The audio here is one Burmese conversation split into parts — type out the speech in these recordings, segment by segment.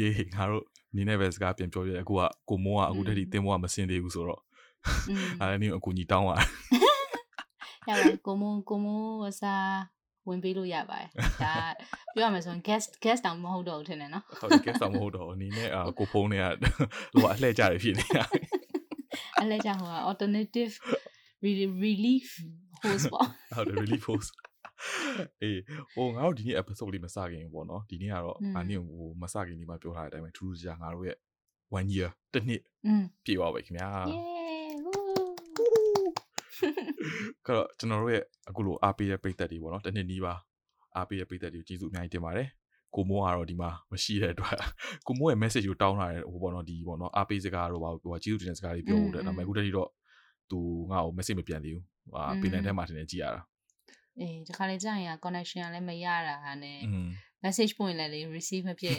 ကဲမိရေးငါတို့နင်းနေပဲစကားပြန်ပြောပြရအခုကကိုမိုးကအခုတည်းကတင်းမိုးကမစင်သေးဘူးဆိုတော့อืมအားလည်းနင်းအကူညီတောင်းပါရပါတယ်ကိုမိုးကိုမိုးအစားဝင်ပေးလို့ရပါတယ်ဒါပြောရမယ်ဆိုရင် guest guest တောင်မဟုတ်တော့ဘူးထင်တယ်နော်ဟုတ်တယ်ကဲဆောင်မဟုတ်တော့နင်းနဲ့အာကိုဖုန်းနဲ့ကဟိုအလှည့်ကြရဖြစ်နေတာအလဲကြဟိုက alternative re- relief host ပေါ့ဟုတ်တယ် really post အေးဟိုငါတို့ဒီနေ့ episode လေးမစခင်ပေါ့နော်ဒီနေ့ကတော့ငါနေ့ဟိုမစခင်ဒီမှာပြောထားတဲ့အတိုင်းပဲထူးထူးခြားငါတို့ရဲ့1 year တစ်နှစ်ပြည့်ပါပြီခင်ဗျာကတော့ကျွန်တော်တို့ရဲ့အခုလိုအားပေးတဲ့ပိတ်သက်တွေပေါ့နော်တစ်နှစ်နီးပါအားပေးတဲ့ပိတ်သက်တွေကိုကျေးဇူးအများကြီးတင်ပါတယ်ကိုမိုးကတော့ဒီမှာမရှိတဲ့အတွက်ကိုမိုးရဲ့ message ကိုတောင်းလာတယ်ဟိုပေါ့နော်ဒီပေါ့နော်အားပေးစကားတော့ပါဟိုကျေးဇူးတင်တဲ့စကားတွေပြောဖို့တဲ့ဒါပေမဲ့အခုတည်းကတော့သူငါ့ကို message မပြန်သေးဘူးဟာပင်လယ်ထဲမှာတင်နေကြည့်ရတာ အေးဒီခါလေးကြာရင် connection ကလည်းမရတာဟာနဲ့ message ပို့ရင်လည်း receive မဖြစ်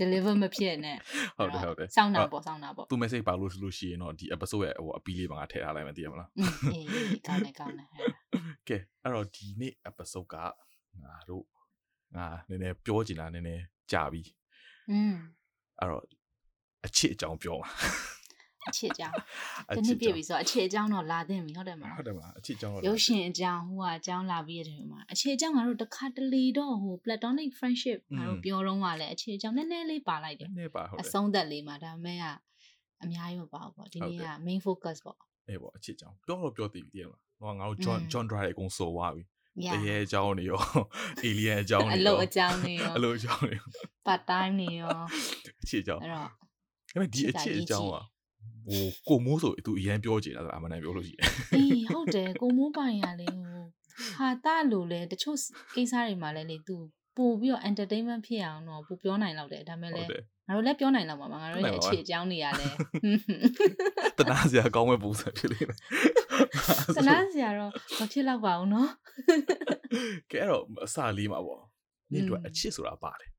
deliver မဖြစ်နဲ့ဟုတ်တယ်ဟုတ်တယ်စောင့်တာပေါ့စောင့်တာပေါ့သူ message ပါလို့လို့ရှိရင်တော့ဒီ episode ရဲ့ဟိုအပီးလေးပါငါထည့်ထားလိုက်မယ်သိရမလားအေးကောင်းတယ်ကောင်းတယ်ကဲအဲ့တော့ဒီနေ့ episode ကငါတို့ငါနည်းနည်းပြောချင်တာနည်းနည်းကြာပြီอืมအဲ့တော့အချစ်အကြောင်းပြောပါ အချစ်အကြောင်းအတချနစ်ည်းပြည့်ပြီဆိုတော့အချစ်အကြောင်းတော့လာသင့်ပြီဟုတ်တယ်မလားဟုတ်တယ်မလားအချစ်အကြောင်းတော့ရုပ်ရှင်အကြောင်းဟိုကအကြောင်းလာပြီးရတယ်မှာအခြေအကြောင်းငါတို့တစ်ခါတလေတော့ဟို platonic friendship ငါတို့ပြောတော့ကလည်းအခြေအကြောင်းနည်းနည်းလေးပါလိုက်တယ်နည်းပါဟုတ်အတယ်ဆုံးသက်လေးမှာဒါပေမဲ့ကအများကြီးမပါဘူးပေါ့ဒီနေ့က main focus ပေါ့အေးပေါ့အချစ်အကြောင်းပြောတော့ပြောသိပြီတည်မလားဟောငါတို့ John อืม John Dry အကုန်စော်သွားပြီ yeah တရေအကြောင်းတွေရော alien အကြောင်းတွေအရောလုပ်အကြောင်းတွေရောအလုပ်အကြောင်းတွေရော part time တွေရောအချစ်အကြောင်းအဲ့တော့ဒါပေမဲ့ဒီအချစ်အကြောင်းက ဟိုကိုမိုးဆိုသူအရန်ပြောချင်တာအမှန်တမ်းပြောလို့ရှိရင် အေးဟုတ်တယ်ကိုမိုးပိုင်ရလေဟိုဟာတာလို့လေတချို့ကိစ္စတွေမှာလည်းလေ तू ပို့ပြီးတော့ entertainment ဖြစ်အောင်တော့ပို့ပြောနိုင်တော့တယ်ဒါပေမဲ့ ဟု လေ တ်တယ် ငါတို့လည်းပြောနိုင်တော့မှာပါငါတို့ ဟုတ် ရဲ့ တယ်ပါ အခြေအကြောင်းတွေကလည်း တနာစရာကောင်းမဲ့ပုံစံဖြစ်လိမ့်မယ် စနာစရာတော့မဖြစ်တော့ပါဘူးเนาะ ကဲအဲ့တော့အစလေးမှာပေါ့နင်တို့ อืม အချစ်ဆိုတာပါတယ်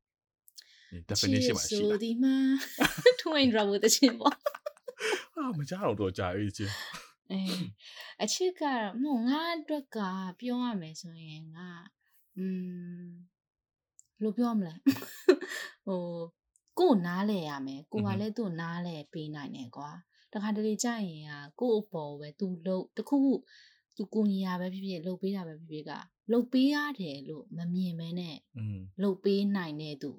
နင် definition မှာရှိ ဆို တာ ဒီမှာ twin drop တဲ့ချင်းပေါ့ အာမကြအောင်တော့ကြာပြီချင်းအဲအချစ်ကမဟုတ်ငါအတွက်ကပြောရမယ်ဆိုရင်ငါอืมလို့ပြောမလဲဟိုကို့နားလဲရမယ်ကိုကလည်းသူ့နားလဲပေးနိုင်တယ်ကွာတခါတလေကြာရင်ကကို့အပေါ်ပဲ तू လို့တခုခုသူကိုညီရပဲဖြစ်ဖြစ်လှုပ်ပေးတာပဲဖြစ်ဖြစ်ကလှုပ်ပေးရတယ်လို့မမြင်မဲနဲ့လှုပ်ပေးနိုင်တဲ့သူ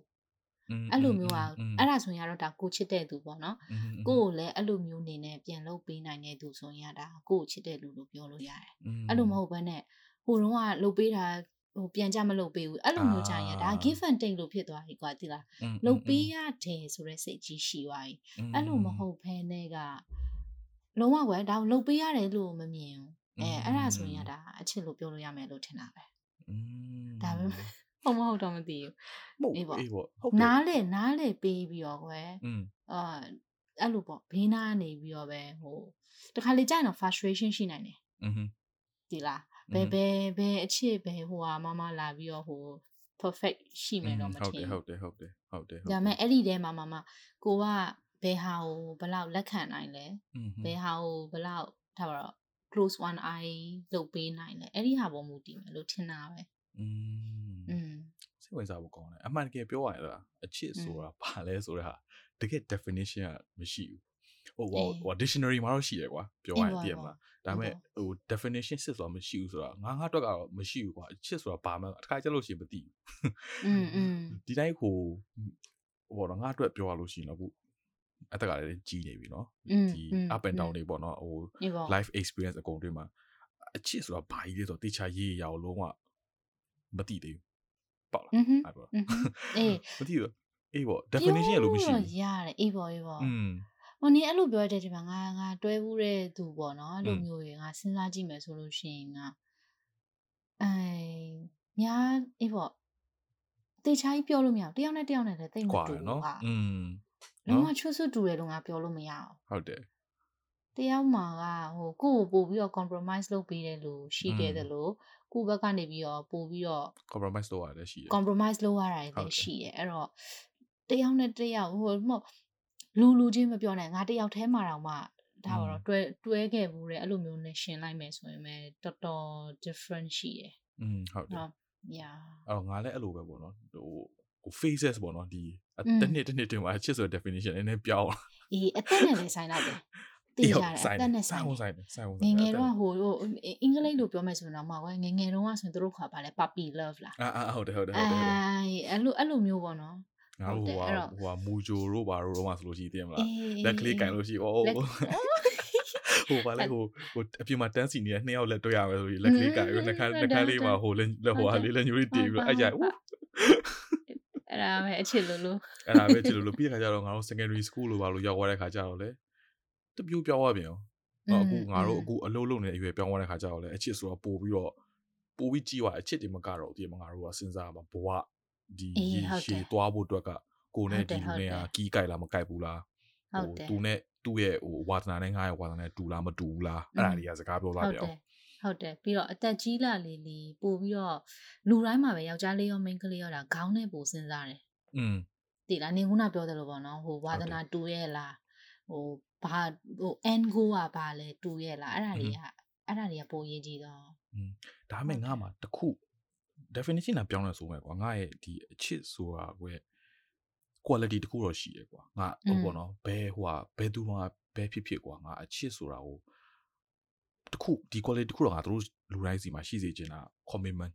အဲ့လိုမျိုးอ่ะအဲ့ဒါဆိုရင်ကတော့ဒါကိုချစ်တဲ့သူပေါ့နော်ကိုကိုလည်းအဲ့လိုမျိုးနေနဲ့ပြန်လုပ်ပေးနိုင်တဲ့သူဆိုရင်ကဒါကိုကိုချစ်တဲ့လူလို့ပြောလို့ရတယ်အဲ့လိုမဟုတ်ဘဲနဲ့ဟိုတော့ကလုပ်ပေးတာဟိုပြန်ကြမလုပ်ပေးဘူးအဲ့လိုမျိုးကြရင်ဒါ give and take လို့ဖြစ်သွားပြီကွာတိလားလုပ်ပေးရတယ်ဆိုတဲ့စိတ်ကြီးရှိသွားပြီအဲ့လိုမဟုတ်ဘဲနဲ့ကလုံးဝကွယ်ဒါကိုလုပ်ပေးရတယ်လို့မမြင်ဘူးအဲအဲ့ဒါဆိုရင်ကဒါအချစ်လို့ပြောလို့ရမယ်လို့ထင်တာပဲဒါပဲ ဟုတ်မဟုတ်တော့မသိဘူး မဟုတ် အေးပေါ့ အေးပေါ့ဟုတ်တယ် နားလေနားလေပေးပြီးတော့ကွယ် อืม အာအဲ့လိုပေါ့ဘေးနားနေပြီးတော့ပဲဟိုတခါလေကြာရင်တော့ frustration ရှိနိုင်တယ် อืม ဒီလားဘယ်ဘယ်ဘယ်အချစ်ပဲဟိုဟာမမလာပြီးတော့ဟို perfect ရှိမယ်တော့မ ဟုတ် ထ တယ် င် ဟု ဘူး တ်တယ်ဟုတ်တယ်ဟုတ်တယ် ဒါပေမဲ့အဲ့ဒီထဲမှာမမကိုကဘယ်ဟာကိုဘယ်လောက်လက်ခံနိုင်လဲ อืม ဘယ်ဟာကိုဘယ်လောက်ထားပါတော့ close one eye လုပ်ပေးနိုင်လဲအဲ့ဒီဟာပေါ်မူတည်မယ်လို့ထင်တာပဲ อืม อืม ม စိတ်ဝင်စားဖို့ကောင်းတယ်အမှန်တကယ်ပြောရရင်လားအချစ်ဆိုတာဘာလဲဆိုတဲ့ဟာတကယ် definition ကမရှိဘူးဟိုဟို dictionary မှာတော့ရှိတယ်ကွာပြောရရင်တည်မလားဒါပေမဲ့ဟို definition စစ်ဆိုတာမရှိဘူးဆိုတာငါငါအတွက်ကတော့မရှိဘူးကွာအချစ်ဆိုတာဘာမှတစ်ခါကြလို့ရှိရင်မသိဘူး อืมอืม ဒီတိုင်းဟိုဟိုတော့ငါအတွက်ပြောရလို့ရှိရင်တော့အခုအတက်ကလည်းကြီးနေပြီเนาะ อืม ဒီ อืม up and down တွေပေါ့เนาะဟို ဒီပေါ့ life experience အကုန်တွေမှာအချစ်ဆိုတာဘာကြီးလဲဆိုတော့တေချာရေးရအောင်လုံးဝမသိသေးဘူး ပေါ့လား อือฮึ အဲ့ပေါ့ อือฮึအေး မသိဘူးအေးပေါ့ definition ရလို့မရှိ ပြော ဘူး ရတယ်အေးပေါ့အေးပေါ့ อืม ဟိုနေအဲ့လိုပြောတဲ့ဒီမှာငါငါတွဲဘူးတဲ့သူပေါ့နော်အဲ့လို อืม မျိုးရေငါစဉ်းစားကြည့်မယ်ဆိုလို့ရှိရင်ငါအဲညာအေးပေါ့တေချာကြီးပြောလို့မရဘူးတယောက်နဲ့တယောက်နဲ့လည်းတိတ်မ กว่า တူ เนาะ ဘူးဟာ อืม လုံးဝချွတ်ဆွတ်တူတယ်လို့ငါပြောလို့မရဘူး ဟုတ်တယ် တယောက်မှာကဟိုကိုယ့်ကိုပို့ပြီးတော့ compromise လုပ်ပေးတယ်လို့ရှိခဲ့တယ်လို့ကိုယ့်ဘက်ကနေပြီးတော့ပို့ပြီးတော့ compromise လုပ်ရတယ်ရှိတယ် compromise လုပ်ရတာဟုတ်လတယ်ည်းရှိတယ်အဲ့တော့တယောက်နဲ့တယောက်ဟိုမဟုတ်လူလူချင်းမပြောနဲ့ငါတယောက်တည်းမှာတော့မှဒါပါတော့တွဲတွဲခဲ့ဘူးတဲ့အဲ့လိုမျိုးနဲ့ရှင်လိုက်မယ်ဆိုရင်ပဲတော်တော် different ရှိရယ်อืมဟုတ်တယ် yeah အဲ့တော့ငါလည်းအဲ့လိုပဲပေါ့နော်ဟိုဟို phases ပေါ့နော်ဒီတစ်နှစ်တစ်နှစ်တင်မှာချစ်ဆိုတဲ့ definition နည်းနည်းပြောင်းအေးအသက်နဲ့လည်းဆိုင်လိုက်တယ် သိကြတယ်အသက်နဲ့ဆိုင်ဆိုင်ဆိုင်ငငယ်တော့ဟိုအင်္ဂလိပ်လိုပြောမယ်ဆိုရင်တော့မှာကွာငငယ်တော့ဆိုရင်တို့ခါပါလဲ puppy love လားအာအာဟုတ်တယ်ဟုတ်တယ်ဟုတ်တယ်အဲ့လိုအဲ့လိုမျိုးပေါ့နော်ငါဟိုဟာဟိုဟာမူဂျိုတို့ဘာတို့တော့မှဆိုလို့ရှိသေးမလားလက်ကလေးကင်လို့ရှိဩဟိုဘာလဲဟိုဟိုအပြင်မှာတန်းစီနေတဲ့နှစ်ယောက်လက်တွေ့ရမယ်ဆိုပြီးလက်ကလေးကင်ပြီးနှခမ်းနှခမ်းလေးမှာဟိုလက်ဟိုဟာလေးလက်ညိုးလေးတီးပြီးတော့အဲ့ကြဦးအဲ့ဒါပဲအချစ်လို့လို့အဲ့ဒါပဲအချစ်လို့လို့ပြီးတဲ့ခါကျတော့ငါတို့ secondary school လို့ဘာလို့ရောက်သွားတဲ့ခါကျတော့လေ တပြိုးပြောင်းသွားပြန်ရောအခုငါတို့အခုအလုပ်လုပ်နေတဲ့အရွယ်ပြောင်းသွားတဲ့ခါကျတော့လေအချစ်ဆိုတော့ပို့ပြီးတော့ပို့ပြီးကြီးသွားအချစ်တွေမကတော့ဒီမှာငါတို့ကစဉ်းစားမှာဘဝဒီရေရှည်သွားဖို့အတွက်ကကိုနဲ့ဒီလူနဲ့ကကီးကြိုက်လားမကြိုက်ဘူးလားဟိုသူနဲ့သူ့ရဲ့ဟိုဝါသနာနဲ့ငါရဲ့ဝါသနာနဲ့တူလားမတူဘူးလားအဲ့ဒါတွေကစကားပြောလာတယ်ဟုတ်တယ်ပြီးတော့အသက်ကြီးလာလေလေပို့ပြီးတော့လူတိုင်းမှာပဲယောက်ျားလေးရောမိန်းကလေးရောဒါခေါင်းနဲ့ပို့စဉ်းစားတယ်อืมတိလားနေခုနပြောတယ်လို့ပေါ့နော်ဟိုဝါသနာတူရဲ့လားဟို ဘာဟို end goal อ่ะဘာလဲတူရဲ့လားအဲ့ဒါတွေကအဲ့ဒါတွေကပိုရေးကြည့်တော့อืมဒါပေမဲ့ငါမှာတခု definition ကပြောင်းလဲဆိုမဲ့ကွာငါရဲ့ဒီအချစ်ဆိုတာကွယ် quality တခုတော့ရှိရကွာငါဟိုပေါ့နော်ဘယ်ဟိုဟာဘယ်သူမှဘယ်ဖြစ်ဖြစ်ကွာငါအချစ်ဆိုတာဟိုတခုဒီ quality တခုတော့ငါတို့လူတိုင်းစီမှာရှိစေချင်တာ commitment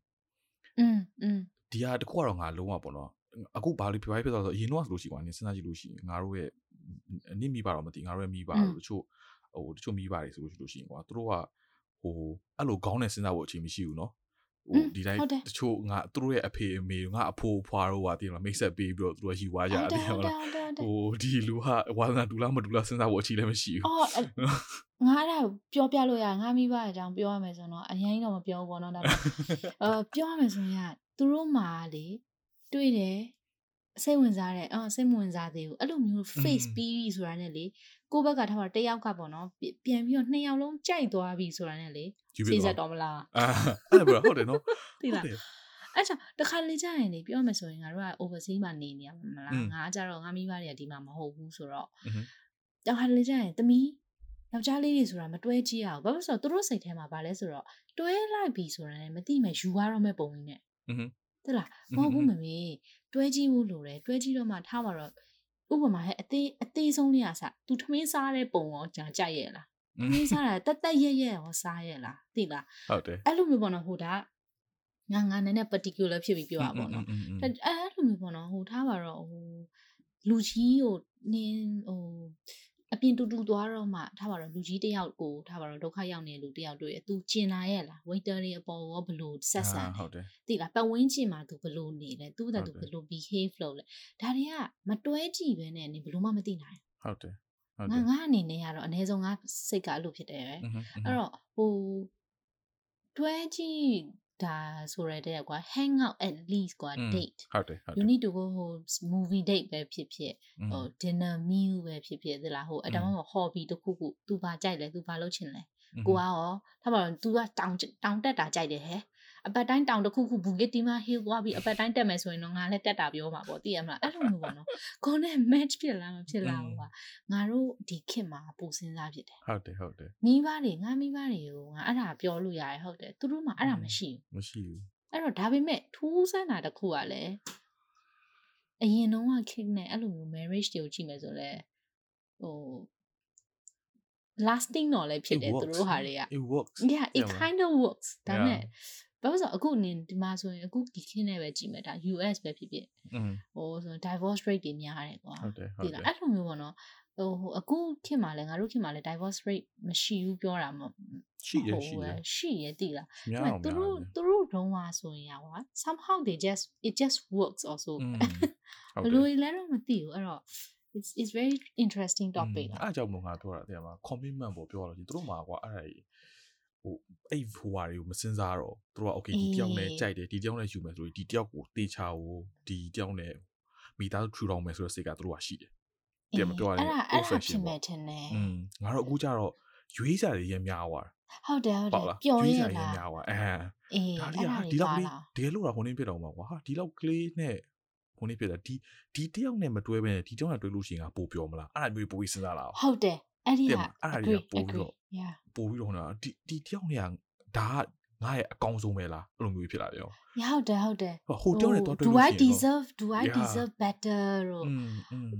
อืมอืมဒီဟာတခုကတော့ငါလုံးဝပေါ့နော်အခုဘာလို့ပြပြဖြစ်သွားဆိုအရင်တော့ဆိုလို့ရှိကွာနင်စဉ်းစားကြည့်လို့ရှိရင်ငါတို့ရဲ့ နင့်မိပါတော့မသိငါတို့ရဲ့မိပါတို့တချို့ဟိုတချို့မိပါတယ်ဆိုလို့ရှိလို့ရှိရင်ကွာသူတို့ကဟိုအဲ့လိုခေါင်းနဲ့စဉ်းစားဖို့အချိန်မရှိဘူးเนาะဟိုဒီတိုင်းတချို့ငါသူတို့ရဲ့အဖေအမေငါအဖိုးအဖွားတို့ဟာတည်မလားမိတ်ဆက်ပေးပြီးတော့သူတို့ရှိွားကြတယ်ဟုတ်လားဟိုဒီလူဟာဝါသနာဒူလားမဒူလားစဉ်းစားဖို့အချိန်လည်းမရှိဘူးအော်ငါအဲ့ဒါပြောပြလို့ရငါမိဘအကြောင်းပြောရမယ်ဆိုတော့အရင်တော့မပြောဘူးပေါ့နော်ဒါပေမဲ့အာပြောရမယ်ဆိုရင်သူတို့မှာလေတွေ့တယ် စိတ်ဝင်စားတယ်အော်စိတ်မဝင်စားသေးဘူးအဲ့လိုမျိုး face ပြီးပြီဆိုတာနဲ့လေကိုဘက်ကထားပါတယောက်ကပေါ့နော်ပြန်ပြီးတော့နှစ်ယောက်လုံးကြိုက်သွားပြီဆိုတာနဲ့လေစိတ်ဆက်တော့မလားအာအဲ့ဒါဟုတ်တယ်နော်သိလားအဲ့ကြောင့်တခါလေကြာရင်လေပြောမယ်ဆိုရင်ငါတို့က overseas မှာနေနေရမှာမလားငါကြတော့ငါမိဘတွေကဒီမှာမဟုတ်ဘူးဆိုတော့တခါလေကြာရင်တမီးယောက်ျားလေးတွေဆိုတာမတွဲကြည့်ရဘူးဘာလို့ဆိုတော့သူတို့စိတ်ထဲမှာဗာလဲဆိုတော့တွဲလိုက်ပြီဆိုတာနဲ့မသိမယ်ယူရတော့မဲ့ပုံကြီးနဲ့ဟ တ်လားမဟုတ်ဘူးမမေတွဲကြည့်ဖို့လိုတယ်တွဲကြည့်တော့မှထားပါတော့ဥပမာဟဲ့အသေးအသေးဆုံးလေးอ่ะစသူထမင်းစားတဲ့ပုံရောကြာကြိုက်ရဲ့လားထမင်းစားတာတက်တက်ရက်ရက်ရောစားရဲ့လားသိလားဟုတ်တယ်အဲ့လိုမျိုးပေါ့နော်ဟိုဒါငါငါနည်းနည်း particular ဖြစ်ပြီးပြောရပါတော့အဲ့အဲ့လိုမျိုးပေါ့နော်ဟိုထားပါတော့ဟိုလူကြီးကိုနင်းဟို အပြင်တူတူသွားတော့မှထားပါတော့လူကြီးတယောက်ကိုထားပါတော့ဒုက္ခရောက်နေတဲ့လူတယောက်တွေ့ရသူကျင်လာရဲ့လား waiter တွေအပေါ်ရောဘလို့ဆက်ဆံဟုတ်တယ်သိလားပတ်ဝန်းကျင်မှာသူဘလို့နေလဲသူ့တဲ့သူဘလို့ behave လုပ်လဲဒါတွေကမတွဲကြည့်ပဲနဲ့နေဘလို့မှမသိနိုင်ဟုတ်တယ်ဟုတ်တယ်ငါငါအနေနဲ့ကတော့အနည်းဆုံးငါစိတ်ကအဲ့လိုဖြစ်တယ်ပဲအဲ့တော့ဟိုတွဲကြည့် ဒါဆိုရတဲ့ကွာ hang out at least ကွာ date ဟုတ်တယ်ဟုတ်တယ် you need to go ဟို movie date ပဲဖြစ်ဖြစ်ဟို dinner meal ပဲဖြစ်ဖြစ်သလားဟိုအတမမ hobby တခုခု तू ဘာကြိုက်လဲ तू ဘာလုပ်ချင်လဲကိုကရောထားပါတော့ तू ကတောင်တောင်တက်တာကြိုက်တယ်ဟဲ့ အပတ်တိုင်းတောင်တစ်ခုခုဘူဂစ်တီမာဟီးသွားပြီးအပတ်တိုင်းတက်မယ်ဆိုရင်တော့ငါလည်းတက်တာပြောမှာပေါ့သိရမလားအဲ့လိုမျိုးပေါ့နော်ကိုနဲ့ match ဖြစ်လားမဖြစ်လားဟိုကငါတို့ဒီခေတ်မှာပူစဉ်းစားဖြစ်တယ်ဟုတ်တယ်ဟုတ်တယ်မိဘတွေငါမိဘတွေကိုငါအဲ့ဒါပြောလို့ရတယ်ဟုတ်တယ်သူတို့မှအဲ့ဒါမရှိဘူးမရှိဘူးအဲ့တော့ဒါပေမဲ့ထူးဆန်းတာတစ်ခုကလည်းအရင်တော့ကခေတ်နဲ့အဲ့လိုမျိုး marriage တွေကိုကြည့်မယ်ဆိုလဲဟို lasting တော့လည်းဖြစ်တယ်သူတို့ဟာတွေက it works yeah it kind of works ဒါနဲ့ ဘာလို့ဆိုအခုနင်ဒီမှာဆိုရင်အခုဒီခင်းနဲ့ပဲကြည့်မယ်ဒါ US ပဲဖြစ်ဖြစ်ဟိုဆို divorce rate တွေများတယ်ကွာဟုတ်တယ်ဟုတ်တယ်အဲ့လိုမျိုးပေါ့နော်ဟိုအခုခင်မှာလဲငါတို့ခင်မှာလဲ divorce rate မရှိဘူးပြောတာမရှိရရှိရရှိရတိလားသူတို့သူတို့တုံးွားဆိုရင်ကွာ somehow they just it just works also ဘယ်လိုလဲတော့မသိဘူးအဲ့တော့ it's it's very interesting topic အဲ့အကြောင်းမငါပြောတာတဲ့မှာ commitment ပေါ့ပြောရလို့ဒီတို့မှာကွာအဲ့ဒါ ဟိုအဲ့ဟိုဟာတွေကိုမစင်စားတော့သူတို့က okay ဒီတယောက်နဲ့ကြိုက်တယ်ဒီတယောက်နဲ့ယူမယ်ဆိုရင်ဒီတယောက်ကိုတေချာကိုဒီတယောက်နဲ့မိသားစုထူထောင်မယ်ဆိုတဲ့စိတ်ကသူတို့ကရှိတယ်ပြန်မပြောရရင် old fashion ပေါ့อืมငါတို့အခုကျတော့ရွေးစားတွေရများသွားဟုတ်တယ်ဟုတ်တယ်ပျော်ရလားများသွားအဲဒါဒီဟာဒီလောက်ကလေးတကယ်လို့ကဟိုနေဖြစ်တော့မှာကွာဟာဒီလောက်ကလေးနဲ့ဟိုနေဖြစ်တာဒီဒီတယောက်နဲ့မတွဲဘဲနဲ့ဒီတယောက်နဲ့တွဲလို့ရှိရင်ကပိုပျော်မလားအဲ့ဒါမျိုးပိုပြီးစဉ်းစားလာဟုတ်တယ် အဲ့ဒီကအဲ့ဒါတွေကပို့ပြီးတော့ပို့ပြီးတော့ဟိုဒီဒီတယောက်နေဒါကငါရဲ့အကောင်းဆုံးပဲလားအဲ့လိုမျိုးဖြစ်လာတယ်ရောဟုတ်တယ်ဟုတ်တယ်ဟိုတယောက်နဲ့တော့တွေ့လို့ Do I deserve do I deserve better လို့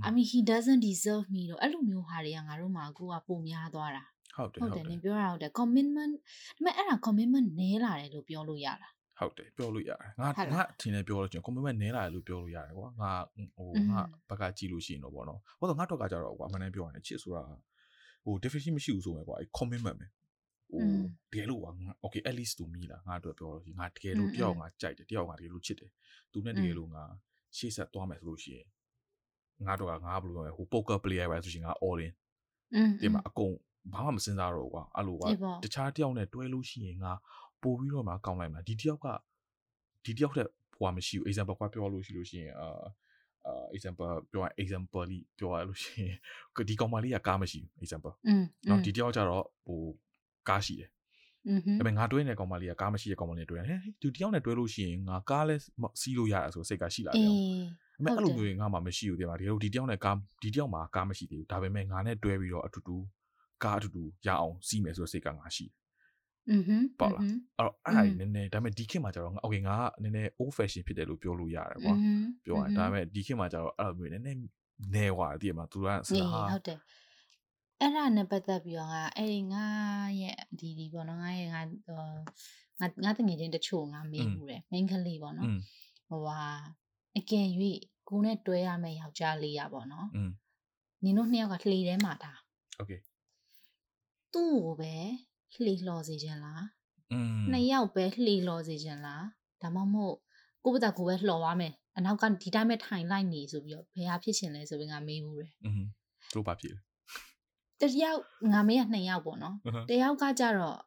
I mean he doesn't deserve me လို့အဲ့လိုမျိုးဟာတွေကငါတို့မှာအခုကပုံများသွားတာဟုတ်တယ်ဟုတ်တယ်နင်ပြောတာဟုတ်တယ် commitment ဒါပေမဲ့အဲ့ဒါ commitment နည်းလာတယ်လို့ပြောလို့ရတာဟုတ်တယ်ပြောလို့ရတယ်ငါငါအထင်နဲ့ပြောလို့ချင်း commitment နည်းလာတယ်လို့ပြောလို့ရတယ်ကွာငါဟိုငါဘက်ကကြည့်လို့ရှိရင်တော့ဗောနော်ဟိုတော့ငါတော့ကကြတော့ကွာမနေ့ပြောရတယ်ချစ်ဆိုတာ ဟို definition မရှိဘူးဆိုမယ်ကွာအဲ commitment ပဲဟိုတကယ်လို့ကွာ okay at least to me လားငါတို့ပြောလို့ရှိရင်ငါတကယ်လို့တယောက်ငါကြိုက်တယ်တယောက်ငါတကယ်လို့ချစ်တယ်သူနဲ့တကယ်လို့ငါရှေ့ဆက်သွားမယ်ဆိုလို့ရှိရင်ငါတို့ကငါဘယ်လိုပြောလဲဟို poker player ပဲဆိုရှင်ငါ all in ဒီမှာအကုန်ဘာမှမစင်စားတော့ကွာအဲ့လိုကွာတခြားတယောက်နဲ့တွဲလို့ရှိရင်ငါပို့ပြီးတော့မှကောင်းလိုက်မှာဒီတယောက်ကဒီတယောက်တဲ့ဟိုမရှိဘူး example ကွာပြောလို့ရှိလို့ရှိရင်အာအာ example ပြောရ example လေးပြောရလို့ရှိရင်ဒီကောင်မလေးကကားမရှိဘူး example เนาะဒီတယောက်ကျတော့ဟိုကားရှိတယ်อือฮึဒါပေမဲ့ငါတွဲနေတဲ့ကောင်မလေးကကားမရှိတဲ့ကောင်မလေးတွဲတယ်ဟဲ့သူတယောက်နဲ့တွဲလို့ရှိရင်ငါကားလဲစီးလို့ရတယ်ဆိုစိတ်ကရှိလာတယ်။ဒါပေမဲ့အဲ့လိုမျိုးငါမှမရှိဘူးတဲ့မှာဒီလိုဒီတယောက်နဲ့ကားဒီတယောက်မှာကားမရှိသေးဘူးဒါပေမဲ့ငါနဲ့တွဲပြီးတော့အတူတူကားအတူတူရအောင်စီးမယ်ဆိုတဲ့စိတ်ကငါရှိတယ် อือฮึပေါ့လားအဲ့တော့အဲ့ဒါနည်းနည်းဒါပေမဲ့ဒီခေတ်မှာကျတော့โอเคငါကနည်းနည်း old fashion ဖြစ်တယ်လို့ပြောလို့ရတယ်ကွာပြောရင်ဒါပေမဲ့ဒီခေတ်မှာကျတော့အဲ့လိုမျိုးနည်းနည်းနေွာတည်မှာသူကစကားဟုတ်တယ်အဲ့ဒါနဲ့ပတ်သက်ပြီးတော့ငါအဲ့ဒီငါရဲ့ဒီဒီပေါ့နော်ငါရဲ့ငါငါငါတငယ်ချင်းတချို့ငါမေးမှုတယ်မိန်းကလေးပေါ့နော်ဟိုဟာအကယ်၍ကိုနဲ့တွဲရမယ့်ယောက်ျားလေးရပေါ့နော်နင်တို့နှစ်ယောက်ကလှေထဲမှာတာโอเคသူ့ကိုပဲ လှေလှော်စေခြင်းလားอืมနှစ်ယောက်ပဲလှေလှော်စေခြင်းလားဒါမှမဟုတ်ကိုယ့်ဘက်ကကိုပဲလှော်သွားမယ်အနောက်ကဒီတိုင်းပဲထိုင်လိုက်နေဆိုပြီးတော့ဘယ်ဟာဖြစ်ချင်လဲဆိုပြီးငါမေးဘူးတယ်อืมသူဘာဖြစ်လဲတယောက်ငါမေးရနှစ်ယောက်ပေါ့နော်တယောက်ကကြတော့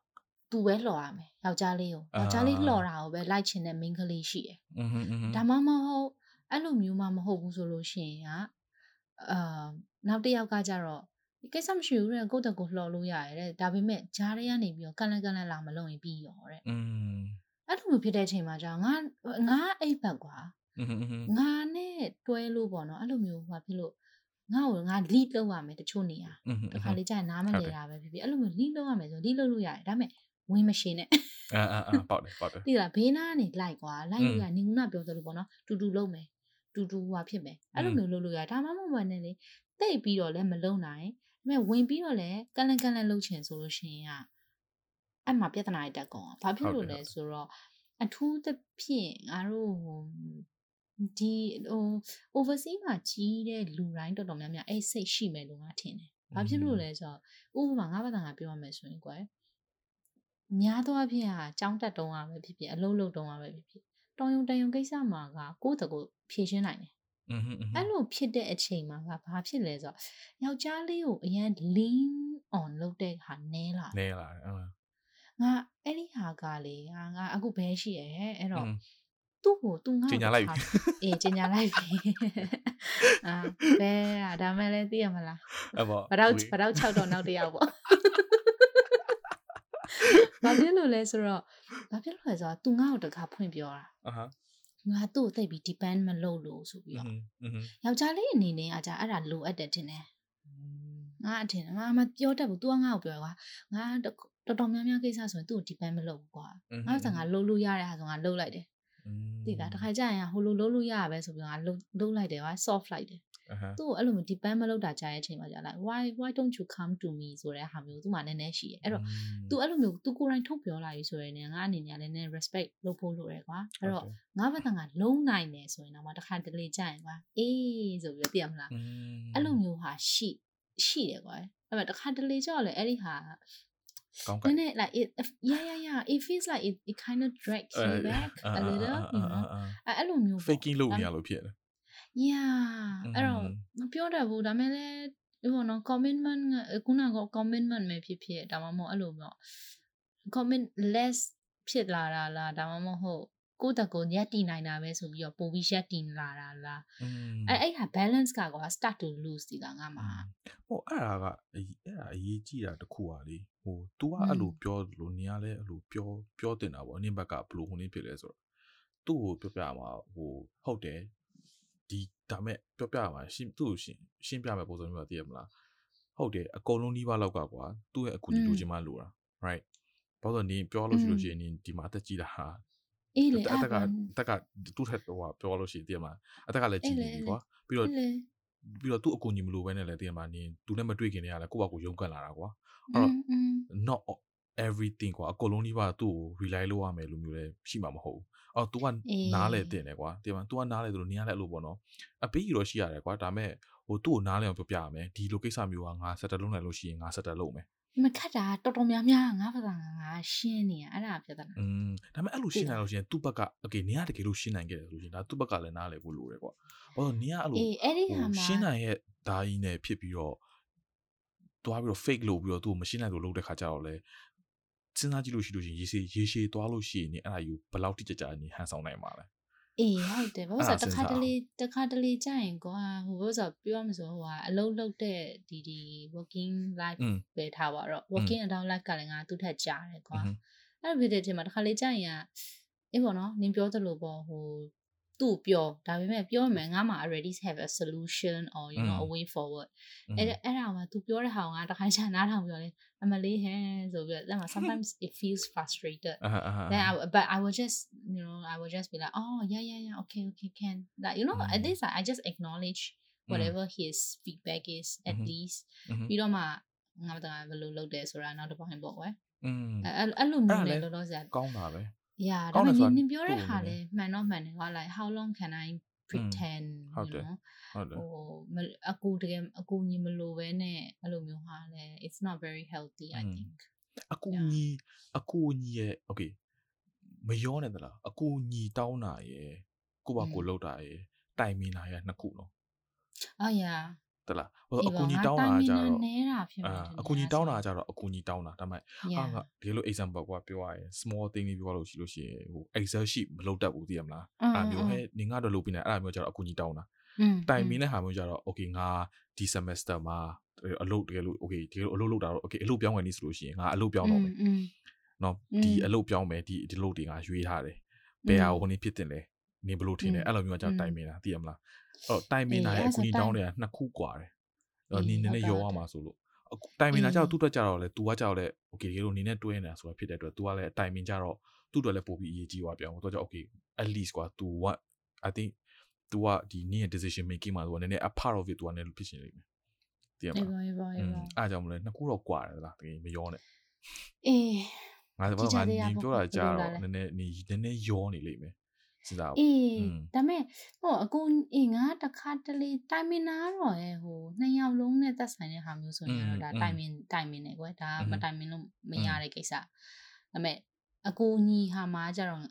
သူပဲလှော်ရမယ်ယောက်ျားလေးကိုယောက်ျားလေးလှော်တာကိုပဲလိုက်ချင်တဲ့မိန်းကလေးရှိတယ်ဒါမှမဟုတ်အဲ့လိုမျိုးမှမဟုတ်ဘူးဆိုလို့ရှိရင်ကအာနောက်တစ်ယောက်ကကြတော့ ဒီကိစ္စမရှိဘူးတဲ့ကိုယ့်တက်ကိုလှော်လို့ရတယ်တဲ့ဒါပေမဲ့ဂျားတွေကနေပြီးတော့ကန်လန်ကန်လန်လာမလုပ်ရင်ပြီးရောတဲ့อืมအဲ့လိုမျိုးဖြစ်တဲ့အချိန်မှာကြာငါငါအိပ်ဘက်ကွာငါနဲ့တွဲလို့ပေါ့နော်အဲ့လိုမျိုးဟိုဖြစ်လို့ငါ့ကိုငါ lead လုပ်ရမယ်တချို့နေရတခါလေကြာရင်နားမလည်တာပဲဖြစ်ဖြစ်အဲ့လိုမျိုး lead လုပ်ရမယ်ဆို lead လုပ်လို့ရတယ်ဒါပေမဲ့ဝင်မရှင်နဲ့အာအာအာပေါက်တယ်ပေါက်တယ်ဒီလားဘေးနားကနေလိုက်ကွာလိုက်လို့ရနင်ကပြောသလိုပေါ့နော်တူတူလုပ်မယ်တူတူဟွာဖြစ်မယ်အဲ့လိုမျိုးလုပ်လို့ရဒါမှမဟုတ်ဘဲနဲ့လေတိတ်ပြီးတော့လည်းမလုံနိုင်ဒါပေ မဲ့ဝင်ပြီးတော့လည်းကန်လန်ကန်လန်လှုပ်ချင်ဆိုလို့ရှိရင်ကအဲ့မှာပြဿနာတွေတက်ကုန်ဘာဖြစ်လို့လဲဆိုတော့အထူးသဖြင့်ငါတို့ဟိုဒီဟို overseas မှာကြီးတဲ့လူတိုင်းတော်တော်များများအဲ့စိတ်ရှိမယ်လို့ငါထင်တယ်။ဘာဖြစ်လို့လဲဆိုတော့ဥပမာငါဘာသာငါပြောရမယ်ဆိုရင်ကွယ်များသောအားဖြင့်ဟာကြောင်းတက်တုံးရပဲဖြစ်ဖြစ်အလုံးလုံးတုံးရပဲဖြစ်ဖြစ်တောင်ယုံတယုံကိစ္စမှာကကိုယ့်တကူဖြည့်ရှင်းနိုင်တယ် အဲ့လိုဖြစ်တဲ့အချိန်မှာကဘာဖြစ်လဲဆိုတော့ယောက်ျားလေးကိုအရန် lean on လုပ်တဲ့ဟာနဲလာနဲလာတယ်ငါအဲ့ဒီဟာကလေငါငါအခုဘဲရှိရဟဲ့အဲ့တော့သူ့ကိုသူငါ့ကိုကျင်ညာလိုက်ပြီအေးကျင်ညာလိုက်ပြီအာဘဲอ่ะဒါမှလည်းသိရမလားအဲ့ပေါ့ဘာတော့ဘာတော့6တော့နောက်တစ်ယောက်ပေါ့ဘာဖြစ်လို့လဲဆိုတော့ဘာဖြစ်လို့လဲဆိုတော့သူငါ့ကိုတကားဖွင့်ပြောတာအာဟာ ငါသူ့ကိုသိပြီး depend မလုပ်လို့ဆိုပြီးတော့ယောက်ျားလေးအနေနဲ့အကြအဲ့ဒါလိုအပ်တယ်တင်တယ်ငါအထင်ငါမပြောတတ်ဘူး तू ကငါ့ကိုပြောကွာငါတော်တော်များများကိစ္စဆိုရင်သူ့ကို depend မလုပ်ဘူးကွာငါကငါလုပ်လို့ရတဲ့ဟာဆိုငါလုပ်လိုက်တယ်သိလားတခါကျရင်ဟိုလိုလုပ်လို့ရရပဲဆိုပြီးငါလုပ်လုပ်လိုက်တယ်ကွာ soft လိုက်တယ် သူ့ကိုအဲ့လိုမျိုး depend မလုပ်တာကြားရဲ့အချိန်မှာကြာလိုက် why why don't you come to me ဆိုတဲ့ဟာမျိုးသူ့မှာနည်းနည်းရှိတယ်အဲ့တော့ तू အဲ့လိုမျိုး तू ကိုယ်တိုင်ထုတ်ပြောလာပြီဆိုရင်ငါအနေနဲ့လည်းနည်း respect လုပ်ဖို့လိုတယ်ကွာအဲ့တော့ငါဘက်ကငါလုံးနိုင်တယ်ဆိုရင်တော့မှတစ်ခါတလေကြာရင်ကွာအေးဆိုပြီးသိရမလားအဲ့လိုမျိုးဟာရှိရှိတယ်ကွာအဲ့မဲ့တစ်ခါတလေကြောက်လေအဲ့ဒီဟာကောင်းကင်နည်း like it yeah yeah yeah it feels like it it kind of drags you back a little you know အဲ့လိုမျိုး faking လုပ်နေရလို့ဖြစ်တယ် yeah အဲ့တော့မပြောတတ်ဘူးဒါမဲ့လည်းဒီဘောနော် commitment ခုနက commitment ပဲဖြစ်ဖြစ်ဒါမှမဟုတ်အဲ့လိုမျိုး comment less ဖြစ်လာတာလားဒါမှမဟုတ်ကိုယ့်တကူရက်တည်နိုင်တာပဲဆိုပြီးတော့ပို့ပြီးရက်တည်လာတာလားအဲအဲ့ဟာ balance ကကွာ start to lose ဒီကငါမှာဟိုအဲ့ဒါကအဲ့ဒါအရေးကြီးတာတခုပါလေဟို तू ကအဲ့လိုပြောလို့နေရလဲအဲ့လိုပြောပြောတင်တာပေါ့အနည်းဘက်ကဘလို့ဟိုနေဖြစ်လဲဆိုတော့သူ့ကိုပြောပြမှာဟိုဟုတ်တယ် ဒီဒါမဲ့ပြောပြမှာရှင်းသူ့ကိုရှင်းရှင်းပြမယ်ပုံစံမျိုးသိရမလားဟဟုတ်တယ်အကုန်လုံးနှီးပါလောက်ကကွာသူ့ရဲ့အကူကြီးလိုချင်မှလိုတာ right ဘာလို့လဲနင်ပြောလို့ရှိလို့ရှိရင်နင်ဒီမှာအသက်ကြီးတာဟာအေးလေအသက်ကအသက်ကသူ့ထက်ဟိုပြောလို့ရှိရင်တည်မှာအသက်ကလည်းကြီးနေပြီကွာပြီးတော့ပြီးတော့သူ့အကူကြီးမလိုပဲနဲ့လည်းတည်မှာနင်သူနဲ့မတွေ့ခင်တည်းကလည်းကိုယ့်ဘာကိုယုံကတ်လာတာကွာအဲ့တော့ not everything ကွာအကုန်လုံးဒီပါသူ့ကို rely လုပ်ရမယ်လို့မျိုးလည်းရှိမှာမဟုတ်ဘူးအော် तू ကနားလဲတင်တယ်ကွာတင်မှာ तू ကနားလဲသူတို့နင်ကလည်းအဲ့လိုပေါ့နော်အပေးကြီးတော့ရှိရတယ်ကွာဒါမဲ့ဟိုသူ့ကိုနားလဲအောင်ပြောပြရမယ်ဒီလိုကိစ္စမျိုးကငါစက်တလုံးနိုင်လို့ရှိရင်ငါစက်တလုံးမယ်မခတ်တာတော်တော်များများငါဘာသာငါရှင်းနေရအဲ့ဒါပြဿနာอืมဒါပေမဲ့အဲ့လိုရှင်းနိုင်လို့ရှိရင်သူ့ဘက်ကโอเคနင်ကတကယ်လို့ရှင်းနိုင်ခဲ့တယ်ဆိုလို့ရှိရင်ဒါသူ့ဘက်ကလည်းနားလဲဖို့လိုတယ်ကွာဘာလို့နင်ကအဲ့လိုအေးအဲ့ဒီဟာမှာရှင်းနိုင်ရဲ့ဓာကြီးနဲ့ဖြစ်ပြီးတော့တွားပြီးတော့ fake လုပ်ပြီးတော့သူ့ကိုမရှင်းနိုင်လို့လုပ်တဲ့ခါကျတော့လေ စဉ်းစားကြည့်လို့ရှိလို့ရှိရင်ရေရှည်ရေရှည်သွားလို့ရှိရင်အဲ့ဒါယူဘယ်လောက်တိကျကျနေဟန်ဆောင်နိုင်မှာလဲအေးဟုတ်တယ်ဘာလို့ဆိုတခါတလေတခါတလေကြာရင်ကွာဟိုဘာလို့ဆိုပြောမှဆိုဟိုကအလုံးလုံးတဲ့ဒီဒီ working life ပဲထားပါတော့ working adult life ကလည်းငါသူ့ထက်ကြာတယ်ကွာအဲ့လိုဖြစ်တဲ့အချိန်မှာတခါလေကြာရင်အေးပေါ့နော်နင်ပြောသလိုပေါ့ဟို သူ့ပြောဒါပေမဲ့ပြောမယ်ငါမှ already have a solution or you know a way forward အဲ့အဲ့ဒါမှ तू ပြောတဲ့ဟာကတခါချာနားထောင်ပြောလဲအမလေးဟဲဆိုပြီးတော့ sometimes it feels frustrated then I but I will just you know I will just be like oh yeah yeah yeah okay okay can that you know at least I just acknowledge whatever his feedback is at least ပြီးတော့မှငါတို့ကဘယ်လိုလုပ်တယ်ဆိုတာနောက်တစ်ပိုင်းပေါ့ကွယ်အဲ့အဲ့လိုမျိုးလေလောလောဆယ်ကောင်းတာပဲ yeah ဒါပေမဲ့နင်ပြောတဲ့ဟာလဲမှန်တော့မှန်တယ်ကွာ like how long can i pretend ဟုတ်တယ်ဟုတ်တယ်ဟိုအကူတကယ်အကူညီမလို့ပဲနဲ့အဲ့လိုမျိုးဟာလဲ it's not very healthy i think အကူညီအကူညီရဲ့ okay မရောနဲ့သလားအကူညီတောင်းတာရယ်ကိုပါကိုလောက်တာရယ်တိုင်မင်တာရယ်နှစ်ခုနော်အာ yeah တလားဟိုအကူကြီးတောင်းတာကြတော့နေတာဖြစ်မှာအကူကြီးတောင်းတာကြတော့အကူကြီးတောင်းတာဒါပေမဲ့ဟာငါဒီလို example ကွာပြောရရင် small thing လေးပြောလို့ရှိလို့ရှိရင်ဟို excel sheet မလုပ်တတ်ဘူးသိရမလားအဲ့မျိုးဟဲ့နေငါတော့လုပ်ပြီးနေအဲ့မျိုးကြတော့အကူကြီးတောင်းတာတိုင်မင်းတဲ့ဟာမျိုးကြတော့ okay ငါဒီ semester မှာအလုပ်တကယ်လို့ okay ဒီလိုအလုပ်လုပ်တာတော့ okay အလုပ်ပြောင်းဝင်နေဆိုလို့ရှိရင်ငါအလုပ်ပြောင်းတော့မယ်နော်ဒီအလုပ်ပြောင်းမယ်ဒီဒီလုပ်တွေငါရွေးထားတယ်ဘယ်ဟာကိုနေဖြစ်တင်လဲနေဘလို့ထင်တယ်အဲ့လိုမျိုးကတိုင်မင်တာသိရမလား အဲ့တိုင်မင်တာရဲ့အကူကြီးတောင်းတွေကနှစ်ခုกว่าတယ်တော့နင်းနည်းနည်းရောရမှာဆိုလို့တိုင်မင်တာကျတော့သူ့အတွက်ကျတော့လေ तू ကကျတော့လေ okay ဒီလိုနင်းနဲ့တွဲနေတာဆိုတာဖြစ်တဲ့အတွက် तू ကလည်းတိုင်မင်ကျတော့သူ့အတွက်လည်းပို့ပြီးအရေးကြီးသွားပြောင်းသူကကျ okay at least ကွာ तू what i think तू ကဒီနင်းရဲ့ decision making မှာ तू ကနည်းနည်း a part of it तू ကနည်းဖြစ်ရှင်လိမ့်မယ်တည်ရမှာအားကြောင့်မလဲနှစ်ခုတော့ကွာတယ်လားတကယ်မရောနဲ့အေးငါဘာငါနင်းပြောတာကြာတော့နည်းနည်းနည်းနည်းနည်းရောနေလိမ့်မယ် စဉ်းစားအေးဒါမဲ့ဟိုအကူအေးငါတခါတလေတိုင်မင်နာတော့ရဲ့ဟိုနှစ်ယောက်လုံးနဲ့သက်ဆိုင်တဲ့ဟာမျိုးဆိုရင်တော့ဒါတိုင်မင်တိုင်မင်နေကွယ်ဒါမတိုင်မင်လို့မရတဲ့ကိစ္စဒါမဲ့အကူညီဟာမှာကြတော့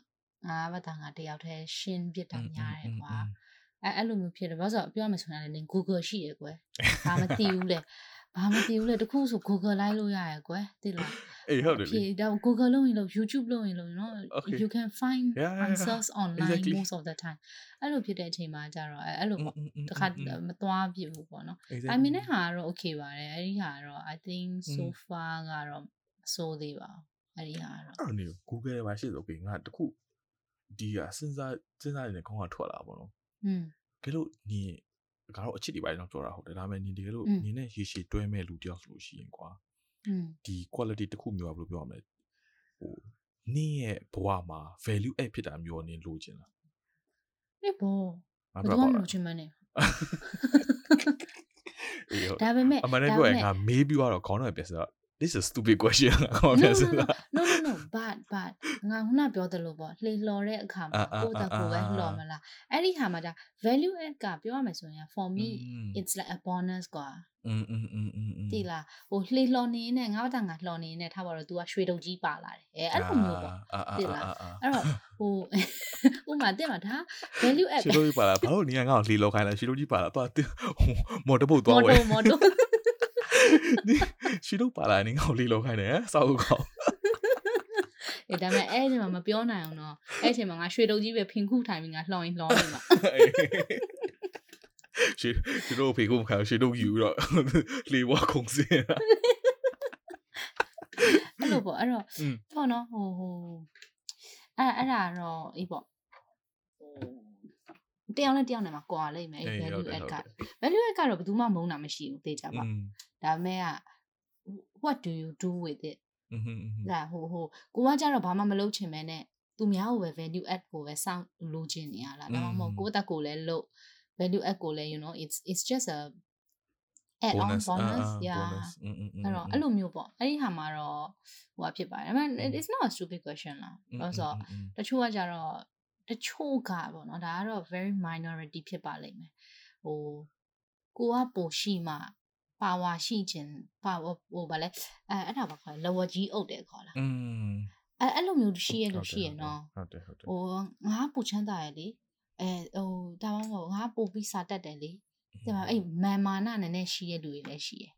ငါဘာသာငါတယောက်တည်းရှင်းပြတာများတယ်ကွာအဲအဲ့လိုမျိုးဖြစ်တယ်ဘာလို့ဆိုပြောရမယ်ဆိုရင်လည်း Google ရှိရယ်ကွယ်ဘာမသိဘူးလေဘာမသိဘူးလေတခုဆို Google လိုက်လို့ရရယ်ကွယ်သိလား အေးဟုတ်တယ်ဖြေဒါ Google လုပ်ရင်လို့ YouTube လုပ်ရင်လို့ you know you can find answers online most of the time အဲ့လိုဖြစ်တဲ့အချိန်မှာကြတော့အဲ့လိုတခါမသွားပြဘူးပေါ့နော်။ I mean နဲ့ဟာကတော့ okay ပါတယ်အဲ့ဒီဟာကတော့ I think so far ကတော့ဆိုးသေးပါအဲ့ဒီဟာကတော့အဲ့နေ Google မှာရှိဆို okay ငါတခုဒီကစဉ်းစားစဉ်းစားနေတဲ့ခေါင်းကထွက်လာပေါ့နော်။อืมကဲလို့ညီကတော့အချစ်တွေပိုင်းတော့ပြောတာဟုတ်တယ်ဒါပေမဲ့ညီတကယ်လို့ညီနဲ့ရေရှည်တွဲမဲ့လူတယောက်ဆိုလို့ရှိရင်ကွာ ဒီ quality တစ်ခုမျိုးကဘယ်လိုပြောရမလဲဟိုနင်းရဲ့ဘဝမှာ value add ဖြစ်တာမျိုးနင်းလိုချင်လားအေးဘောဘာလို့မလိုချင်မလဲဒါပေမဲ့အမှန်တကယ်ငါမေးပြီးတော့ခေါင်းတော့ပြစ this is a stupid question ကောပြောစတာ no no no but but ငါခုနပြောတယ်လို့ပေါ့လှေလှော်တဲ့အခါမှာကိုယ့်တကူပဲလှော်မလားအဲ့ဒီခါမှာဒါ value add ကပြောရမယ်ဆိုရင် for me it's like a bonus ကွာอืมอืมอืมอืมတိလားဟိုလှေလှော်နေနေငါ့ဘာငါလှော်နေနေထားပါတော့ तू ကရွှေတုပ်ကြီးပါလာတယ်အဲအဲ့လိုမျိုးပေါ့တိလားအဲ့တော့ဟိုဥမာတင်မှာဒါ value add ရွှေတုပ်ကြီးပါလာဘာလို့နေငါ့ကိုလှေလှော်ခိုင်းလဲရွှေတုပ်ကြီးပါလာတော့မော်တပုတ်သွားဝဲမော်တိုမော်တို ရှိတော့ပါလာနေငေါလေးလောက်ခိုင်းတယ်စောက်ကောအဲဒါပေမဲ့အဲ့ဒီမှာမပြောနိုင်အောင်တော့အဲ့အချိန်မှာငါရွှေတုပ်ကြီးပဲဖင်ခုထိုင်ပြီးငါလှောင်ရင်လှောင်နေမှာရွှေရွှေတုပ်ဖေခုမခံရွှေတုပ်ယူတော့လေဝါခုံစင်းအဲ့လိုပေါ့အဲ့တော့ပေါ့နော်ဟိုဟိုအဲ့အဲ့ဒါတော့အေးပေါ့ တယောက်နဲ့တယောက်နဲ့မှာကွာလိမ့်မယ် value add က value add ကတော့ဘယ်သူမှမုန်းတာမရှိဘူးသိကြပါဒါပေမဲ့က what do you do with it ဒါဟိုဟိုကိုကကြတော့ဘာမှမလုပ်ချင်မဲနဲ့သူများကိုပဲ value add ကိုပဲစောင့်လိုချင်နေရလားဒါမှမဟုတ်ကိုယ့်အသက်ကိုလည်းလုပ် value add ကိုလည်း you know it's it's just a add on bonus yeah အဲ့တော့အဲ့လိုမျိုးပေါ့အဲ့ဒီဟာမှာတော့ဟိုဟာဖြစ်ပါတယ်ဒါပေမဲ့ it's not a stupid question လားဆိုတော့တချို့ကကြတော့ တချို့ကပေါ့နော်ဒါကတော့ very minority ဖြစ်ပါလိမ့်မယ်ဟိုကိုကပိုရှိမှပါဝါရှိခြင်းပါဟိုဗာလဲအဲအဲ့ဒါပါခေါ်လဝကြီးအုပ်တယ်ခေါ်လားอืมအဲအဲ့လိုမျိုးရှိရလို့ရှိရနော်ဟုတ်တယ်ဟုတ်တယ်ဟိုငါပူချမ်းသာရလေအဲဟိုဒါမှမဟုတ်ငါပူပြီးစာတက်တယ်လေဒီမှာအဲ့မန်မာနနည်းနည်းရှိတဲ့လူတွေလည်းရှိရယ်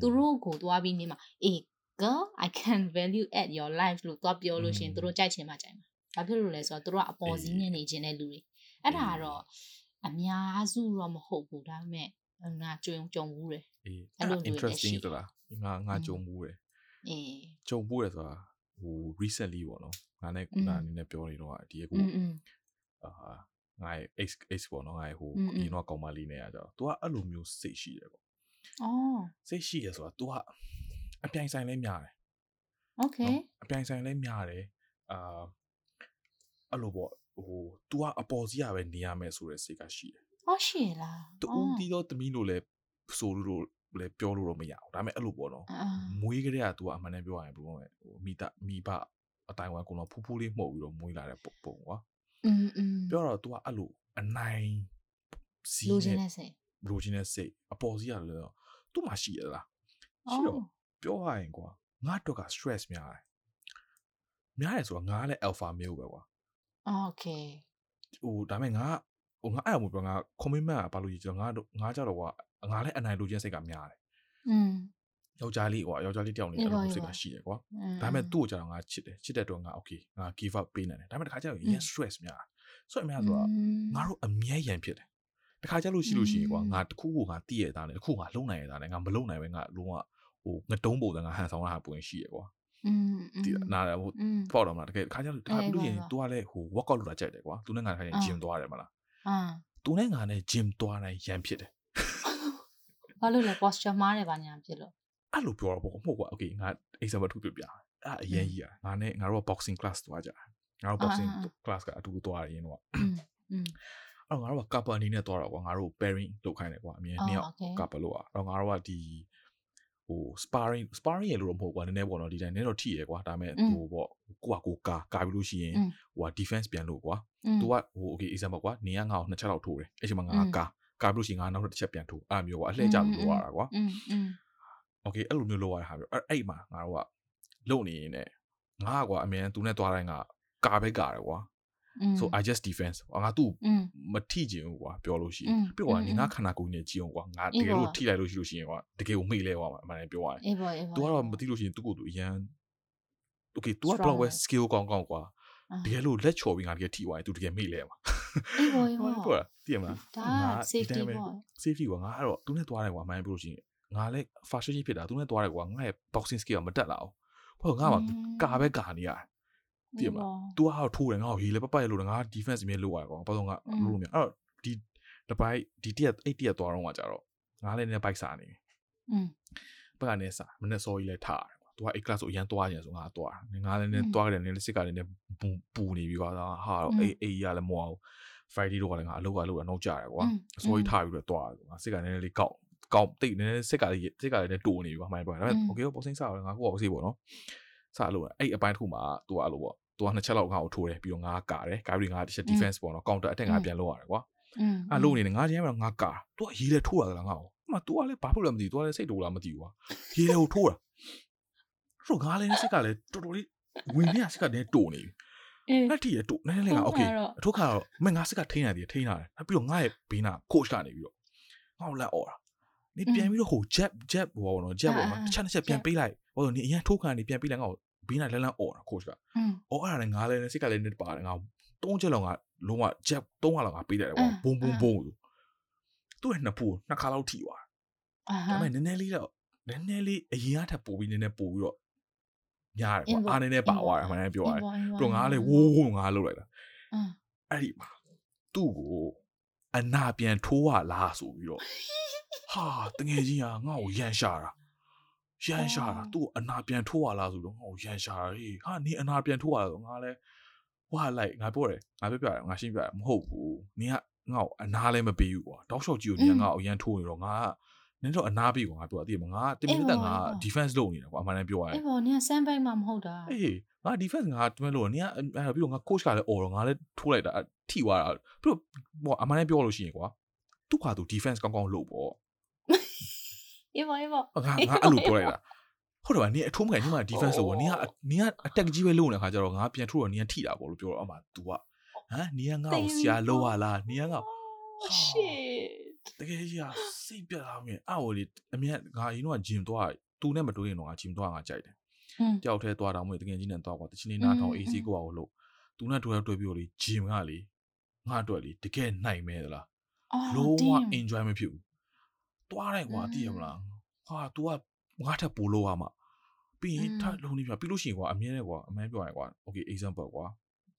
သူတို့ကိုသွားပြီးနေမှာအေး girl i can value at your life လို့သွားပြောလို့ရှိရင်သူတို့ကြိုက်ချင်မှကြိုက်မှာ ဘာဖြစ်လို့လဲဆိုတော့သူတို့ကအပေါ်စီးနေနေခြင်းတဲ့လူတွေအဲ့ဒါကတော့အများစုတော့မဟုတ်ဘူးဒါပေမဲ့ငါကြုံကြုံဘူးတယ်အေးအဲ့လို interesting ဆိုတာငါငါကြုံဘူးတယ်အေးကြုံဘူးတယ်ဆိုတာဟို recently ပေါ့နော်ငါနဲ့ငါအနေနဲ့ပြောနေတော့ဒီကူအာငါ X X ပေါ့နော်ငါဟိုအရင်တော့ကောင်မလေးနဲ့อ่ะတော့ तू ကအဲ့လိုမျိုးစိတ်ရှိတယ်ပေါ့အော်စိတ်ရှိရဆိုတာ तू ကအပြိုင်ဆိုင်လဲများတယ် Okay အပြိုင်ဆိုင်လဲများတယ်အာ အဲ့လိုပေါ့ဟို तू ကအပေါ်စီးရပဲနေရမယ်ဆိုတဲ့စိတ်ကရှိတယ်။ဟုတ်ရှိလား။တူတီတော့တမီးလို့လဲဆိုလို့လည်းပြောလို့တော့မရဘူးဒါပေမဲ့အဲ့လိုပေါ့နော်မွေးကလေးက तू ကအမှန်တမ်းပြောရရင်ဘယ်လိုလဲဟိုမိတာမိဘအတိုင်းဝမ်ကတော့ဖူးဖူးလေးမှုတ်ပြီးတော့မွေးလာတဲ့ပုံပုံကွာอืมอืมပြောတော့ तू ကအဲ့လိုအနိုင်စီလိုချင်တဲ့စိတ်လိုချင်တဲ့စိတ်အပေါ်စီရတယ်တော့သူ့မှာရှိရလားရှိတော့ပြောရရင်ကွာငါတော့က stress များတယ်များတယ်ဆိုတော့ငါလည်း alpha male ပဲကွာ okay ဟိုဒါပေမဲ့ငါဟိုငါအဲ့အမှုပြောငါ commitment ကဘာလို့ကြီးကျွန်တော်ငါငါကြတော့ကွာငါလည်းအနိုင်လိုချင်စိတ်ကများတယ်อืมယောက်ျားလေးကွာယောက်ျားလေးတယောက်နေအဲ့လိုစိတ်ကရှိတယ်ကွာဒါပေမဲ့သူ့ကိုကျတော့ငါချစ်တယ်ချစ်တဲ့တော့ငါ okay ငါ give up ပေးနိုင်တယ်ဒါပေမဲ့တခါကျတော့ yes stress များ stress များဆိုတော့ငါတို့အမြဲရန်ဖြစ်တယ်တခါကျလို့ရှိလို့ရှိရင်ကွာငါတခုခုငါတည်ရတာနဲ့တခုငါလုံနိုင်ရတာနဲ့ငါမလုံနိုင်ပဲငါလုံးဝဟိုငတုံးပုံစံငါဟန်ဆောင်တာပုံရှိရကွာ อืมဒီနာဟိုပေါ့တော့မလားတကယ်တခါကျလို့တခါပြီးလို့ရှိရင် तू ကလည်းဟို workout လုပ်တာကြိုက်တယ်ကွာ तू နဲ့ငါတခါကျ gym သွားတယ်မလားအာ तू နဲ့ငါနဲ့ gym သွားတိုင်းရန်ဖြစ်တယ်ဘာလို့လဲ posture မှားတယ်ဘာညာဖြစ်လို့အဲ့လိုပြောတော့ပေါ့မဟုတ်ကွာ okay ငါ example ထုတ်ပြပြအဲ့အရင်ကြီးอ่ะငါနဲ့ငါတို့က boxing class သွားကြငါတို့ boxing class ကအတူတူသွားရရင်တော့อืมအဲ့ငါတို့က couple အနေနဲ့သွားတော့ကွာငါတို့ pairing လုပ်ခိုင်းတယ်ကွာအမြင်နှစ်ယောက် couple လို့อ่ะအဲ့ငါတို့ကဒီ ဟို sparring sparring ရလို့တော့မဟုတ်ကွာနည်းနည်းပေါ့နော်ဒီတိုင်းနည်းတော့ထိရကွာဒါပေမဲ့ဟိုပေါ့ကိုကကိုကာကာပြီးလို့ရှိရင်ဟိုက defense ပြန်လို့ကွာ तू ကဟို okay example ကွာနေရငါ့ကိုနှစ်ချက်လောက်ထိုးတယ်အဲ့ချိန်မှာငါကာကာပြီးလို့ရှိရင်ငါနောက်တစ်ချက်ပြန်ထိုးအဲ့မျိုးကွာအလှည့်ကျလို့လောက်ရတာကွာ okay အဲ့လိုမျိုးလောက်ရတာဟာပြောအဲ့အဲ့မှာငါတို့ကလုံနေရင်လည်းငါကွာအမြန် तू နဲ့သွားတိုင်းကကာပဲကာတယ်ကွာ so i just defense ငါသူ့မထိချင်ဘူးကွာပြောလို့ရှိရင်ပြီးတော့ငါခန္ဓာကိုယ်နဲ့ကြည့်အောင်ကွာငါတကယ်လို့ထိလိုက်လို့ရှိလို့ရှိရင်ကွာတကယ်ကိုမိလဲကွာအမှန်တည်းပြောရရင် तू ကတော့မသိလို့ရှိရင်သူ့ကိုယ်သူအရန် okay तू ကဘလောက်ပဲ skill ကောင်းကောင်းကွာတကယ်လို့လက်ချော်ပြီးငါတကယ်ထိသွားရင် तू တကယ်မိလဲမှာအေးဘောအေးဘောဟုတ်လားသိရမလားဒါ safety ပေါ့ safety ကွာငါအဲ့တော့ तू နဲ့သွားတယ်ကွာမှန်ပြောလို့ရှိရင်ငါလည်း fashion ကြီးဖြစ်တာ तू နဲ့သွားတယ်ကွာငါရဲ့ boxing skill ကမတက်လာအောင်ဘာလို့ငါကကာပဲကာနေရတယ် သိရမလား तू ဟာထိုးတယ်ငါ့ကိုဟေးလေပပရလို့ငါ defense အမြဲလိုရကောင်ဘာလို့ငါလို့လို့မြအဲ့တော့ဒီတပိုက်ဒီတရက်8တရက်သွားတော့ကကြတော့ငါလည်းနည်း bike စာနေပြီอืมဘက်ကနေစာမနေ့စောကြီးလဲထားတယ်သူက A class ကိုအရန်သွားကြတယ်ဆိုငါသွားတယ်ငါလည်းနည်းသွားကြတယ်နည်းစစ်ကလည်းနည်းပူနေပြီကွာဟာတော့အေးအေးရလည်းမဝအောင် Friday တော့ကလည်းငါအလုပ်ကလုပ်တာနောက်ကြတယ်ကွာအစိုးရထားပြီးတော့သွားတယ်ငါစစ်ကလည်းနည်းလေးကောက်ကောက်တိတ်နည်းစစ်ကလည်းစစ်ကလည်းနည်းတူနေပြီကွာမိုင်းပေါ်ဒါပေမဲ့ okay ပေါ့စိမ့်စားတော့ငါကိုပေါ့စိမ့်ပေါ့နော်စလို့အဲ့အပိုင်းတစ်ခုမှာသူကအဲ့လိုပေါ့ သူကနှစ်ချက်လောက်ငါ့ကိုထိုးတယ်ပြီးတော့ငါကာတယ်ကာပြီးငါတစ်ချက် defense ပေါ့နော် counter attack ငါပြန်လုပ်ရတယ်ကွာအဲ့လို့နေနေငါချင်းကတော့ငါကာသူကရေးလေထိုးရတာငါ့ကိုအမ तू ကလည်းဘာဖြစ်လို့လဲမသိဘူး तू ကလည်းစိတ်တိုးလားမသိဘူးကွာရေးလေကိုထိုးတာဆိုငါလည်းစိတ်ကလည်းတော်တော်လေးဝင်နေရစိတ်ကလည်းတိုးနေပြီအဲ့ဒီရတိုးနည်းနည်းလေးက okay အထုခါတော့မငါစိတ်ကထိန်းရတယ်ထိန်းရတယ်နောက်ပြီးတော့ငါရဲ့ဘေးနာ coach ကနေပြီးတော့ငါ့ကိုလက်អော်တာနေပြန်ပြီးတော့ဟို jab jab ဟိုပေါ့နော် jab ပေါ့မှာတစ်ချက်တစ်ချက်ပြန်ပေးလိုက်ဟိုတော့နေအရင်ထိုးခံနေပြန်ပေးလိုက်ငါ့ကို ဘေးနာလန်းလန်းអော်တာ coach ကအော်အဲ့ဒါလည်းငါလည်းစိတ်ကလည်းနစ်ပါတယ်ငါသုံးချက်လောက်ငါလုံးဝ jab သုံးခါလောက်ငါပေးတယ်ကွာဘုံဘုံဘုံသူ့ရဲ့နှစ်ဖူးနှစ်ခါလောက်ထိသွားဒါပေမဲ့နည်းနည်းလေးတော့နည်းနည်းလေးအရင်ကထပ်ပို့ပြီးနည်းနည်းပို့ပြီးတော့ညားတယ်ကွာအားနည်းနည်းပါသွားတယ်မှန်တယ်ပြောရတယ်ပြီးတော့ငါလည်းဝိုးဝိုးငါလုပ်လိုက်တာအဲ့ဒီမှာသူ့ကိုအနာပြန်ထိုးရလားဆိုပြီးတော့ဟာတငယ်ချင်းကငါ့ကိုရန်ရှာတာ ရန်ရှာတာသူ့အနာပြန်ထိုးရလားဆိုတော့ငါ့ကိုရန်ရှာတာဟေးဟာနင်အနာပြန်ထိုးရလားဆိုငါလည်းဟွာလိုက်ငါပြောတယ်ငါပြောပြတယ်ငါရှင်းပြတယ်မဟုတ်ဘူးနင်ကငါ့ကိုအနာလည်းမပေးဘူးကွာတောက်လျှောက်ကြီးကိုနင်ကငါ့ကိုရန်ထိုးနေတော့ငါကနင်တော့အနာပေးကွာငါပြောတယ်ငါတင်မတက်ငါ defense လုပ်နေတာကွာအမှန်တမ်းပြောရရင်အေးပေါ့နင်ကစမ်းပိုက်မှမဟုတ်တာအေးငါ defense ငါတင်မလို့နင်ကအဲ့ပြီးတော့ငါ coach ကလည်းအော်တော့ငါလည်းထိုးလိုက်တာထိသွားတာပြီးတော့ဟိုအမှန်တမ်းပြောလို့ရှိရင်ကွာသူ့ဟာသူ defense ကောင်းကောင်းလုပ်ပေါ့ အေးပေါ့အေးပေါ့ငါငါအဲ့လိုပြောလိုက်တာဟုတ်တယ်ဗျနင်အထုံးမကန်ညီမ defense လို့နင်ကနင်က attack ကြီးပဲလုပ်နေတဲ့ခါကျတော့ငါပြန်ထိုးတော့နင်ကထိတာပေါ့လို့ပြောတော့အမှ तू ကဟမ်နင်ကငါ့ကိုဆရာလောက်ရလားနင်ကငါ shit တကယ်ကြီးอ่ะစိတ်ပြတ်လာမြင်အော်လေအမြတ်ငါအရင်တော့ gym သွားသူနဲ့မတွေ့ရင်တော့ငါ gym သွားငါကြိုက်တယ်တယောက်တည်းသွားတော့မဟုတ်တကယ်ကြီးနဲ့သွားကွာတချင်းလေးနားထောင် AC ကိုအောင်လို့သူနဲ့တွေ့တွေ့ပြီးတော့လေ gym ကလေငါအတွက်လေတကယ်နိုင်မဲသလားလုံးဝ enjoy မဖြစ်ဘူး သွားတယ်ကွာသိရမလားဟာ तू ကငါထက်ပိုလို့ရမှာပြီးရင်ထလုံးနေပြပြီးလို့ရှိရင်ကွာအမြဲတည်းကွာအမှန်ပြောရင်ကွာ okay example ကွာ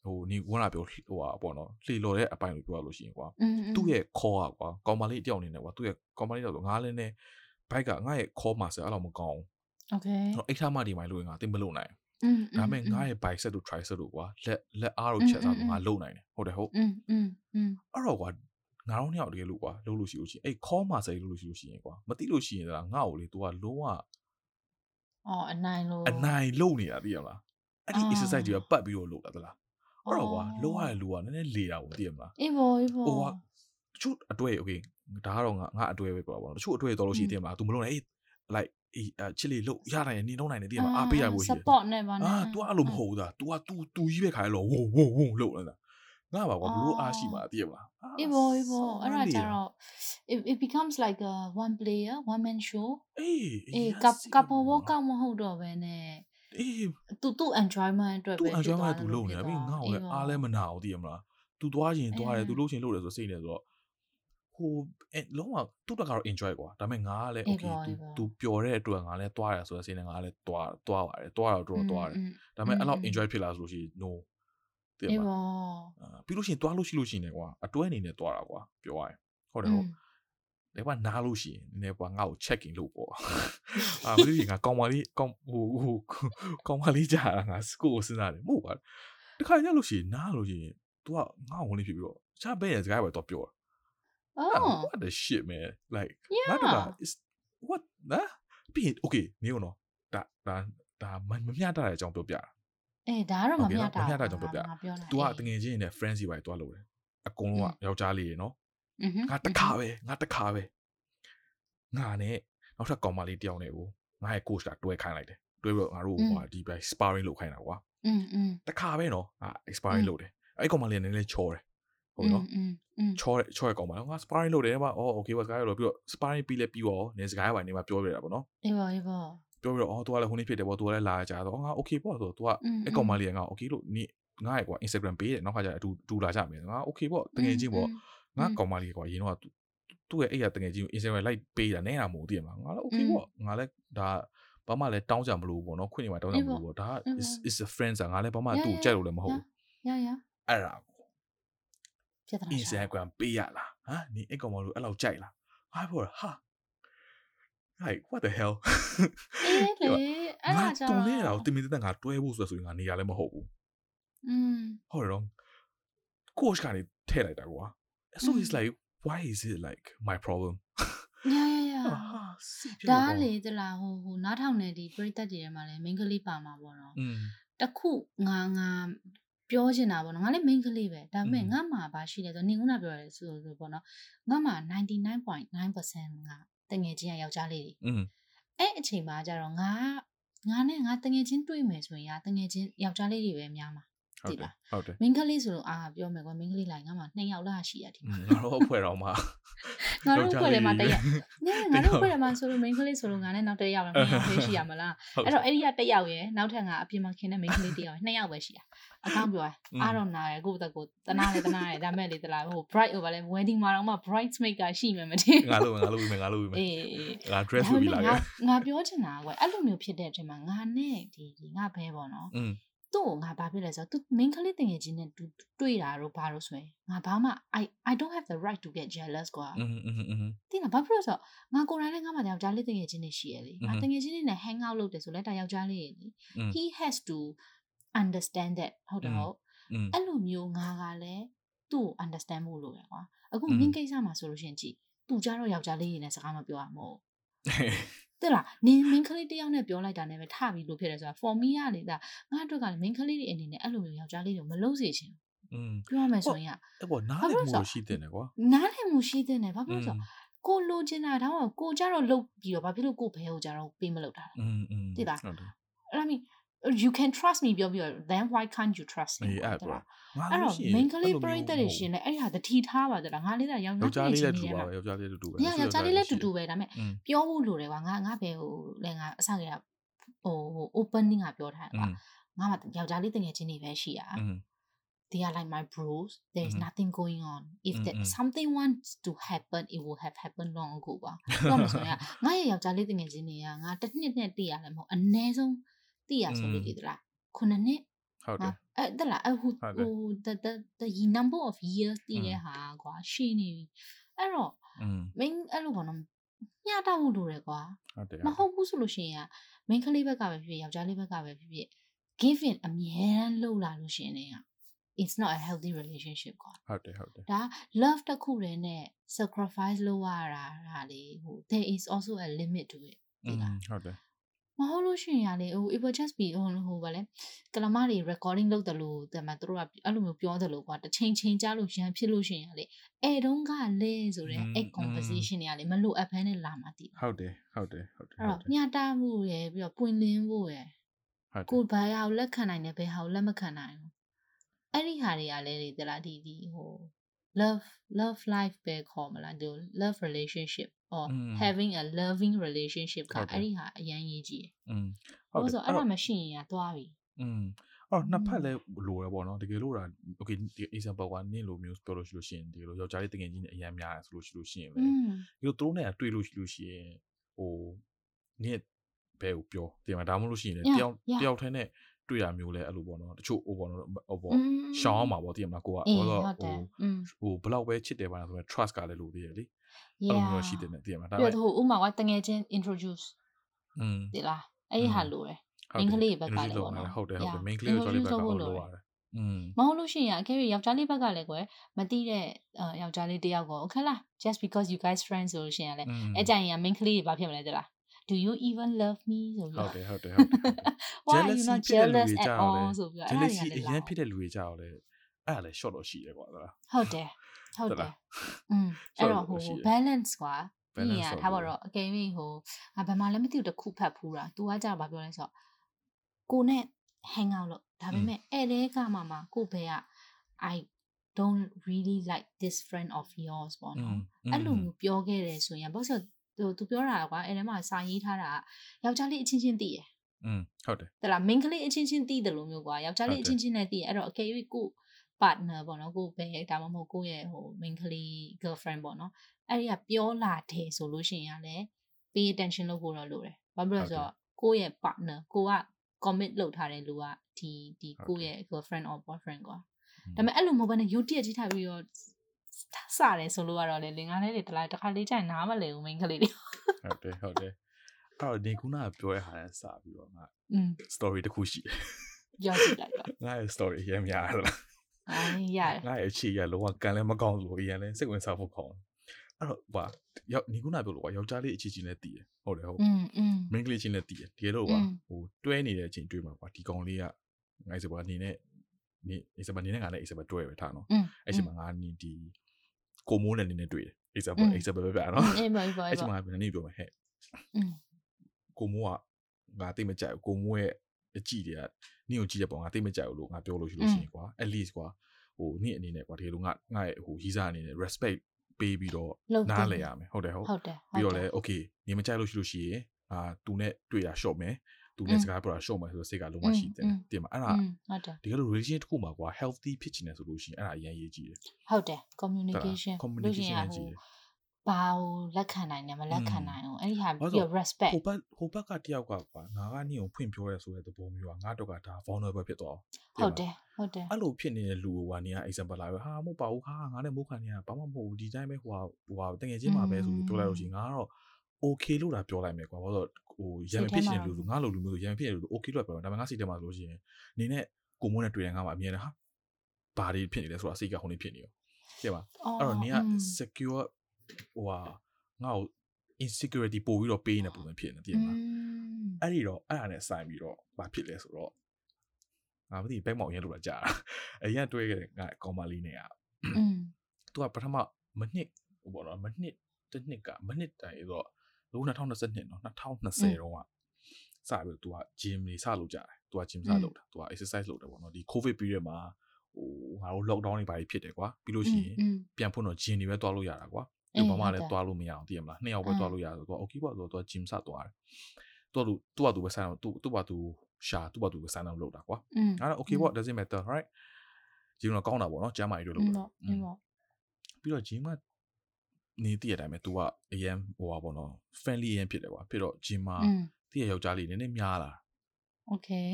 ဟိုနေကွာပြောဟိုဟာပေါ့နော်လှေလော်တဲ့အပိုင်းလို့ပြောရလို့ရှိရင်ကွာသူ့ရဲ့ခေါ်อ่ะကွာကောင်မလေးတယောက်နေနေကွာသူ့ရဲ့ကောင်မလေးတယောက်ဆိုငါလည်းနေဘိုက်ကငါ့ရဲ့ခေါ်မှာဆိုအဲ့လိုမကောင်း okay အဲ့တော့အိတ်ထားမဒီမိုင်လို့ငါသိမလို့နိုင်ဒါပေမဲ့ငါရဲ့ bike set တို့ tricycle တို့ကွာလက်လက်အားတို့ချက်စားတို့ငါလုံနိုင်တယ်ဟုတ်တယ်ဟုတ်အဲ့တော့ကွာ ငါတို့နှစ်ယောက်တကယ်လို့ကွာလုပ်လို့ရှိလို့ရှိရင်အဲ့ call master လုပ်လို့ရှိလို့ရှိရင်ကွာမသိလို့ရှိရင်ကငါ့ကိုလေ तू ကလုံးဝအော်အနိုင်လို့အနိုင်လုံနေတာသိရမလားအဲ့ဒီ exercise တွေကပတ်ပြီးတော့လုပ်တာသလားအဲ့တော့ကွာလောရတဲ့လူကနည်းနည်းလေတာကိုသိရမလားအေးဘောအေးဘောဟိုကတချို့အတွေ့ okay ဒါကတော့ငါငါအတွေ့ပဲပြောပါဘောတချို့အတွေ့တော်လို့ရှိသေးမလား तू မလုပ်နဲ့အေး like အေးချစ်လေးလို့ရနိုင်ရင်နေလုံးနိုင်တယ်သိရမလားအားပေးရဖို့ရှိတယ် support နဲ့ပါနဲ့အာ तू အဲ့လိုမဟုတ်ဘူးသား तू က तू तू ကြီးပဲခါရလို့ဝုံဝုံဝုံလို့လားငါပါကွာဘလို့အားရှိမှာသိရမလား အေးဘောအေးဘောအဲ့ဒါကြတော့ it it becomes like a one player one man show အေးအေး couple workout မဟုတ်တော့ဘဲနဲ့အေးသူသူ enjoyment အတွက်ပဲသူ enjoyment သူလုပ်နေတာပြီးငါ့ကိုလည်းအားလည်းမနာဘူးသိရမလားသူသွားရင်သွားတယ်သူလုပ်ရင်လုပ်တယ်ဆိုစိတ်နေဆိုတော့ဟိုလုံးဝသူ့တကတော့ enjoy ကွာဒါပေမဲ့ငါကလည်း okay သူသူပျော်တဲ့အတွက်ငါလည်းသွားရဆိုတဲ့စိတ်နဲ့ငါလည်းသွားသွားပါတယ်သွားတော့တော့သွားတယ်ဒါပေမဲ့အဲ့လောက် enjoy ဖြစ်လာဆိုလို့ရှိရင် no တဲ့ပါပြီးလို့ရှိရင်သွားလို့ရှိလို့ရှိနေကွာအတွဲအနေနဲ့သွားတာကွာပြောရရင်ဟုတ်တယ်ဟုတ်ဒါကနားလို့ရှိရင်နည်းနည်းပါငါ့ကို checking လုပ်ပေါ့အာမလို့ငါကောင်းပါလေးကောင်းဟိုဟိုကောင်းပါလေးကြာငါစကိုကိုစဉ်းစားတယ်မဟုတ်ပါတခါရလို့ရှိရင်နားလို့ရှိရင် तू ကငါ့ကိုဝင်ဖြစ်ပြီးတော့ချဘဲရဲ့စကားပဲတော့ပြော Oh what the shit man like ငါတို့က is what နာပြီး okay နေဦးနော်ဒါဒါဒါမမျှတာတဲ့အကြောင်းပြောပြတာ အေးဒါကတော့မမျှတာမမျှတာကြောင့်ပြောပြ။ तू ကတငယ်ချင်းနဲ့ friends ကြီးပဲတွားလို့တယ်။အကုန်လုံးကယောက်ျားလေးရေနော်ငါတခါပဲငါတခါပဲငါနဲ့နောက်ထပ်ကောင်မလေးတယောက်နဲ့ကိုငါရဲ့ coach ကတွဲခိုင်းလိုက်တယ်တွဲပြီးတော့ငါတို့ဟိုဒီပဲ sparring လုပ်ခိုင်းတာကွာอืมอืมတခါပဲနော်ငါ sparring လုပ်တယ်အဲ့ကောင်မလေးကနည်းနည်းချောတယ်ဟုတ်နော်ချောချောရကောင်မလေးငါ sparring လုပ်တယ်ဗျအော် okay ပါစကားရလို့ပြီးတော့ sparring ပြီးလဲပြီးတော့နည်းစကားရပါနေမှာပြောပြတာပေါ့နော်အေးပါအေးပါ ပြောပြီးတော့အော် तू ကလည်းဟိုနေ့ဖြစ်တယ်ပေါ့ तू ကလည်းလာကြတော့ငါ okay ပေါ့ဆို तू ကအဲ့ကောင်မလေးကငါ okay လို့နိငါ့ရဲ့ကွာ Instagram ပေးတယ်နောက်ခါကျအတူတူလာကြမယ်ငါ okay ပေါ့တကယ်ချင်းပေါ့ငါကောင်မလေးကွာရင်တော့သူ့ရဲ့အဲ့ရတကယ်ကြီး Instagram like ပေးတာနဲတာမဟုတ်သိရမလားငါလည်း okay ပေါ့ငါလည်းဒါဘာမှလည်းတောင်းကြမလို့ပေါ့နော်ခွင့်နေမှာတောင်းကြမလို့ပေါ့ဒါ is is a friend ဆာငါလည်းဘာမှသူ့ကြိုက်လို့လည်းမဟုတ်ဘူးရရအဲ့ဒါကိုဖြစ်တာ Instagram ပေးရလားဟမ်နင်အဲ့ကောင်မလို့အဲ့လောက်ကြိုက်လားငါပြောဟာ like what the hell အေးလေအဲ့ဒါကြောင့်တော်လေးတော့တင်မတဲ့ငါတွဲဖို့ဆိုဆိုရင်ငါနေရလည်းမဟုတ်ဘူးอืมဟုတ်တယ်တော့ coach ကနေထည့်လိုက်တာကွာ so it's like why is it like my problem ရရရဒါလေတလားဟိုဟိုနားထောင်နေဒီပြိတက်တွေထဲမှာလည်း main ကလေးပါမှာပေါ့နော်တခုငါငါပြောချင်တာပေါ့နော်ငါလည်း main ကလေးပဲဒါပေမဲ့ငါမှာဘာရှိလဲဆိုနေခုနပြောရဲဆိုဆိုပေါ့နော်ငါမှာ99.9%ငါ တငယ်ချင်းကယောက်ျားလေးတွေအဲ့အချိန်မှာကျတော့ငါငါနဲ့ငါတငယ်ချင်းတွေ့မယ်ဆိုရင်တငယ်ချင်းယောက်ျားလေးတွေပဲများမှာ သိလားဟုတ်တယ်မင်းကလေးဆိုလို့အာပြောမယ်ကွာမင်းကလေးလိုက်ငါမှ2ယောက်လားရှိရဒီငါတို့အဖွဲ့တော်မှာငါတို့ဖွဲ့တယ်မှာတရက်နဲငါတို့ဖွဲ့တယ်မှာဆိုလို့ main ကလေးဆိုလို့ငါနဲ့နောက်တစ်ယောက်လည်း2ယောက်ပဲရှိရမလားအဲ့တော့အဲ့ဒီကတစ်ယောက်ရယ်နောက်ထပ်ငါအပြင်မှာခင်တဲ့ main ကလေးတစ်ယောက်2ယောက်ပဲရှိရအကောင်းပြောအားတော့နာရယ်ကိုယ့်တက်ကိုတနာလေတနာရယ်ဒါမဲ့လေတလားဟို bright over လဲ wedding မှာတော့မှ bridesmaid ကရှိမယ်မထင်ငါလို့ငါလို့ပြီးမယ်ငါလို့ပြီးမယ်အေးငါ dress ပြီးလာခဲ့ငါပြောချင်တာကွယ်အဲ့လိုမျိုးဖြစ်တဲ့အချိန်မှာငါနဲ့ဒီငါဘဲပေါ့နော် သူ့ကိုငါဘာဖြစ်လဲဆိုတော့ तू main ကလေးတငယ်ချင်းနဲ့ तू တွေ့တာတော့ဘာလို့ဆိုရင်ငါဘာမှ I I don't have the right to get jealous ကွာอืม။တင်လားဘာဖြစ်လို့ဆိုတော့ငါကိုယ်တိုင်လည်းငါမှတယောက်ျားလေးတငယ်ချင်းနဲ့ရှိရလေ။ငါတငယ်ချင်းနဲ့ hang out လုပ်တယ်ဆိုလဲတယောက်ျားလေးရလေ။ He has to understand that ဟုတ်တယ်ဟုတ်။အဲ့လိုမျိုးငါကလည်းသူ့ကို understand ဖို့လိုတယ်ကွာ။အခု main ကိစ္စမှာဆိုလို့ရှင်ကြည့် तू ကြတော့ယောက်ျားလေးရနေစကားမပြောရမို့။ တဲ့လားနင်းမင်းကလေးတယောက်နဲ့ပြောလိုက်တာနဲ့ပဲထပြီးလို့ဖြစ်တယ်ဆိုတာ for me ကလေဒါငါအတွက်ကလည်းမင်းကလေးတွေအနေနဲ့အဲ့လိုမျိုးယောက်ျားလေးတွေမလုပ်စေချင်อืมပြောရမယ်ဆိုရင်အဲ့ပေါ်နားလည်မှုရှိတဲ့ကွာနားလည်မှုရှိတဲ့ဘာဖြစ်လို့ဆိုကိုလိုချင်တာတော့ကိုကြတော့လုတ်ပြီးတော့ဘာဖြစ်လို့ကိုဘဲကိုကြတော့ပေးမလုပ်တာလဲอืมอืมတိလားဟုတ်တယ်အဲ့ဒါမီ you can trust me ပြောပြီးတော့ then why can't you trust me အဲ့ဒါအဲ့တော့ main ကလေးပရိသတ်တွေရှင်လဲအဲ့ဒီဟာတတိထားပါတလားငါလေးကယောက်ျားလေးလည်းတူပါပဲယောက်ျားလေးလည်းတူပဲယောက်ျားလေးလည်းတူတူပဲဒါပေမဲ့ပြောဖို့လိုတယ်ကွာငါငါဘယ်ဟိုလဲငါအစကဟို opening ကပြောထားတယ်ကွာငါမှယောက်ျားလေးတငယ်ချင်းတွေပဲရှိရ they are like my bros there is mm-hmm. nothing going on if that mm-hmm. something wants to happen it will have happened long ago ပါတော့မဆိုရင်ငါရဲ့ယောက်ျားလေးတငယ်ချင်းတွေကငါတစ်နှစ်နဲ့တည်ရတယ်မဟုတ်အနည်းဆုံး တည်ရဆိုလို့လေတလားခုနှစ်နှစ်ဟုတ်တယ်အဲ့တလားဟိုဟို the the the number of years တည်တဲ့ဟာကွာရှင်းနေပြီအဲ့တော့ main အဲ့လိုပေါ့နော်ညတာမှုလိုတယ်ကွာဟုတ်တယ်မဟုတ်ဘူးဆိုလို့ရှိရင် main ကလေးဘက်ကပဲဖြစ်ဖြစ်ယောက်ျားလေးဘက်ကပဲဖြစ်ဖြစ် give in အမြဲတမ်းလှုပ်လာလို့ရှိရင်လည်း it's not a healthy relationship ကွာဟုတ်တယ်ဟုတ်တယ်ဒါ love တစ်ခုတည်းနဲ့ sacrifice လုပ်ရတာဒါလေဟို there is also a limit to it ဒီလားဟုတ်တယ် မဟုတ်လို့ရှိရင်လေဟို it will just be ဟိုဟိုဗာလဲကလမတွေ recording လုပ်တယ်လို့တဲ့မှာသူတို့ကအဲ့လိုမျိုးပြောတယ်လို့ကွာတစ်ချိန်ချိန်ကြားလို့ရန်ဖြစ်လို့ရှိရင်လေအဲတုန်းကလဲဆိုတဲ့အဲ့ conversation တွေကလေမလို့အဖဲနဲ့လာမှတည်ဟုတ်တယ်ဟုတ်တယ်ဟုတ်တယ်အဲ့တော့ညတာမှုရယ်ပြီးတော့ပွင့်လင်းဖို့ရယ်ကိုဘာရအောင်လက်ခံနိုင်တယ်ဘယ်ဟာကိုလက်မခံနိုင်ဘူးအဲ့ဒီဟာတွေကလည်းဒီတလားဒီဒီဟို love love life ပဲခေါ်မလားဒီ love relationship or having a loving relationship ကအဲ့ဒီဟာအရန်ရေးကြည့်တယ်။ဟုတ်ဆိုအဲ့ဒါမရှိရင်ကသွားပြီ။อืมအော်နှစ်ဖက်လည်းလိုရပေါ့နော်တကယ်လို့ဒါ okay ဒီ example ကနင့်လိုမျိုးပြောလို့ရှိလို့ရှိရင်ဒီလိုယောက်ျားလေးတကယ်ကြီးနဲ့အရန်များတယ်ဆိုလို့ရှိလို့ရှိရင်လေဒီလိုသူတို့နဲ့တွေ့လို့ရှိလို့ရှိရင်ဟိုနင့်ဘဲကိုပြောတင်မှာဒါမှမဟုတ်လို့ရှိရင်တယောက်တယောက်ထဲနဲ့တွေ့တာမျိုးလဲအဲ့လိုပေါ့နော်တချို့ဟိုပေါ့နော်ဟိုပေါ့ရှောင်းအောင်ပါပေါ့တည်ရမလားကိုကဟိုဟိုဘလောက်ပဲချစ်တယ်ပါလားဆိုတော့ trust ကလည်းလိုသေးတယ်လေ အဲ့လိုမျိုးရှိတယ်နဲ့တည်မလားဒါပေမဲ့ဟိုဥမာကတငယ်ချင်း introduce อืมဒီလားအဲ့ဒီဟာလိုတယ်မင်းကလေးဘက်ကလည်းပေါ့နော်ဟုတ်တယ်ဟုတ်တယ် main ကလေးကိုကြော်လေးဘက်ကလိုရတယ်อืมမဟုတ်လို့ရှိရင်အကယ်၍ယောက်ျားလေးဘက်ကလည်းကွယ်မတိတဲ့ယောက်ျားလေးတယောက်ကို okay လား just because you guys friends ဆိုလို့ရှိရင်လည်းအဲ့ကြရင် main ကလေးဘာဖြစ်မလဲတလား do you even love me ဆိုပြီးဟုတ်တယ်ဟုတ်တယ်ဟုတ်တယ် why are you not jealous at all ဆိုပြီးအဲ့ဒါတွေကလည်းအရင်ဖြစ်တဲ့လူတွေကြောက်လေအဲ့ဒါလည်း short တော့ရှိတယ်ကွာဟုတ်လားဟုတ်တယ် ဟုတ်တယ်อืมအဲ့တော့ဟို balance ကွာပြီးရင်ထားပါတော့အကယ်၍ဟိုငါဘာမှလည်းမသိဘူးတခုဖတ်ဖူးတာ तू ကကြာဘာပြောလဲဆိုတော့ကိုနဲ့ hang out လို့ဒါပေမဲ့အဲ့တဲကမှမှကိုဘယ်က I don't really like this friend of yours ပေါ့နော်အဲ့လိုမျိုးပြောခဲ့တယ်ဆိုရင်ဘာလို့သူသူပြောတာကွာအဲ့ထဲမှာစာရေးထားတာယောက်ျားလေးအချင်းချင်းတည်ရယ်อืมဟုတ်တယ်တလား main ကလေးအချင်းချင်းတည်တယ်လို့မျိုးကွာယောက်ျားလေးအချင်းချင်းနဲ့တည်ရယ်အဲ့တော့အကယ်၍ကို partner ပေါ့နော်ကိုပဲဒါမှမဟုတ်ကိုရဲ့ဟို main ကလေး girlfriend ပေါ့နော်အဲ့ဒီကပြောလာတယ်ဆိုလို့ရှိရင်လည်း pay attention လုပ်ဖို့တော့လိုတယ်ဘာဖြစ်လို့လဲဆိုတော့ကိုရဲ့ partner ကိုက commit လုပ်ထားတဲ့လူကဒီဒီကိုရဲ့ girlfriend or boyfriend ကွာဒါပေမဲ့အဲ့လိုမဟုတ်ဘဲနဲ့ YouTube ကြည့်ထားပြီးတော့စတယ်ဆိုလို့ကတော့လေလင်္ကာလေးတွေတလားတစ်ခါလေးကြိုင်နားမလဲဘူးမိန်းကလေးတွေဟုတ်တယ်ဟုတ်တယ်အဲ့တော့ဒီခုနကပြောရဟာနဲ့စပြီးတော့ငါ story တစ်ခုရှိတယ်ပြောကြည့်လိုက်ပါငါရဲ့ story ရမ်းများလား အေးရငါရဲ့ချီရလောကကန်လည်းမကောင်းလို့ရန်လည်းစိတ်ဝင်စားဖို့ခေါင်းအဲ့တော့ဘာရောက်ဒီခုနပြောလို့ကွာယောက်ျားလေးအချီချင်းနဲ့တည်တယ်ဟုတ်တယ်ဟုတ်อืมอืมမိန်းကလေးချင်းနဲ့တည်တယ်တကယ်လို့ကွာဟိုတွဲနေတဲ့အချိန်တွေ့မှာကွာဒီကောင်လေးကငါ့စပါနေနဲ့နေအိစပါနေနဲ့ငါနဲ့အိစပါတွဲပဲထားနော်အဲ့ချိန်မှာငါနေဒီကိုမိုးနဲ့နည်းနည်းတွေ့တယ် example example ပဲပြနော်အေးပါပါအဲ့ချိန်မှာနည်းနည်းပြောမယ်ဟဲ့ကိုမိုးကငါတိတ်မကြိုက်ဘူးကိုမိုးရဲ့အကြည့်တွေက နင့်ကိုကြည့်တဲ့ပုံငါတိတ်မကြိုက်ဘူးလို့ငါပြောလို့ရှိလို့ရှိရင်ကွာ at least ကွာဟိုနင့်အနေနဲ့ကွာတကယ်လို့ငါငါရဲ့ဟိုရီးစားအနေနဲ့ respect ပေးပြီးတော့နားလည်ရမယ်ဟုတ်တယ်ဟုတ်ဟုတ်တယ်ပြီးတော့လည်း okay နေမကြိုက်လို့ရှိလို့ရှိရင်အာသူနဲ့တွေ့တာ short မယ်သူနဲ့စကားပြောတာရှော့မယ်ဆိုတော့စိတ်ကလုံးဝရှိတယ်တင်မအဲ့ဒါဟုတ်တယ်ဒီကလို relation တစ်ခုမှာကွာ healthy ဖြစ်ချင်တယ်ဆိုလို့ရှိရင်အဲ့ဒါအရင်ရေးကြည့်တယ်ဟုတ်တယ် communication communication ရေးကြည့်တယ် ဘာကိုလက်ခံနိုင်တယ်မလက်ခံနိုင်ဘူးအဲ့ဒီဟာပြီးတော့ respect ဟိုဘက်ဟိုဘက်ကတယောက်ကကွာငါကနင့်ကိုဖွင့်ပြောရဲဆိုတဲ့သဘောမျိုးကငါတော့ကဒါ vulnerable ဖြစ်သွားဟုတ်တယ်ဟုတ်တယ်အဲ့လိုဖြစ်နေတဲ့လူကနင်က example လာပဲဟာမဟုတ်ပါဘူးဟာငါနဲ့မိုးခံနေရဘာမှမဟုတ်ဘူးဒီတိုင်းပဲဟိုဟာဟိုဟာတကယ်ချင်းမှာပဲဆိုပြီးပြောလိုက်လို့ရှိရင်ငါကတော့ okay လို့ဒါပြောလိုက်မယ်ကွာဘာလို့ဟိုရံဖြစ်ရှင်လူလူငါလိုလူမျိုးရံဖြစ်နေလူ okay လို့ပြောတယ်ဒါပေမဲ့ငါစိတ်ထဲမှာဆိုလို့ရှိရင်နေနဲ့ကိုမွန်းနဲ့တွေ့တယ်ငါမှအမြင်နဲ့ဟာဘာတွေဖြစ်နေလဲဆိုတာစိတ်ကဟိုနေဖြစ်နေရောသိပါအဲ့တော့နင်က secure ဟိုဟာငါ့ကို insecurity ပို့ပြီးတော့ပေးနေပုံစံဖြစ်နေတည်မှာအဲ့ဒီတော့အဲ့ဒါနဲ့ဆိုင်ပြီးတော့ဘာဖြစ်လဲဆိုတော့ငါမသိဘက်မောင်ရဲလို့လာကြာအရင်တွေ့ခဲ့တဲ့ငါကောင်မလေးနဲ့อ่ะသူကပထမမနစ်ဟိုပေါ့နော်မနစ်တစ်နှစ်ကမနစ်တိုင်ဆိုတော့လူ2022နော်2020တော့ကစပြီး तू က gym တွေစလုပ်ကြတယ် तू က gym စလုပ်တာ तू က exercise လုပ်တယ်ပေါ့နော်ဒီ covid period မှာဟိုငါတို့ lockdown တွေဘာတွေဖြစ်တယ်ကွာပြီးလို့ရှိရင်ပြန်ဖွင့်တော့ gym တွေပဲတွားလို့ရတာကွာ သူဘာမှလည်းတွားလို့မရအောင်သိရမလားနှစ်ယောက်ပဲတွားလို့ရတယ်ဆိုတော့ okay ပေါ့ဆိုတော့ gym စတွားတယ်သူကသူသူကသူပဲဆိုင်သူသူ့ဘာသူရှာသူ့ဘာသူပဲဆိုင်အောင်လုပ်တာကွာအဲ့တော့ okay ပေါ့ doesn't matter right gym တော့ကောင်းတာပေါ့နော်ကျမ်းမာရေးတို့လုပ်တာပြီးတော့ gym ကနေတည့်ရတိုင်းပဲ तू ကအရင်ဟိုပါပေါ့နော် friendly အရင်ဖြစ်တယ်ကွာဖြစ်တော့ gym မှာတည့်ရယောက်ျားလေးနည်းနည်းများလာ okay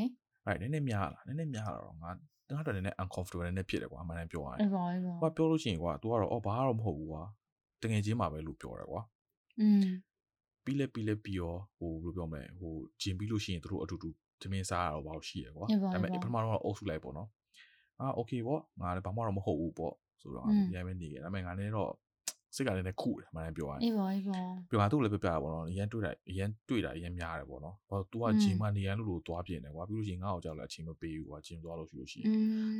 right နည်းနည်းများလာနည်းနည်းများလာတော့ငါငါတော့နည်းနည်း uncomfortable နည်းနည်းဖြစ်တယ်ကွာအမှန်တမ်းပြောရရင်အေးပါအေးပါကွာပြောလို့ရှိရင်ကွာ तू ကတော့အော်ဘာတော့မဟုတ်ဘူးကွာ တငယ်ချင်းမှာပဲလို့ပြောတယ်ကွာอืมပြီးလဲပြီးလဲပြီးရောဟိုဘယ်လိုပြောမလဲဟိုဂျင်ပြီးလို့ရှိရင်တို့အတူတူသမင်းစားရတော့ဘာလို့ရှိရကွာဒါပေမဲ့ပထမတော့အုပ်စုလိုက်ပေါ့နော်အာโอเคပေါ့ငါလည်းဘာမှတော့မဟုတ်ဘူးပေါ့ဆိုတော့ရိုင်းမဲနေခဲ့ဒါပေမဲ့ငါလည်းတော့စိတ်ကလည်းခုတယ်မှန်တယ်ပြောရရင်အေးပါအေးပါပြောတာသူ့လည်းပြပြတာပေါ့နော်အရန်တွေ့တာအရန်တွေ့တာအရန်များတယ်ပေါ့နော်ဘာလို့ तू ကဂျင်မနေရန်လို့လို့သွားပြင်တယ်ကွာပြီးလို့ရှိရင်ငါ့ကိုကြောက်လာအချိန်မပေးဘူးကွာဂျင်သွားလို့ရှိလို့ရှိရင်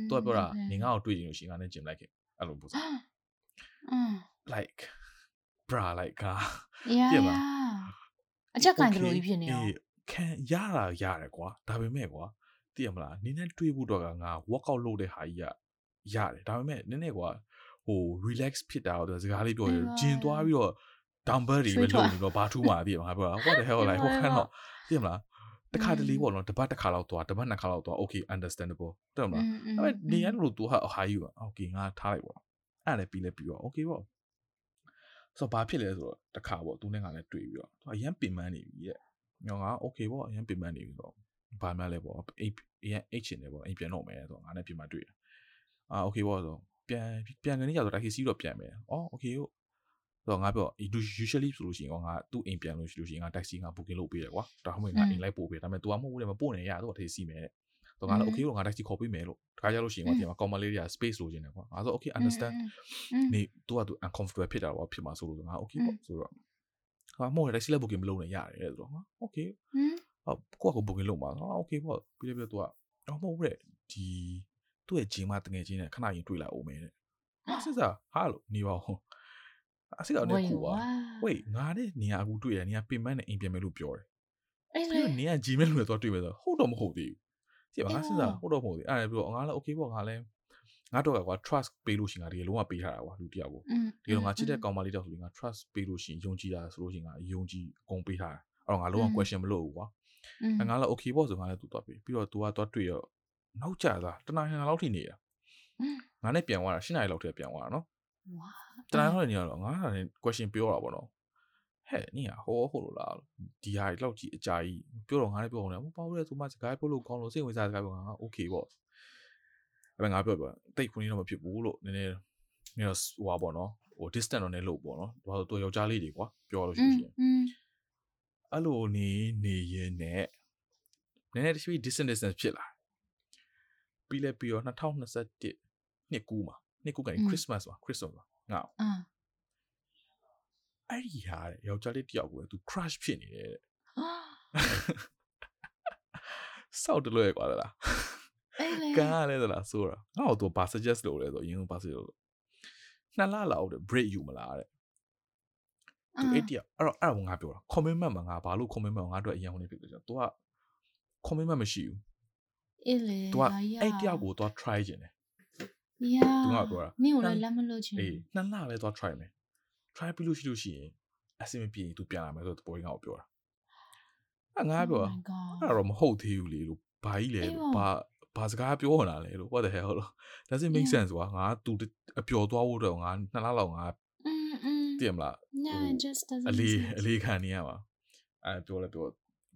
तू ကပြောတာနေငါ့ကိုတွေ့ရင်လို့ရှိရင်ငါနဲ့ဂျင်လိုက်ခဲ့အဲ့လိုပုံစံ like bra like ကပြပါအချက်ကန်ကြလို့ဖြစ်နေရောခံရတာရတယ်ကွာဒါပေမဲ့ကွာသိရမလားနင်းနဲ့တွေးဖို့တော့ကငါ workout လုပ်တဲ့ဟာကြီးကရတယ်ဒါပေမဲ့နည်းနည်းကွာဟို relax ဖြစ်တာတော့စကားလေးပြောရဂျင်သွားပြီးတော့ dumbbell တွေပဲလုပ်နေတော့ဘာထူးမှာသိရမှာပြော what the hell like ဟိုခန်းတော့သိရမလားတခါတလေပေါ့နော်တပတ်တစ်ခါလောက်သွားတပတ်နှစ်ခါလောက်သွား okay understandable တဲ့မလားဒါပေမဲ့နေရလို့သူဟာ high ယူ okay ငါထားလိုက်ပေါ့ အဲ့လည်းပြီးလဲပြီးတော့ okay ပေါ့ဆိုတော့ဘာဖြစ်လဲဆိုတော့တခါပေါ့သူနဲ့ငါလည်းတွေ့ပြီးတော့သူအရန်ပင်ပန်းနေပြီရဲ့ညောင်က okay ပေါ့အရန်ပင်ပန်းနေပြီဆိုတော့ဘာမှလည်းပေါ့အိတ်အရန်အိတ်ချင်တယ်ပေါ့အိမ်ပြန်တော့မယ်ဆိုတော့ငါနဲ့ပြင်မှတွေ့တယ်အာ okay ပေါ့ဆိုပြန်ပြန်ကနေရဆိုတိုက်စီတော့ပြန်မယ်အော် okay ဟုတ်ဆိုတော့ငါပြော usually ဆိုလို့ရှိရင်ငါသူ့အိမ်ပြန်လို့ရှိလို့ရှိရင်ငါ taxi ငါ booking လုပ်ပေးတယ်ကွာဒါမှမဟုတ်ငါအိမ်လိုက်ပို့ပေးဒါပေမဲ့ तू ကမဟုတ်ဘူးလေမပို့နဲ့ရတော့ taxi မယ် တဲ့တော့ငါလည်း okay လို့ငါ taxi ခေါ်ပေးမယ်လို့တခါကြလို့ရှိရင်ငါဒီမှာ common လေးတွေက space လိုချင်တယ်ကွာငါဆို okay understand နေ तू က तू uncomfortable ဖြစ်တာပေါ့ဖြစ်မှာဆိုလို့ငါ okay ပေါ့ဆိုတော့ဟာမဟုတ် taxi လည်း booking မလုပ်နဲ့ရတယ်ဆိုတော့ငါ okay ဟုတ်ကိုကကို booking လုပ်မှာငါ okay ပေါ့ပြီးလည်းပြီးတော့ तू ကတော့မဟုတ်ဘူးတဲ့ဒီသူ့ရဲ့ဂျင်းမတငယ်ချင်းနဲ့ခဏရင်တွေ့လိုက်အောင်မယ်တဲ့ဟာစစ်စားဟာလို့နေပါဦးအစစ်ကတော့ခုပါဝေးငါနဲ့နေရာအခုတွေ့ရနေရာပင်မနဲ့အိမ်ပြန်မယ်လို့ပြောတယ်အဲ့ဒါနေရာဂျင်းမဲ့လို့တော့တွေ့မယ်ဆိုဟုတ်တော့မဟုတ်သေးဘူး ကြည့်ပါငါစစ်စားဟုတ်တော့မဟုတ်သေးအဲ့ဒါပြောငါလည်း okay ပေါ့ငါလည်းငါတော့ကွာ trust ပေးလို့ရှိရင်ငါဒီလုံးဝပေးထားတာကွာလူတယောက်ကိုဒီလိုငါချစ်တဲ့ကောင်မလေးတောက်ဆိုရင်ငါ trust ပေးလို့ရှိရင်ယုံကြည်တာဆိုလို့ရှိရင်ငါယုံကြည်အကုန်ပေးထားတာအဲ့တော့ငါလုံးဝ question မလုပ်ဘူးကွာငါလည်း okay ပေါ့ဆိုငါလည်းသူ့တော့ပေးပြီးတော့ तू ကတော့တွေ့ရောနောက်ကြတာတနားဟန်လောက်ထိနေတာငါနဲ့ပြန်သွားတာ၈နာရီလောက်တည်းပြန်သွားတာနော်တနားလောက်နေရတော့ငါကလည်း question ပြောတာပေါ့နော်ဟဲ့ နင်ဟိုဟိုလိုလားဒီဟာကြီးလောက်ကြီးအကြာကြီးပြောတော့ငါလည်းပြောအောင်လေမပေါ့လေဆိုမှစကားပြောလို့ကောင်းလို့စိတ်ဝင်စားစကားပြောငါ okay ပေါ့အဲ့မဲ့ငါပြောပြောတိတ်ခွင်းတော့မဖြစ်ဘူးလို့နည်းနည်းနည်းဟိုပါပေါ့နော်ဟို distance တော့နည်းလို့ပေါ့နော်ဘာလို့သူယောက်ျားလေးတွေကွာပြောလို့ရှိရင်အဲ့လိုနေနေရင်နဲ့နည်းနည်းတချို့ distance distance ဖြစ်လာပြီးလဲပြီးတော့2021နှစ်ကူးမှာနှစ်ကူးကနေ Christmas ပါ Christmas ပါငါ့ အဲ့ဒီဟာတဲ့ယောက်ျားလေးတယောက်ကိုသူ crush ဖြစ်နေတယ်တဲ့စောက်တလွဲကွာလားကန်ရလဲသလားဆိုတာငါ့ကိုသူဘာ suggest လုပ်လဲဆိုအရင်ကဘာ suggest လုပ်နှစ်လလောက်တဲ့ break ယူမလားတဲ့သူအဲ့တရအဲ့တော့အဲ့တော့ငါပြောတာ commitment မှာငါဘာလို့ commitment ငါတို့အရင်ဟိုနေဖြစ်လို့ကျတော့ तू က commitment မရှိဘူးအေးလေ तू ကအဲ့တယောက်ကို तू try ကျင်တယ် yeah သူကပြောတာနင့်ကိုလည်းလက်မလို့ချင်အေးနှစ်လပဲသွား try မယ် try ပြီးလို့ရှိလို့ရှိရင်အဆင်မပြေသူပြန်လာမယ်ဆိုတော့ပေါ်ငါ့ကိုပြောတာအငါပြောအဲ့တော့မဟုတ်သေးဘူးလေလို့ဘာကြီးလဲလို့ဘာဘာစကားပြောနေတာလဲလို့ what the hell လို့ doesn't make sense ကွာငါသူအပျော်သွားဖို့တော့ငါနှစ်လလောက်ငါ သိရမလား yeah it just doesn't အလေးအလေးခံနေရပါအဲပြောလဲပြော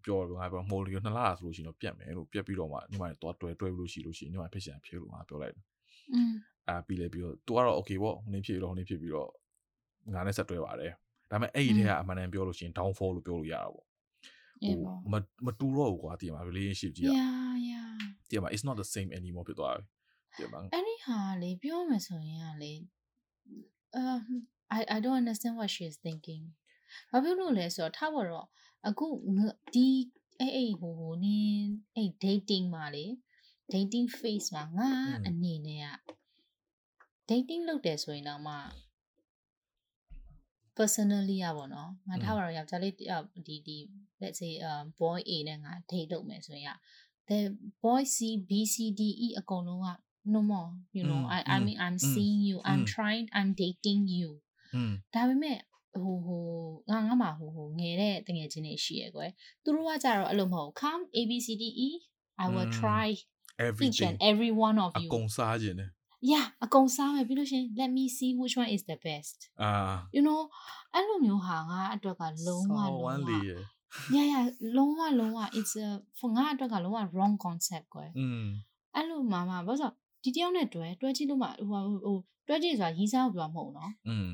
ပြောတော့ငါပြောမိုးလီကိုနှစ်လဆိုလို့ရှိရင်တော့ပြတ်မယ်လို့ပြတ်ပြီးတော့မှညီမတွေတော့တွဲတွဲလို့ရှိလို့ရှိရင်ညီမဖြစ်ချင်ဖြစ်လို့ငါပြောလိုက်တယ်อืมအာပြီးလဲပြီးတော့ तू ကတော့ okay ပေါ့ဟိုနေ့ဖြစ်တော့ဟိုနေ့ဖြစ်ပြီးတော့ ငါနဲ့ဆက်တွဲပါတယ်ဒါပေမဲ့အဲ့ဒီထဲကအမှန်တန်ပြောလို့ရှိရင် downfall လို့ပြောလို့ရတာပေါ့အေးပေါ့မမတူတော့ဘူးကွာတည်မှာ relationship ကြီးอ่ะ yeah yeah တည်မှာ it's not the same anymore ဖြစ်သွားပြီတည်မှာအဲ့ဒီဟာလေပြောမယ်ဆိုရင်ကလေ um I I don't understand what she is thinking ဘာဖြစ်လို့လဲဆိုတော့ထားပါတော့အခုဒီအဲ့အဲ့ဟိုဟိုနင်းအဲ့ dating မှာလေ dating phase မှာငါအနေနဲ့က dating လုပ်တယ်ဆိုရင်တော့မှ personally อ่ะဗောနော်ငါထားပါတော့ယောက်ျားလေးဒီဒီ let's say um boy A နဲ့ငါ date လုပ်မယ်ဆိုရင် the boy C B C D E အကုန်လုံးက no more you know i i mean i'm seeing you i'm trying i'm dating you ဒါပေမဲ့ဟိုဟိုငါငါမှာဟိုဟိုငယ်တဲ့တငယ်ချင်းတွေရှိရယ်ကွယ်သူတို့ကကြတော့အဲ့လိုမဟုတ် come a b c d e i will try everything and every one of you အကုန်စားခြင်းနဲ့ yeah အကုန်စားမယ်ပြီးလို့ရှင် let me see which one is the best အာ you know အဲ့လိုမျိုးဟာငါအတွက်ကလုံးဝလုံးဝ yeah yeah လုံးဝလုံးဝ it's a for ငါအတွက်ကလုံးဝ wrong concept ကွယ်อืมအဲ့လိုမှမှဘာလို့ဆိုဒီတယောက်နဲ့တွဲတွဲကြည့်လို့မှဟိုဟိုတွဲကြည့်ဆိုတာရီးစားကိုပြောမှာမဟုတ်နော်อืม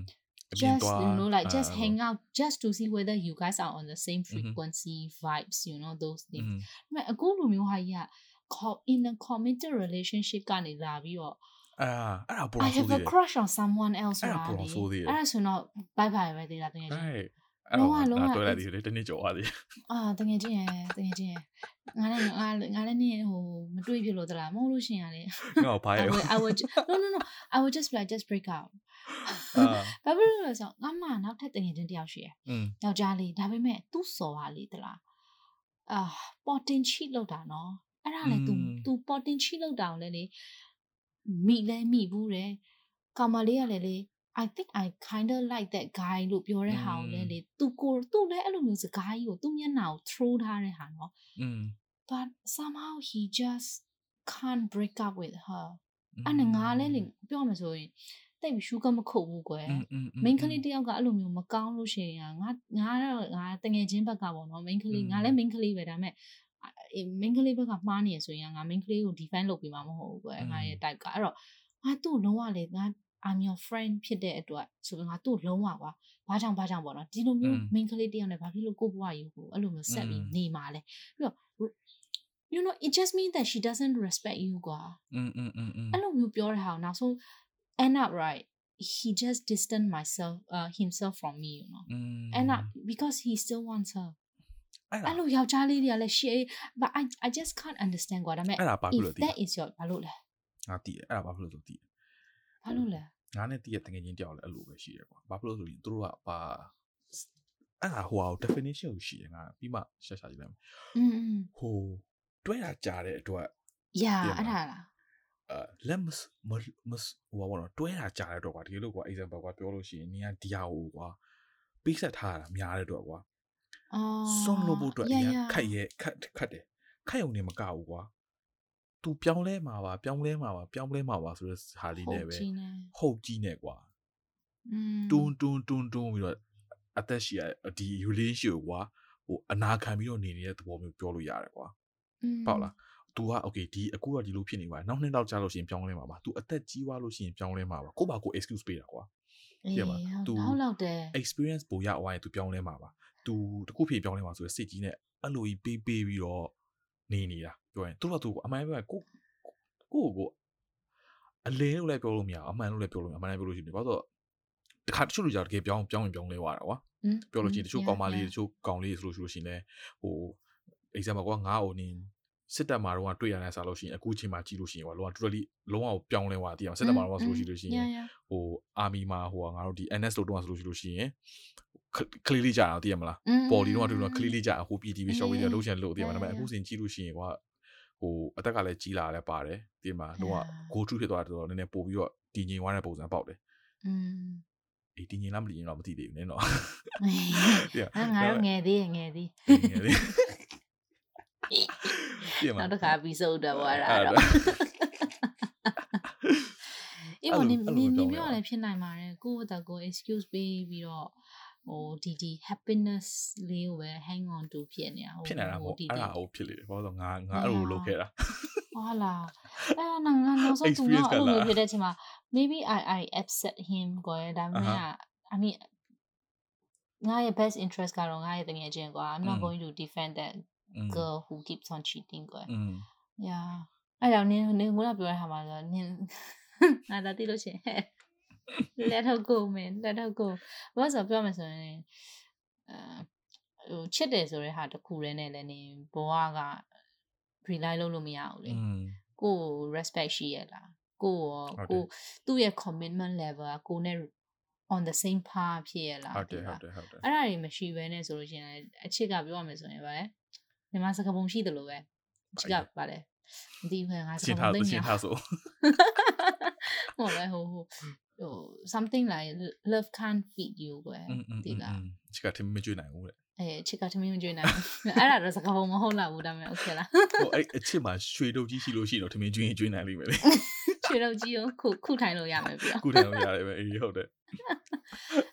just you know like just hang out just to see whether you guys are on the same frequency mm-hmm. vibes you know those things ဒါပေမဲ့အခုလိုမျိုးဟာကြီးက in a committed relationship ကနေလာပြီးတော့ အာအဲ့ဒါပေါ်ဆိုသေးတယ် I have a crush on someone else ဆိုတာလေအဲ့ဒါဆိုတော့ bye bye ပဲသေးတာတကယ်ကြီးအဲ့တော့ငါတွေ့လိုက်သေးတယ်တနေ့ကြော်သွားသေးအာတကယ်ကြီးရယ်တကယ်ကြီးရယ်ငါလည်းငါငါလည်းနေဟိုမတွေ့ပြလို့သလားမဟုတ်လို့ရှင်ရလေငါ့ဘာရ I would no no no I would just like just break out ဘာဖြစ်လို့လဲဆိုတော့ငါမှနောက်ထပ်တကယ်ချင်းတယောက်ရှိရယ်ယောက်ျားလေးဒါပေမဲ့သူ့စော်ပါလေသလားအာပေါ်တင်ချီလောက်တာနော်အဲ့ဒါလေ तू तू ပေါ်တင်ချီလောက်တာကိုလည်းလေ မိလဲမိဘူးတယ်ကောင်မလေးကလည်းလေ I think I kind of like that guy လို့ပြောတဲ့ဟာကိုလည်းလေသူကိုသူလည်းအဲ့လိုမျိုးစကားကြီးကိုသူ့မျက်နှာကို throw ထားတဲ့ဟာနော် but somehow he just can't break up with her အဲ့နဲ့ငါလည်းလေပြောမှဆိုရင်တိတ်ရှူးကမခုတ်ဘူးကွယ် main ကလေးတယောက်ကအဲ့လိုမျိုးမကောင်းလို့ရှိရင်ငါငါတော့ငါတငယ်ချင်းဘက်ကပေါ့နော် main ကလေးငါလည်း main ကလေးပဲဒါပေမဲ့ main ကလေးဘက်ကမှားနေရဆိုရင်ငါ main ကလေးကို define လုပ်ပေးမှာမဟုတ်ဘူးကွယ်ငါရဲ့ type ကအဲ့တော့ငါသူ့လုံးဝလေငါ I'm your friend ဖြစ်တဲ့အတွက်ဆိုတော့ငါသူ့လုံးဝကွာဘာကြောင့်ဘာကြောင့်ပေါ့နော်ဒီလိုမျိုး main ကလေးတယောက်နဲ့ဘာဖြစ်လို့ကိုဘွားယူကိုအဲ့လိုမျိုးဆက်ပြီးနေမှာလဲပြီးတော့ you know it just means that she doesn't respect you ကွာอืมอืมอืมအဲ့လိုမျိုးပြောတဲ့ဟာနောက်ဆုံး end up right he just distant myself uh himself from me you know end up because he still wants her အဲ့လိုယောက်ျားလေးတွေကလည်း share but i i just can't understand ကွာဒါပေမဲ့ that is your ဘာလို့လဲငါတည်အဲ့ဒါဘာဖြစ်လို့ဆိုတည်ဘာလို့လဲငါနဲ့တည့်ရတငယ်ချင်းတယောက်လည်းအဲ့လိုပဲရှိတယ်ကွာဘာဖြစ်လို့ဆိုရင်သူတို့ကဘာအဲ့ဒါဟိုဟာ definition ကိုရှိတယ်ငါပြီးမှရှာရှာကြည့်လိုက်မယ်อืมဟိုတွဲရကြတဲ့အတွက် yeah အဲ့ဒါလားအဲ let us မမဟိုဘာလို့တွဲတာကြားတဲ့တော့ကွာဒီလိုကွာ example ကွာပြောလို့ရှိရင်နင်ကဒီဟာကိုကွာပေးဆက်ထားတာများတဲ့တော့ကွာအော် စွန့်လို့ဖို့အတွက်အရင်ခက်ရဲခက်ခက်တယ်ခက်ုံနေမကဘူးကွာသူပြောင်းလဲမှာပါပြောင်းလဲမှာပါပြောင်းလဲမှာပါဆိုတဲ့ဟာလေးနဲ့ပဲဟုတ်ကြီးနဲ့ကွာတွန်းတွန်းတွန်းတွန်းပြီးတော့အသက်ရှိရဒီ relationship ကွာဟိုအနာခံပြီးတော့နေနေတဲ့သဘောမျိုးပြောလို့ရတယ်ကွာပေါ့လား तू က okay ဒီအခုတော့ဒီလိုဖြစ်နေပါနောက်နှစ်တော့ကြာလို့ရှိရင်ပြောင်းလဲမှာပါ तू အသက်ကြီးသွားလို့ရှိရင်ပြောင်းလဲမှာပါကိုပါကို excuse ပေးတာကွာပြပါ तू ဟုတ်လောက်တယ် experience ပိုရအောင်ရင် तू ပြောင်းလဲမှာပါ तू တခုဖြစ်ပြောင်းလဲမှာဆိုတဲ့စိတ်ကြီးနဲ့အဲ့လိုကြီးပေးပေးပြီးတော့နေနေတာပြောရင်သူတို့ကသူ့ကိုအမှန်ပြောရင်ကိုကိုကိုအလဲလို့လည်းပြောလို့မရအမှန်လို့လည်းပြောလို့မရအမှန်လည်းပြောလို့ရှိတယ်ဘာလို့တခါတချို့လူကြတကယ်ပြောင်းပြောင်းရင်ပြောင်းလဲသွားတာကွာပြောလို့ရှိရင်တချို့ကောင်မလေးတချို့ကောင်လေးဆိုလို့ရှိလို့ရှိရင်လည်းဟို example ကွာငါ့ကိုနင်း စစ်တပ်မှာတော့တွေ့ရတဲ့စားလို့ရှိရင်အခုချိန်မှာကြည့်လို့ရှိရင်ဟိုလောက totally လုံးဝပြောင်းလဲသွားတည်အောင်စစ်တပ်မှာတော့ဆိုလို့ရှိလို့ရှိရင်ဟို army မှာဟိုငါတို့ဒီ NS လို့တော့ဆိုလို့ရှိလို့ရှိရင်ကလေးလေးကြာတော့တည်ရမလားပေါ်လီတော့တွေ့တော့ကလေးလေးကြာဟို PTV show လေးလုံးချင်လို့တည်ရမှာဒါပေမဲ့အခုစဉ်ကြည့်လို့ရှိရင်ကွာဟိုအသက်ကလည်းကြီးလာလည်းပါတယ်တည်မှာတော့ go to ဖြစ်သွားတော့နည်းနည်းပို့ပြီးတော့တည်ငြိမ်သွားတဲ့ပုံစံပေါက်တယ်อืมအေးတည်ငြိမ်လားမတည်ငြိမ်လားမသိသေးဘူးနင်းတော့ငါတို့ငယ်သေးငယ်သေးငယ်သေး နောက်တစ်ခါပြီးစုပ်တော့အဲ့ဒါတော့တော့နေနေနေပြောရလဲဖြစ်နိုင်ပါတယ်ကိုယ့်အသက်ကို excuse ပေးပြီးတော့ဟိုဒီဒီ happiness လေးကိုပဲ hang on to ဖြစ်နေတာဟိုဖြစ်နေတာပေါ့အဲ့ဒါဟိုဖြစ်လေဘာလို့ငါငါအဲ့လိုလုပ်ခဲ့တာဟုတ်လားအဲ့ငါငါနောက်ဆုံးသူကအဲ့လိုဖြစ်တဲ့အချိန်မှာ maybe i i upset him ကိုဒါမှမဟုတ် i mean ငါရဲ့ best interest ကတော့ငါရဲ့တကယ်ချင်းကွာ I'm not going to defend that girl who keeps on cheating ကွာ yeah အဲ့တော့နင်းနင်းကပြောရမှာဆိုနင်းငါဒါသိလို့ရှိရင် let her go man let her go ဘာလို့ပြောမှဆိုရင်အဲဟိုချစ်တယ်ဆိုတဲ့ဟာတခုတည်းနဲ့လည်းနေဘဝက rely လုပ်လို့မရဘူးလေကို respect ရှိရလားကိုရောကိုသူ့ရဲ့ commitment level ကကိုနဲ့ on the same par ဖြစ်ရလားဟုတ်တယ်ဟုတ်တယ်ဟုတ်တယ်အဲ့ဒါတွေမရှိဘဲနဲ့ဆိုလို့ရှိရင်အချစ်ကပြောရမယ်ဆိုရင်ဗါလဲ မြန်မာစကားပုံရှိတယ်လို့ပဲအချစ်ကဗါလဲမသိဘူးငါစကားပုံသိနေတာဆိုဟုတ်လဲဟိုဟိုဟို something like love can't feed you ကွယ်ဒီလားချစ်ကထမကြွနိုင်ဘူးတဲ့အဲချစ်ကထမင်းမကြွနိုင်ဘူးအဲ့ဒါတော့စကားပုံမဟုတ်လားဘူးဒါမဲ့ okay လားဟိုအဲ့အချစ်မှာရွှေတုပ်ကြီးရှိလို့ရှိရင်တော့ထမင်းကျွင်းကျွင်းနိုင်လိမ့်မယ်လေရွှေတုပ်ကြီးကိုခုခုထိုင်လို့ရမယ်ပြီးတော့ခုထိုင်လို့ရတယ်ပဲအေးဟုတ်တယ်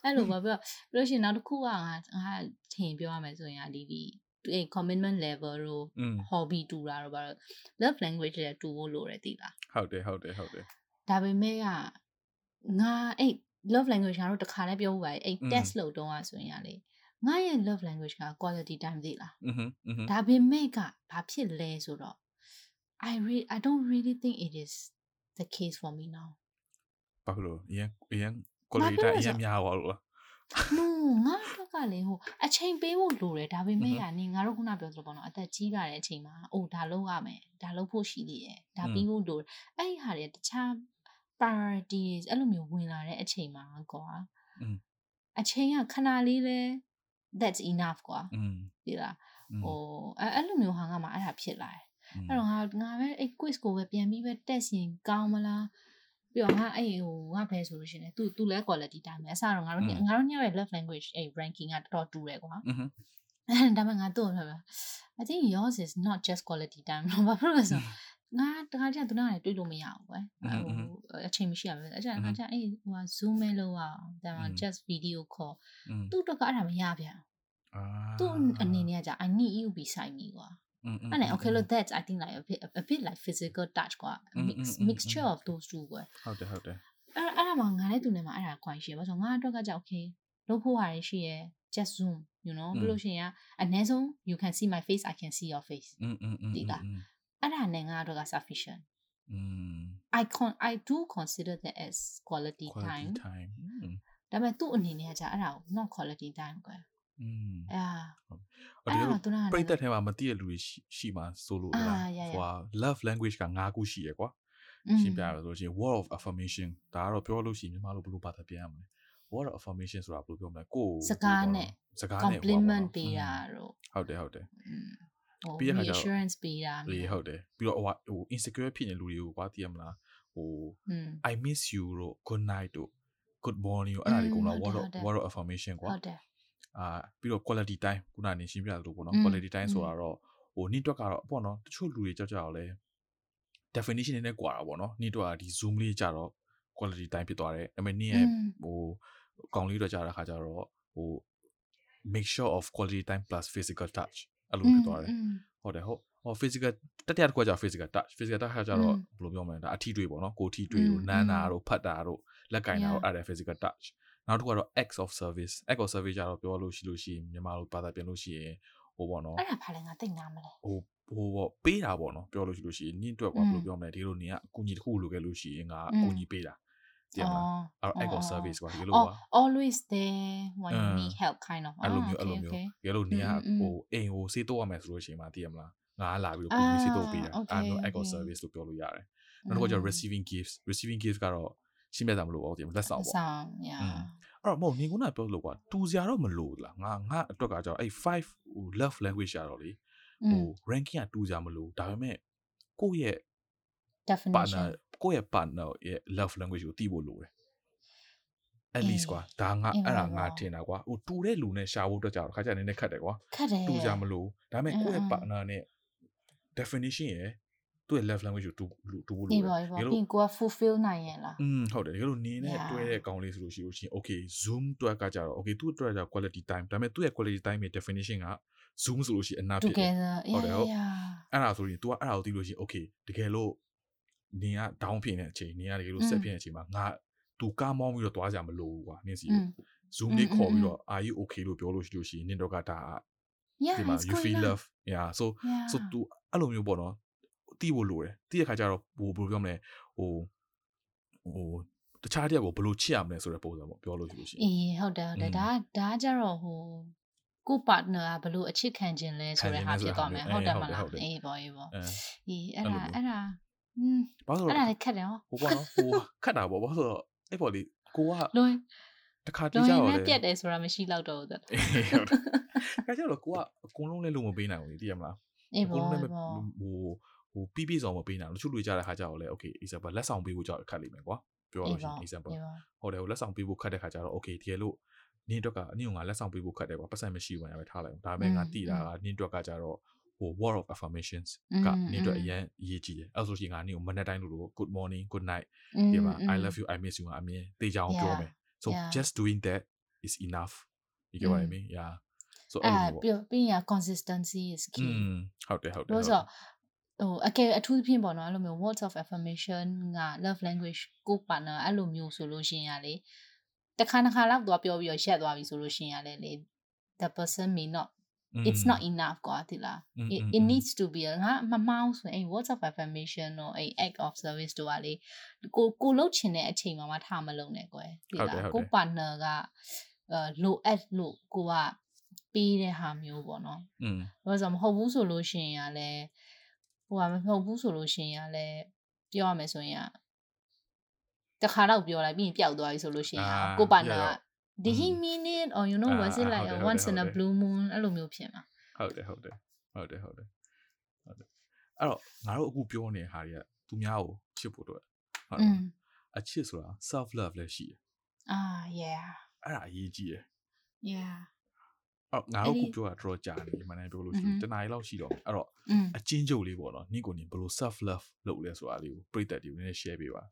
အဲ့လိုပါပြောလို့ရှိရင်နောက်တစ်ခုကငါငါထင်ပြောရမယ်ဆိုရင်ဒီဒီ အဲ commitment level တို့ hobby တူတာတို့ဘာလို့ love language တွေတူဖို့လိုတယ်သိလားဟုတ်တယ်ဟုတ်တယ်ဟုတ်တယ်ဒါပေမဲ့ကငါအဲ့ love language ကတော့တခါလည်းပြောဖို့ပါအဲ့ test လုပ်တော့ဆိုရင်ရလေငါရဲ့ love language က quality time သိလားอือฮึอือฮึဒါပေမဲ့ကဘာဖြစ်လဲဆိုတော့ I really I don't really think it is the case for me now ဘာလို့အရင်အရင် quality time အရင်များပါလို့လား no ငါတော့ကလေဟိုအချိန်ပေးဖို့လိုတယ်ဒါပေမဲ့ကနင်ငါတို့ခုနပြောသလိုပေါ့နော်အသက်ကြီးလာတဲ့အချိန်မှာအိုဒါလုပ်ရမယ်ဒါလုပ်ဖို့ရှိသေးတယ်ဒါပြီးဖို့လိုအဲ့ဒီဟာတွေတခြား priorities အဲ့လိုမျိုးဝင်လာတဲ့အချိန်မှာကွာအချိန်ကခဏလေးလဲ that's enough ကွာဒီလားဟိုအဲ့လိုမျိုးဟာငါမှအဲ့ဒါဖြစ်လာတယ်အဲ့တော့ငါငါပဲအဲ့ quiz ကိုပဲပြန်ပြီးပဲတက်ရင်ကောင်းမလား ပြီးတော့ငါအဲ့ဟိုငါဖဲဆိုလို့ရှိရင် तू तू လဲ quality time လဲအစားတော့ငါတို့ငါတို့ညရဲ့ love language အဲ့ ranking ကတော်တော်တူတယ်ကွာဒါပေမဲ့ငါတို့ပြော I think yours is not just quality time ဘာဖြစ်လို့လဲဆိုငါတခါကျသူနဲ့တွေ့လို့မရဘူးကွယ်ဟိုအချိန်မရှိရဘူးအဲ့ကျငါကျအဲ့ဟို zoom မဲလို့အောင်ဒါမှ just video call သူ့တော့ကအဲ့ဒါမရပြန်အာသူ့အနေနဲ့ကကြ I need you beside me ကွာ အဲ့နဲ့ okay look that's i think like a bit a bit like physical touch ကွာ mix mixture of those two ကွာဟုတ်တယ်ဟုတ်တယ်အဲ့အဲ့ဒါမှငါနဲ့သူနဲ့မှအဲ့ဒါခွန်ရှိရပါဆိုငါအတွက်ကကြ okay လုပ်ဖို့ဟာရှိရ just zoom you know ပြီးလို့ရှိရင်အနည်းဆုံး you can see my face i can see your face ဒီလားအဲ့ဒါနဲ့ငါတို့က sufficient อืม I con I do consider that as quality time time ဒါပေမဲ့သူ့အနေနဲ့ကကြာအဲ့ဒါကို not quality time ကွယ် อืมအဲ့ဒါအဲ့ဒါပရိသတ်ထဲမှာမသိတဲ့လူတွေရှိမှာဆိုလို့လားဟို love language က၅ခုရှိရကွာရှင်းပြရလို့ရှိရင် word of affirmation ဒါကတော့ပြောလို့ရှိရင်မြန်မာလိုဘယ်လိုဘာသာပြန်ရမလဲ word of affirmation ဆိုတာဘယ်လိုပြောမလဲကိုစကားနဲ့စကားနဲ့ compliment ပေးတာတော့ဟုတ်တယ်ဟုတ်တယ်ပြီးရခါကျ assurance ပေးတာလေဟုတ်တယ်ပြီးတော့ဟိုဟို insecure ဖြစ်နေလူတွေကိုကွာသိရမလားဟို I miss you တို့ good night တို့ good morning တို့အဲ့ဒါတွေကုန်တော့ word of word of affirmation ကွာဟုတ်တယ် အာပြီးတော့ quality time ခုနကနေရှင်းပြသလိုပေါ့နော် quality time ဆိုတာတော့ဟိုနေ့တွက်ကတော့ပေါ့နော်တချို့လူတွေကြောက်ကြတော့လဲ definition နဲ့ကွာတာပေါ့နော်နေ့တွက်ကဒီ zoom လေးကြတော့ quality time ဖြစ်သွားတယ်ဒါပေမဲ့နေ့ရဲ့ဟိုကောင်လေးတော့ကြာတဲ့ခါကျတော့ဟို make sure of quality time plus physical touch အဲ့လိုဖြစ်သွားတယ်ဟုတ်တယ်ဟုတ်ဟော physical တတိယတစ်ခုကကြာ physical touch physical touch ကကြတော့ဘယ်လိုပြောမလဲဒါအထီးတွေပေါ့နော်ကိုထီတွေတို့နန်းတာတို့ဖတ်တာတို့လက်ကင်တာတို့အဲ့ဒါ physical touch နောက်တစ်ခုကတော့ acts of service act of service ကြတော့ပြောလို့ရှိလို့ရှိရင်မြန်မာလိုဘာသာပြန်လို့ရှိရင်ဟိုပေါ့နော်အဲ့ဒါဘာလဲငါသိနာမလဲဟိုဟိုပေါ့ပေးတာပေါ့နော်ပြောလို့ရှိလို့ရှိရင်နင့်အတွက်ကဘယ်လိုပြောမလဲဒီလိုနေကအကူအညီတစ်ခုလိုခဲ့လို့ရှိရင်ငါအကူအညီပေးတာတင်မလားအဲ့ eco service ကွာဒီလိုပါ always there when you need help kind of အဲ့လိုမျိုးအဲ့လိုမျိုးဒီလိုနေကဟိုအိမ်ကိုစေးတော့ရမယ်ဆိုလို့ရှိရင်မသိရမလားငါလာပြီးတော့ကိုကြီးစေးတော့ပေးတာအဲ့လို eco service လို့ပြောလို့ရတယ်နောက်တစ်ခုကျ receiving gifts receiving gifts ကတော့ ရှင်းပြတာမလို့ပေါ့တင်လက်ဆောင်ပေါ့ဆောင် yeah အဲ့တော့မဟုတ်နေကုန်းကပြောလို့ကွာတူစရာတော့မလို့လားငါငါအတွက်ကကြောင့်အဲ့5ဟို love language ရတော့လေဟို ranking ကတူစရာမလို့ဒါပေမဲ့ကိုယ့်ရဲ့ definition ကိုယ့်ရဲ့ partner ရဲ့ love language ကိုသိဖို့လိုတယ် at least ကွာဒါငါအဲ့ဒါငါထင်တာကွာဟိုတူတဲ့လူနဲ့ရှာဖို့အတွက်ကြောင့်ခါကျနည်းနည်းခက်တယ်ကွာခက်တယ်တူကြမလို့ဒါပေမဲ့ကိုယ့်ရဲ့ partner နဲ့ definition ရယ် သူ့ရဲ့ love language ကိုတူတူဖို့လိုတယ်။ဒီလိုပြင်ကိုက fulfill နိုင်ရင်လား။อืมဟုတ်တယ်။ဒီလိုနင်းနဲ့တွဲတဲ့ကောင်လေးဆိုလို့ရှိလို့ရှိရင် okay zoom တွဲကကြတော့ okay သူ့အတွက်ကြ quality time ဒါပေမဲ့သူ့ရဲ့ quality time ရဲ့ definition က zoom ဆိုလို့ရှိရင်အနာဖြစ်တယ်။ဟုတ်တယ်ဟုတ်။အဲ့ဒါဆိုရင် तू ကအဲ့ဒါကိုသိလို့ရှိရင် okay တကယ်လို့နင်းက down ဖြစ်နေတဲ့အချိန်နင်းကတကယ်လို့ set ဖြစ်နေတဲ့အချိန်မှာငါ तू ကမောင်းပြီးတော့တွားကြမလို့ကွာနင်းစီ။ zoom လေးခေါ်ပြီးတော့ are you okay လို့ပြောလို့ရှိလို့ရှိရင်နင်းတော့ကဒါ yeah you feel love yeah so so သူအဲ့လိုမျိုးပေါ့နော် သိဖို့လိုတယ်သိရခါကျတော့ဟိုဘယ်လိုပြောမလဲဟိုဟိုတခြားတယောက်ကိုဘယ်လိုချစ်ရမလဲဆိုတဲ့ပုံစံပေါ့ပြောလို့ရှိလို့ရှိရင်အေးဟုတ်တယ်ဟုတ်တယ်ဒါဒါကကြတော့ဟိုကို partner ကဘလို့အချစ်ခံခြင်းလဲဆိုတဲ့ဟာဖြစ်သွားမယ်ဟုတ်တယ်မလားအေးပေါ့အေးပေါ့အေးအဲ့ဒါအဲ့ဒါอืมဘာလို့အဲ့ဒါလည်းခက်တယ်ဟောဟိုပေါ့နော်ဟိုခက်တာပေါ့ဘာလို့ဆိုတော့အဲ့ပေါ့လေကိုကလွင်တခါတည်းကြောက်တယ်လွင်နဲ့ပြတ်တယ်ဆိုတာမရှိတော့တော့ဟုတ်တယ်ဟုတ်တယ်ခါကျတော့ကိုကအကုန်လုံးလဲလုံမပေးနိုင်ဘူးလေသိရမလားအေးပေါ့ဟို ဟိုပြီးပြည့်စုံမပေးနိုင်ဘူးတချို့လူကြတဲ့ခါကျတော့လေ okay example လက်ဆောင်ပေးဖို့ကြောက်ခတ်လိမ့်မယ်ကွာပြောလို့ရှိရင် example အေးပေါ့ဟုတ်တယ်ဟိုလက်ဆောင်ပေးဖို့ခတ်တဲ့ခါကျတော့ okay တကယ်လို့နင်းအတွက်ကနင်းကငါလက်ဆောင်ပေးဖို့ခတ်တယ်ကွာပတ်စံမရှိဘူးညာပဲထားလိုက်အောင်ဒါပေမဲ့ငါတိတာကနင်းအတွက်ကကြတော့ဟို word of affirmations ကနင်းအတွက်အရင်အရေးကြီးတယ်အဲ့ဆိုရှင်ငါနင်းကိုမနေ့တိုင်းလို့ good morning good night ဒီမှာ I love you I miss you အမြင်တေးကြအောင်ပြောမယ် so Yeah. just doing that is enough you get what i Mm. mean yeah so အဲ့အဲ့လိုပြပေါ့ပြီးရင် consistency is อื key มဟုတ်တယ်ဟုတ်တယ်လို့ဆို ဟိုအကယ်အထူးသဖြင့်ပေါ့နော်အဲ့လိုမျိုး words of affirmation က love language ကို partner အဲ့လိုမျိုးဆိုလို့ရှိရင်ကလေတစ်ခါတစ်ခါလောက်သွားပြောပြီးတော့ရက်သွားပြီဆိုလို့ရှိရင်ကလေလေ the person may not it's not enough ကွာဒီလား Mm, it, mm, it mm. needs to be ငါမမောင်းဆိုရင်အဲ့ words of affirmation တော့အဲ့ act of service တို့ကလေကိုကိုလှုပ်ချင်တဲ့အချိန်မှာမှထားမလုံးနဲ့ကွယ်ဒီဟုတ်တယ်လားဟုတ်တယ်ကို partner ကအဲလိုအပ်လို့ကိုကပေးတဲ့ဟာမျိုးပေါ့နော်อืมဘာလို့ဆိုမဟုတ်ဘူးဆိုလို့ရှိရင်ကလည်း ဟိုကမဟုတ်ဘူးဆိုလို့ရှင်ရလဲပြောရမယ်ဆိုရင်တခါတော့ပြောလိုက်ပြီးရင်ပျောက်သွားပြီဆိုလို့ရှင်ရကိုပါနာ did he mean it or you know was it like a once in a blue moon အဲ့လိုမျိုးဖြစ်မှာဟုတ်တယ်ဟုတ်တယ်ဟုတ်တယ်ဟုတ်တယ်ဟုတ်တယ်အဲ့တော့ငါတို့အခုပြောနေတဲ့ဟာတွေကသူများကိုချစ်ဖို့အတွက်ဟုတ်တယ်အချစ်ဆိုတာ self love လည်းရှိတယ်အာ yeah အဲ့ဒါအရေးကြီးတယ် yeah အဲ့တော့ငါ အဲ့ တို့ ဒီ အခုပြောတာတော်တော်ကြာနေပြီမနိုင်ပြောလို့ရှိရင် อือฮึ တနားရီလောက်ရှိတော့မယ်အဲ့တော့ อืม အချင်းချုပ်လေးပေါ့နော်နင့်ကိုနင်ဘယ်လို self love လုပ်လဲဆိုတာလေးကိုပြည့်တက်ဒီကိုနည်းနည်း share ပေးပါ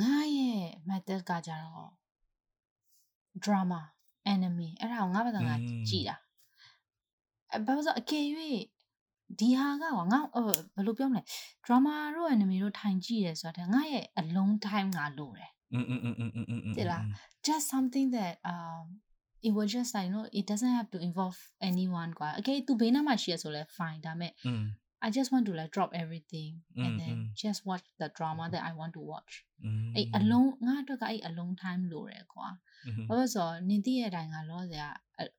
ငါရဲ့ method ကကြတော့ drama enemy အဲ့ဒါကိုငါဘာသာငါကြည်တာအဲဘာလို့ဆိုအကယ်၍ဒီဟာကကွာငါအဲ့ဘယ်လိုပြောမလဲ drama တို့ enemy တို့ထိုင်ကြည့်ရဲဆိုတာငါရဲ့ alone time ငါလိုတယ် อืมอืมอืมอืมอืมอืม တဲ့လား just something that um it was just like you know it doesn't have to involve anyone ကွာ okay သူဘေးနားမှာရှိရဆိုလဲ fine ဒါပေမဲ့ อืม I just want to like drop everything and Mm, then mm. just watch the drama that I want to watch อืม အဲ့ alone ငါအတွက်ကအဲ့ alone time လိုတယ်ကွာ อืม ဘာလို့လဲဆိုတော့နင်သိရဲ့အတိုင်းကလောဆရာ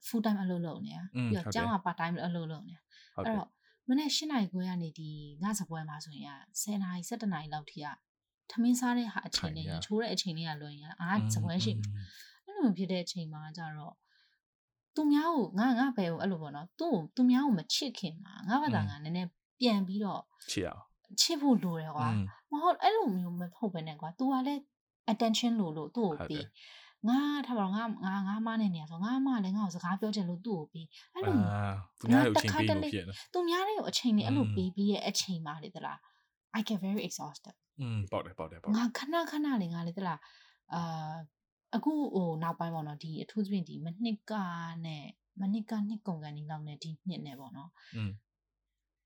full time အလုပ်လုပ်နေတာ อืม ပြီး ဟုတ်တယ်တော့ကျောင်းက part time အလုပ်လုပ်နေတာ ဟုတ် အဲ့ တယ် တော့မနေ့၈နာရီခွဲကနေဒီငါစပွဲမှာဆိုရင်10နာရီ17နာရီလောက်ထိကထမင်းစားတဲ့ဟာအချိန်နဲ့ ထိုင်ရ ရင်ချိုးတဲ့အချိန်လေးကလွန်ရင်အာစပွဲရှိမှာအဲ့ လိုမျိုးဖြစ်တဲ့အချိန်မှာကြတော့သူများကိုငါငါဘယ်ကိုအဲ့လိုပေါ့နော်သူ့ကိုသူများကိုမချစ်ခင်မှာငါဘာသာငါနည်းနည်းပြန်ပြီးတော့ချစ်အောင်ချစ်ဖို့လိုတယ်ကွာမဟုတ်အဲ့လိုမျိုးမဟုတ်ဘဲနဲ့ကွာ तू ကလည်း attention လို့လို့သူ့ကိုပေးငါထားပါတော့ငါငါငါမနဲ့နေရဆိုငါမလည်းငါ့ကိုစကားပြောချင်လို့သူ့ကိုပေးအဲ့လိုသူများတွေကိုအချိန်ပေးလို့ဖြစ်တယ်သူများတွေကိုအချိန်နဲ့အဲ့လိုပေးပြီးရဲ့အချိန်ပါလေသလား I get very exhausted อืมပေါ့တယ်ပေါ့တယ်ပေါ့ငါခဏခဏလေငါလေသလားအာ အခုဟိုနောက်ပိုင်းပေါ့နော်ဒီအထူးသဖြင့်ဒီမနှစ်ကနဲ့မနှစ်ကနှစ်ကုန်ကန်နေလောက်နဲ့ဒီနှစ်နဲ့ပေါ့နော် อืม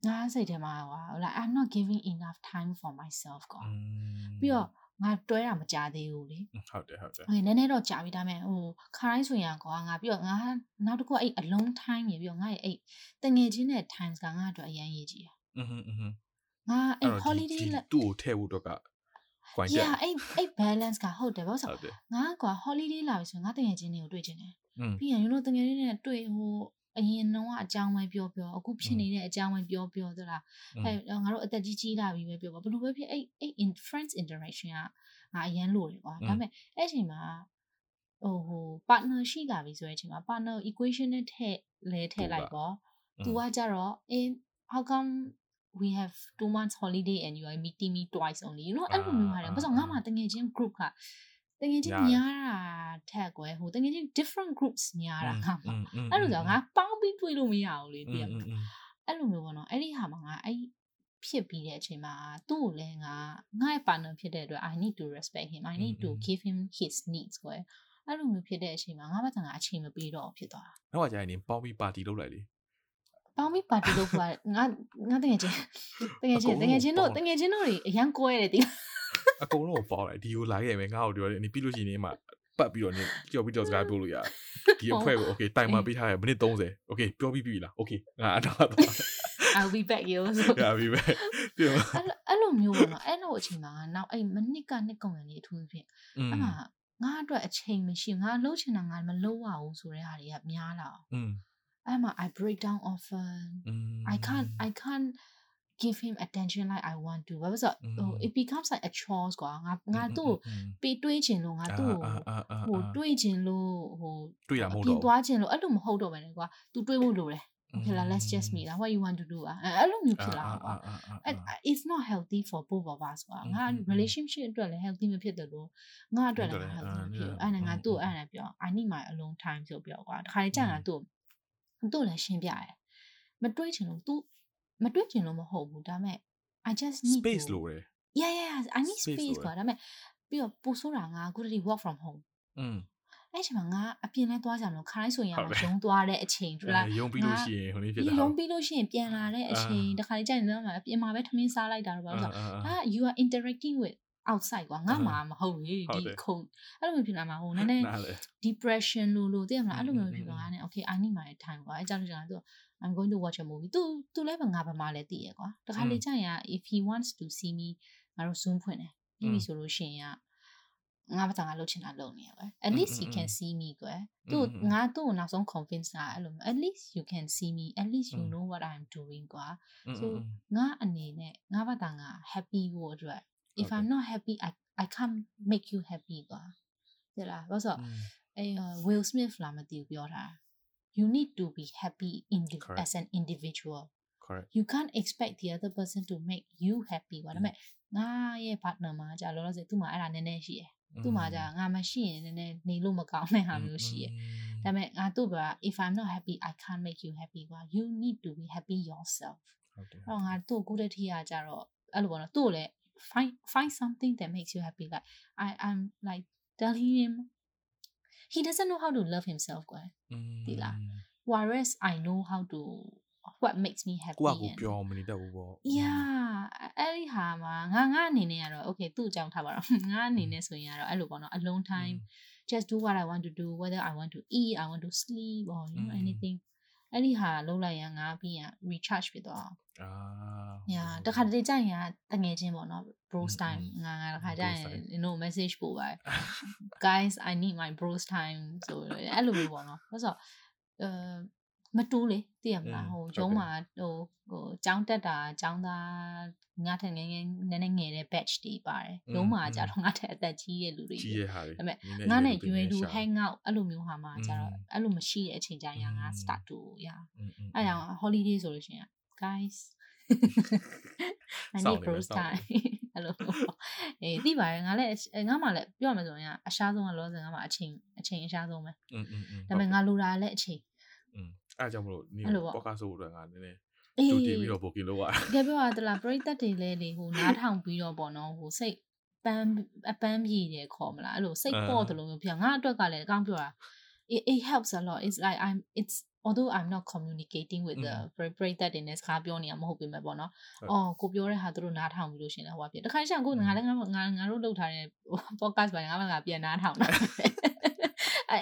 ငါစိတ်ထဲမှာကွာ like I'm not giving enough time for myself ကွာ อืม ပြီးတော့ငါတွဲတာမကြသေးဘူးလေ ဟုတ်တယ်ဟုတ်တယ် ဟိုနည်းနည်းတော့ကြာပြီဒါပေမဲ့ဟိုခါတိုင်းဆိုရင်ကွာငါပြီးတော့ငါနောက်တစ်ခုကအဲ့ alone time ရေပြီးတော့ငါရဲ့အဲ့တငယ်ချင်းတဲ့ times ကငါအတွက်အရန်ရေးကြည့် อืมอืมอืม ငါအဲ့ တော့ holiday ဒီ လက် သူ့ကိုထည့်ဖို့တော့က point တက် yeah အဲ့အဲ့ balance ကဟုတ်တယ်ဘာလို့ဆိုဟုတ်တယ်ငါကွာ holiday လာပြီဆိုရင်ငါတငယ်ချင်းတွေကိုတွေ့ချင်တယ်อืมပြီးရင် you know တငယ်ချင်းတွေနဲ့တွေ့ဟိုအရင်တော့အကြောင်းပဲပြောပြောအခုဖြစ်နေတဲ့အကြောင်းပဲပြောပြောသလားအဲ့ငါတို့အသက်ကြီးကြီးလာပြီပဲပြောပါဘယ်လိုပဲဖြစ်အဲ့အဲ့ in friends interaction ကငါအရန်လို့တယ်ကွာဒါပေမဲ့အဲ့အချိန်မှာဟိုဟို partner ရှိလာပြီဆိုတဲ့အချိန်မှာ partner equation နဲ့ထည့်လဲထည့်လိုက်ပေါ့သူကကြတော့ in how come we have two months holiday and you are meeting me twice only you know အဲ့လိုမျိုးဟာတယ်ဘာလို့ငါမှတငယ်ချင်း group ကတငယ်ချင်းများတာထက်ကွယ်ဟိုတငယ်ချင်း different groups များတာငါမှအဲ့လိုဆိုငါပေါင်းပြီးတွေ့လို့မရဘူးလေတည်ရမလားအဲ့လိုမျိုးပေါ့နော်အဲ့ဒီဟာမှာငါအဲ့ဖြစ်ပြီးတဲ့အချိန်မှာသူ့ကိုလည်းငါငါ့ရဲ့ partner ဖြစ်တဲ့အတွက် I need to respect him I need to give him his needs ကွယ်အဲ့လိုမျိုးဖြစ်တဲ့အချိန်မှာငါဘာသာငါအချိန်မပေးတော့ဖြစ်သွားတာ။နောက်ကကြာရင်ပေါင်းပြီးပါတီလုပ်လိုက်လေ။ ပေါင်းပြီးပါတီလုပ်ပါငါငါတကယ်ချင်းတကယ်ချင်းတကယ်ချင်းတို့တကယ်ချင်းတို့တွေအရန်ကွဲတယ်တိ။အကုန်လုံးပေါင်းလိုက်ဒီကိုလာခဲ့မယ်ငါ့ကိုပြောတယ်နေပြီးလို့ရှိရင်မှပတ်ပြီးတော့နေကြော်ပြီးတော့စကားပြောလို့ရတယ်။ဒီအဖွဲကို okay တိုင်မာပေးထားရမိနစ်30 okay ပြောပြီးပြီလား okay ငါအတော့တော့ I'll be back ရောဆို Yeah be back ပြောအဲ့လိုမျိုးပေါ့နော်အဲ့လိုအချိန်မှာနောက်အဲ့မနစ်ကနှစ်ကုန်ရနေအထူးဖြင့်အဲ့မှာငါအတွက်အချိန်မရှိငါလှုပ်ချင်တာငါမလှုပ်ရဘူးဆိုတဲ့ဟာတွေကများလာအောင် Emma, I break down often. Mm. I can't mm. I can't give him attention like I want to. But so, mm. oh, it becomes like a chore. Mm, mm, mm, mm. 被對錢咯，我都，我對錢咯，我對啊冇咯，變多錢咯，啊都唔好到人哋話，都對冇到咧。Okay, mm. let's just mm. meet. What you want to do? Uh, I don't need to It's not healthy for both of us. Uh, mm. relationship to healthy me pit the law. Nga to healthy me pit. And I do and I I need my alone time to be a while. Kai Jana do. သူ့သူ့လည်းရှင်းပြတယ်မတွေးချင်လို့ तू မတွေးချင်လို့မဟုတ်ဘူးဒါပေမဲ့ I just need space လို့ရ yeah yeah I need space ကွာဒါပေမဲ့ပြီးတော့ပို့ဆိုတာငါအခုတည်း work from home อืมအဲ့ချိန်မှာငါအပြင်လဲသွားကြမလို့ခါတိုင်းဆိုရင်ကရုံသွားတဲ့အချိန်ထလားရုံပြီးလို့ရှိရင်ဟိုလေးဖြစ်တာရုံပြီးလို့ရှိရင်ပြန်လာတဲ့အချိန်တခါလေးကြာနေတော့မှအပြင်မှာပဲထမင်းစားလိုက်တာတော့ဘာလို့ဆိုတော့ဒါ you are interacting with outside ကွာငါမှမဟုတ်ဘူးဒီခုံအဲ့လိုမျိုးဖြစ်လာမှာဟိုနည်းနည်း depression လို့လို့သိရမလားအဲ့လိုမျိုးဖြစ်သွားတယ် okay i need my time ကွာအဲ့ကြောင့်ကျွန်တော် I'm going to watch a movie သူသူလည်းငါဘာမှလည်းသိရကွာတခါလေကြာရင် if he wants to see me ငါတို့ zoom ဖွင့်တယ်ပြီးပြီဆိုလို့ရှိရင်ငါဘာသာငါလှုပ်ချင်တာလုပ်နေရပဲ at least you can see me ကွယ်သူငါသူ့ကိုနောက်ဆုံး convince တာအဲ့လို at least you can see me at least you know what i'm doing ကွာ so ငါအနေနဲ့ငါဘာသာငါ happy ဖို့အတွက် if i'm not happy i i can't make you happy ကွာတဲ့လားဘာလို့အဲ Will Smith လာမသိဘူးပြောတာ you need to be happy in as an individual correct you can't expect the other person to make you happy ကွာဒါပေမဲ့ငါရဲ့ partner မှာကြာလောလောဆယ်သူ့မှာအဲ့ဒါနည်းနည်းရှိတယ်သူ့မှာじゃငါမရှိရင်နည်းနည်းနေလို့မကောင်းတဲ့ဟာမျိုးရှိရဲ့ဒါပေမဲ့ငါသူ့ဘာ if i'm not happy i can't make you happy ကွာ you need to be happy yourself ဟုတ်တယ်အဲ့တော့ငါသူ့ကိုတည်းကကြတော့အဲ့လိုပေါ့နော်သူ့ကိုလည်း find find something that makes you happy like i i'm like telling him he doesn't know how to love himself ကွာဒီလား whereas i know how to what makes me happy ကိုကကိုပြောမနေတတ်ဘူးပေါ့ yeah အဲ့ဒီဟာမှာငါငါအနေနဲ့ကတော့ okay သူ့အကြောင်းထားပါတော့ငါအနေနဲ့ဆိုရင်ကတော့အဲ့လိုပေါ့နော် alone time just do what i want to do whether i want to eat i want to sleep or you know anything အဲ့ဒီဟာလုံးလိုက်ရင်ငါပြီးရင် recharge ဖြစ်သွားအောင်အာ yeah တခါတလေကြာရင်တငယ်ချင်းပေါ့နော် bros time ငါငါတခါကြာရင် you know message ပို့ပါ guys i need my bros time ဆိုအဲ့လိုမျိုးပေါ့နော်ဆိုတော့အဲ မတိုးလေသိရမလားဟိုရုံးမှာဟိုဟိုចောင်းတက်တာចောင်းသားငါထက်ငယ်ငယ်နည်းနည်းငယ်တဲ့ batch တွေပါတယ်ရုံးမှာကြတော့ငါထက်အသက်ကြီးတဲ့လူတွေကြီးရဲ့ဟာတွေဒါပေမဲ့ငါနဲ့ UA2 hang out အဲ့လိုမျိုးဟာမှာကြတော့အဲ့လိုမရှိတဲ့အချိန်ကျရင်ငါ start to ရအဲ့ကြောင့် holiday ဆိုလို့ရှိရင် guys I need bros time အဲ့လိုအေးသိပါတယ်ငါလည်းငါမှလည်းပြောရမယ်ဆိုရင်အရှားဆုံးကလောဆယ်ငါမှအချိန်အချိန်အရှားဆုံးပဲဒါပေမဲ့ငါလိုတာလည်းအချိန် အဲ့ကြောင့်မလို့နေပေါ့ကားဆိုဖို့အတွက်ငါနည်းနည်းတူတည်ပြီးတော့ booking လုပ်ရတကယ်ပြောရသလားပရိသတ်တွေလည်းလေဟိုနားထောင်ပြီးတော့ပေါ့နော်ဟိုစိတ်ပန်းအပန်းပြေတယ်ခေါ်မလားအဲ့လိုစိတ်ပေါ့တယ်လို့မျိုးပြငါအတွက်ကလည်းအကောင်းပြောတာ it, it helps a lot it's like i'm it's although i'm not communicating with the ပရိသတ်တွေနဲ့စကားပြောနေရမဟုတ်ပေမဲ့ပေါ့နော်အော်ကိုပြောတဲ့ဟာသူတို့နားထောင်ပြီးလို့ရှင်လဲဟိုပါပြတခါကျရင်ကိုငါလည်းငါငါငါတို့လုပ်ထားတဲ့ podcast ပိုင်းငါမှငါပြန်နားထောင်တာ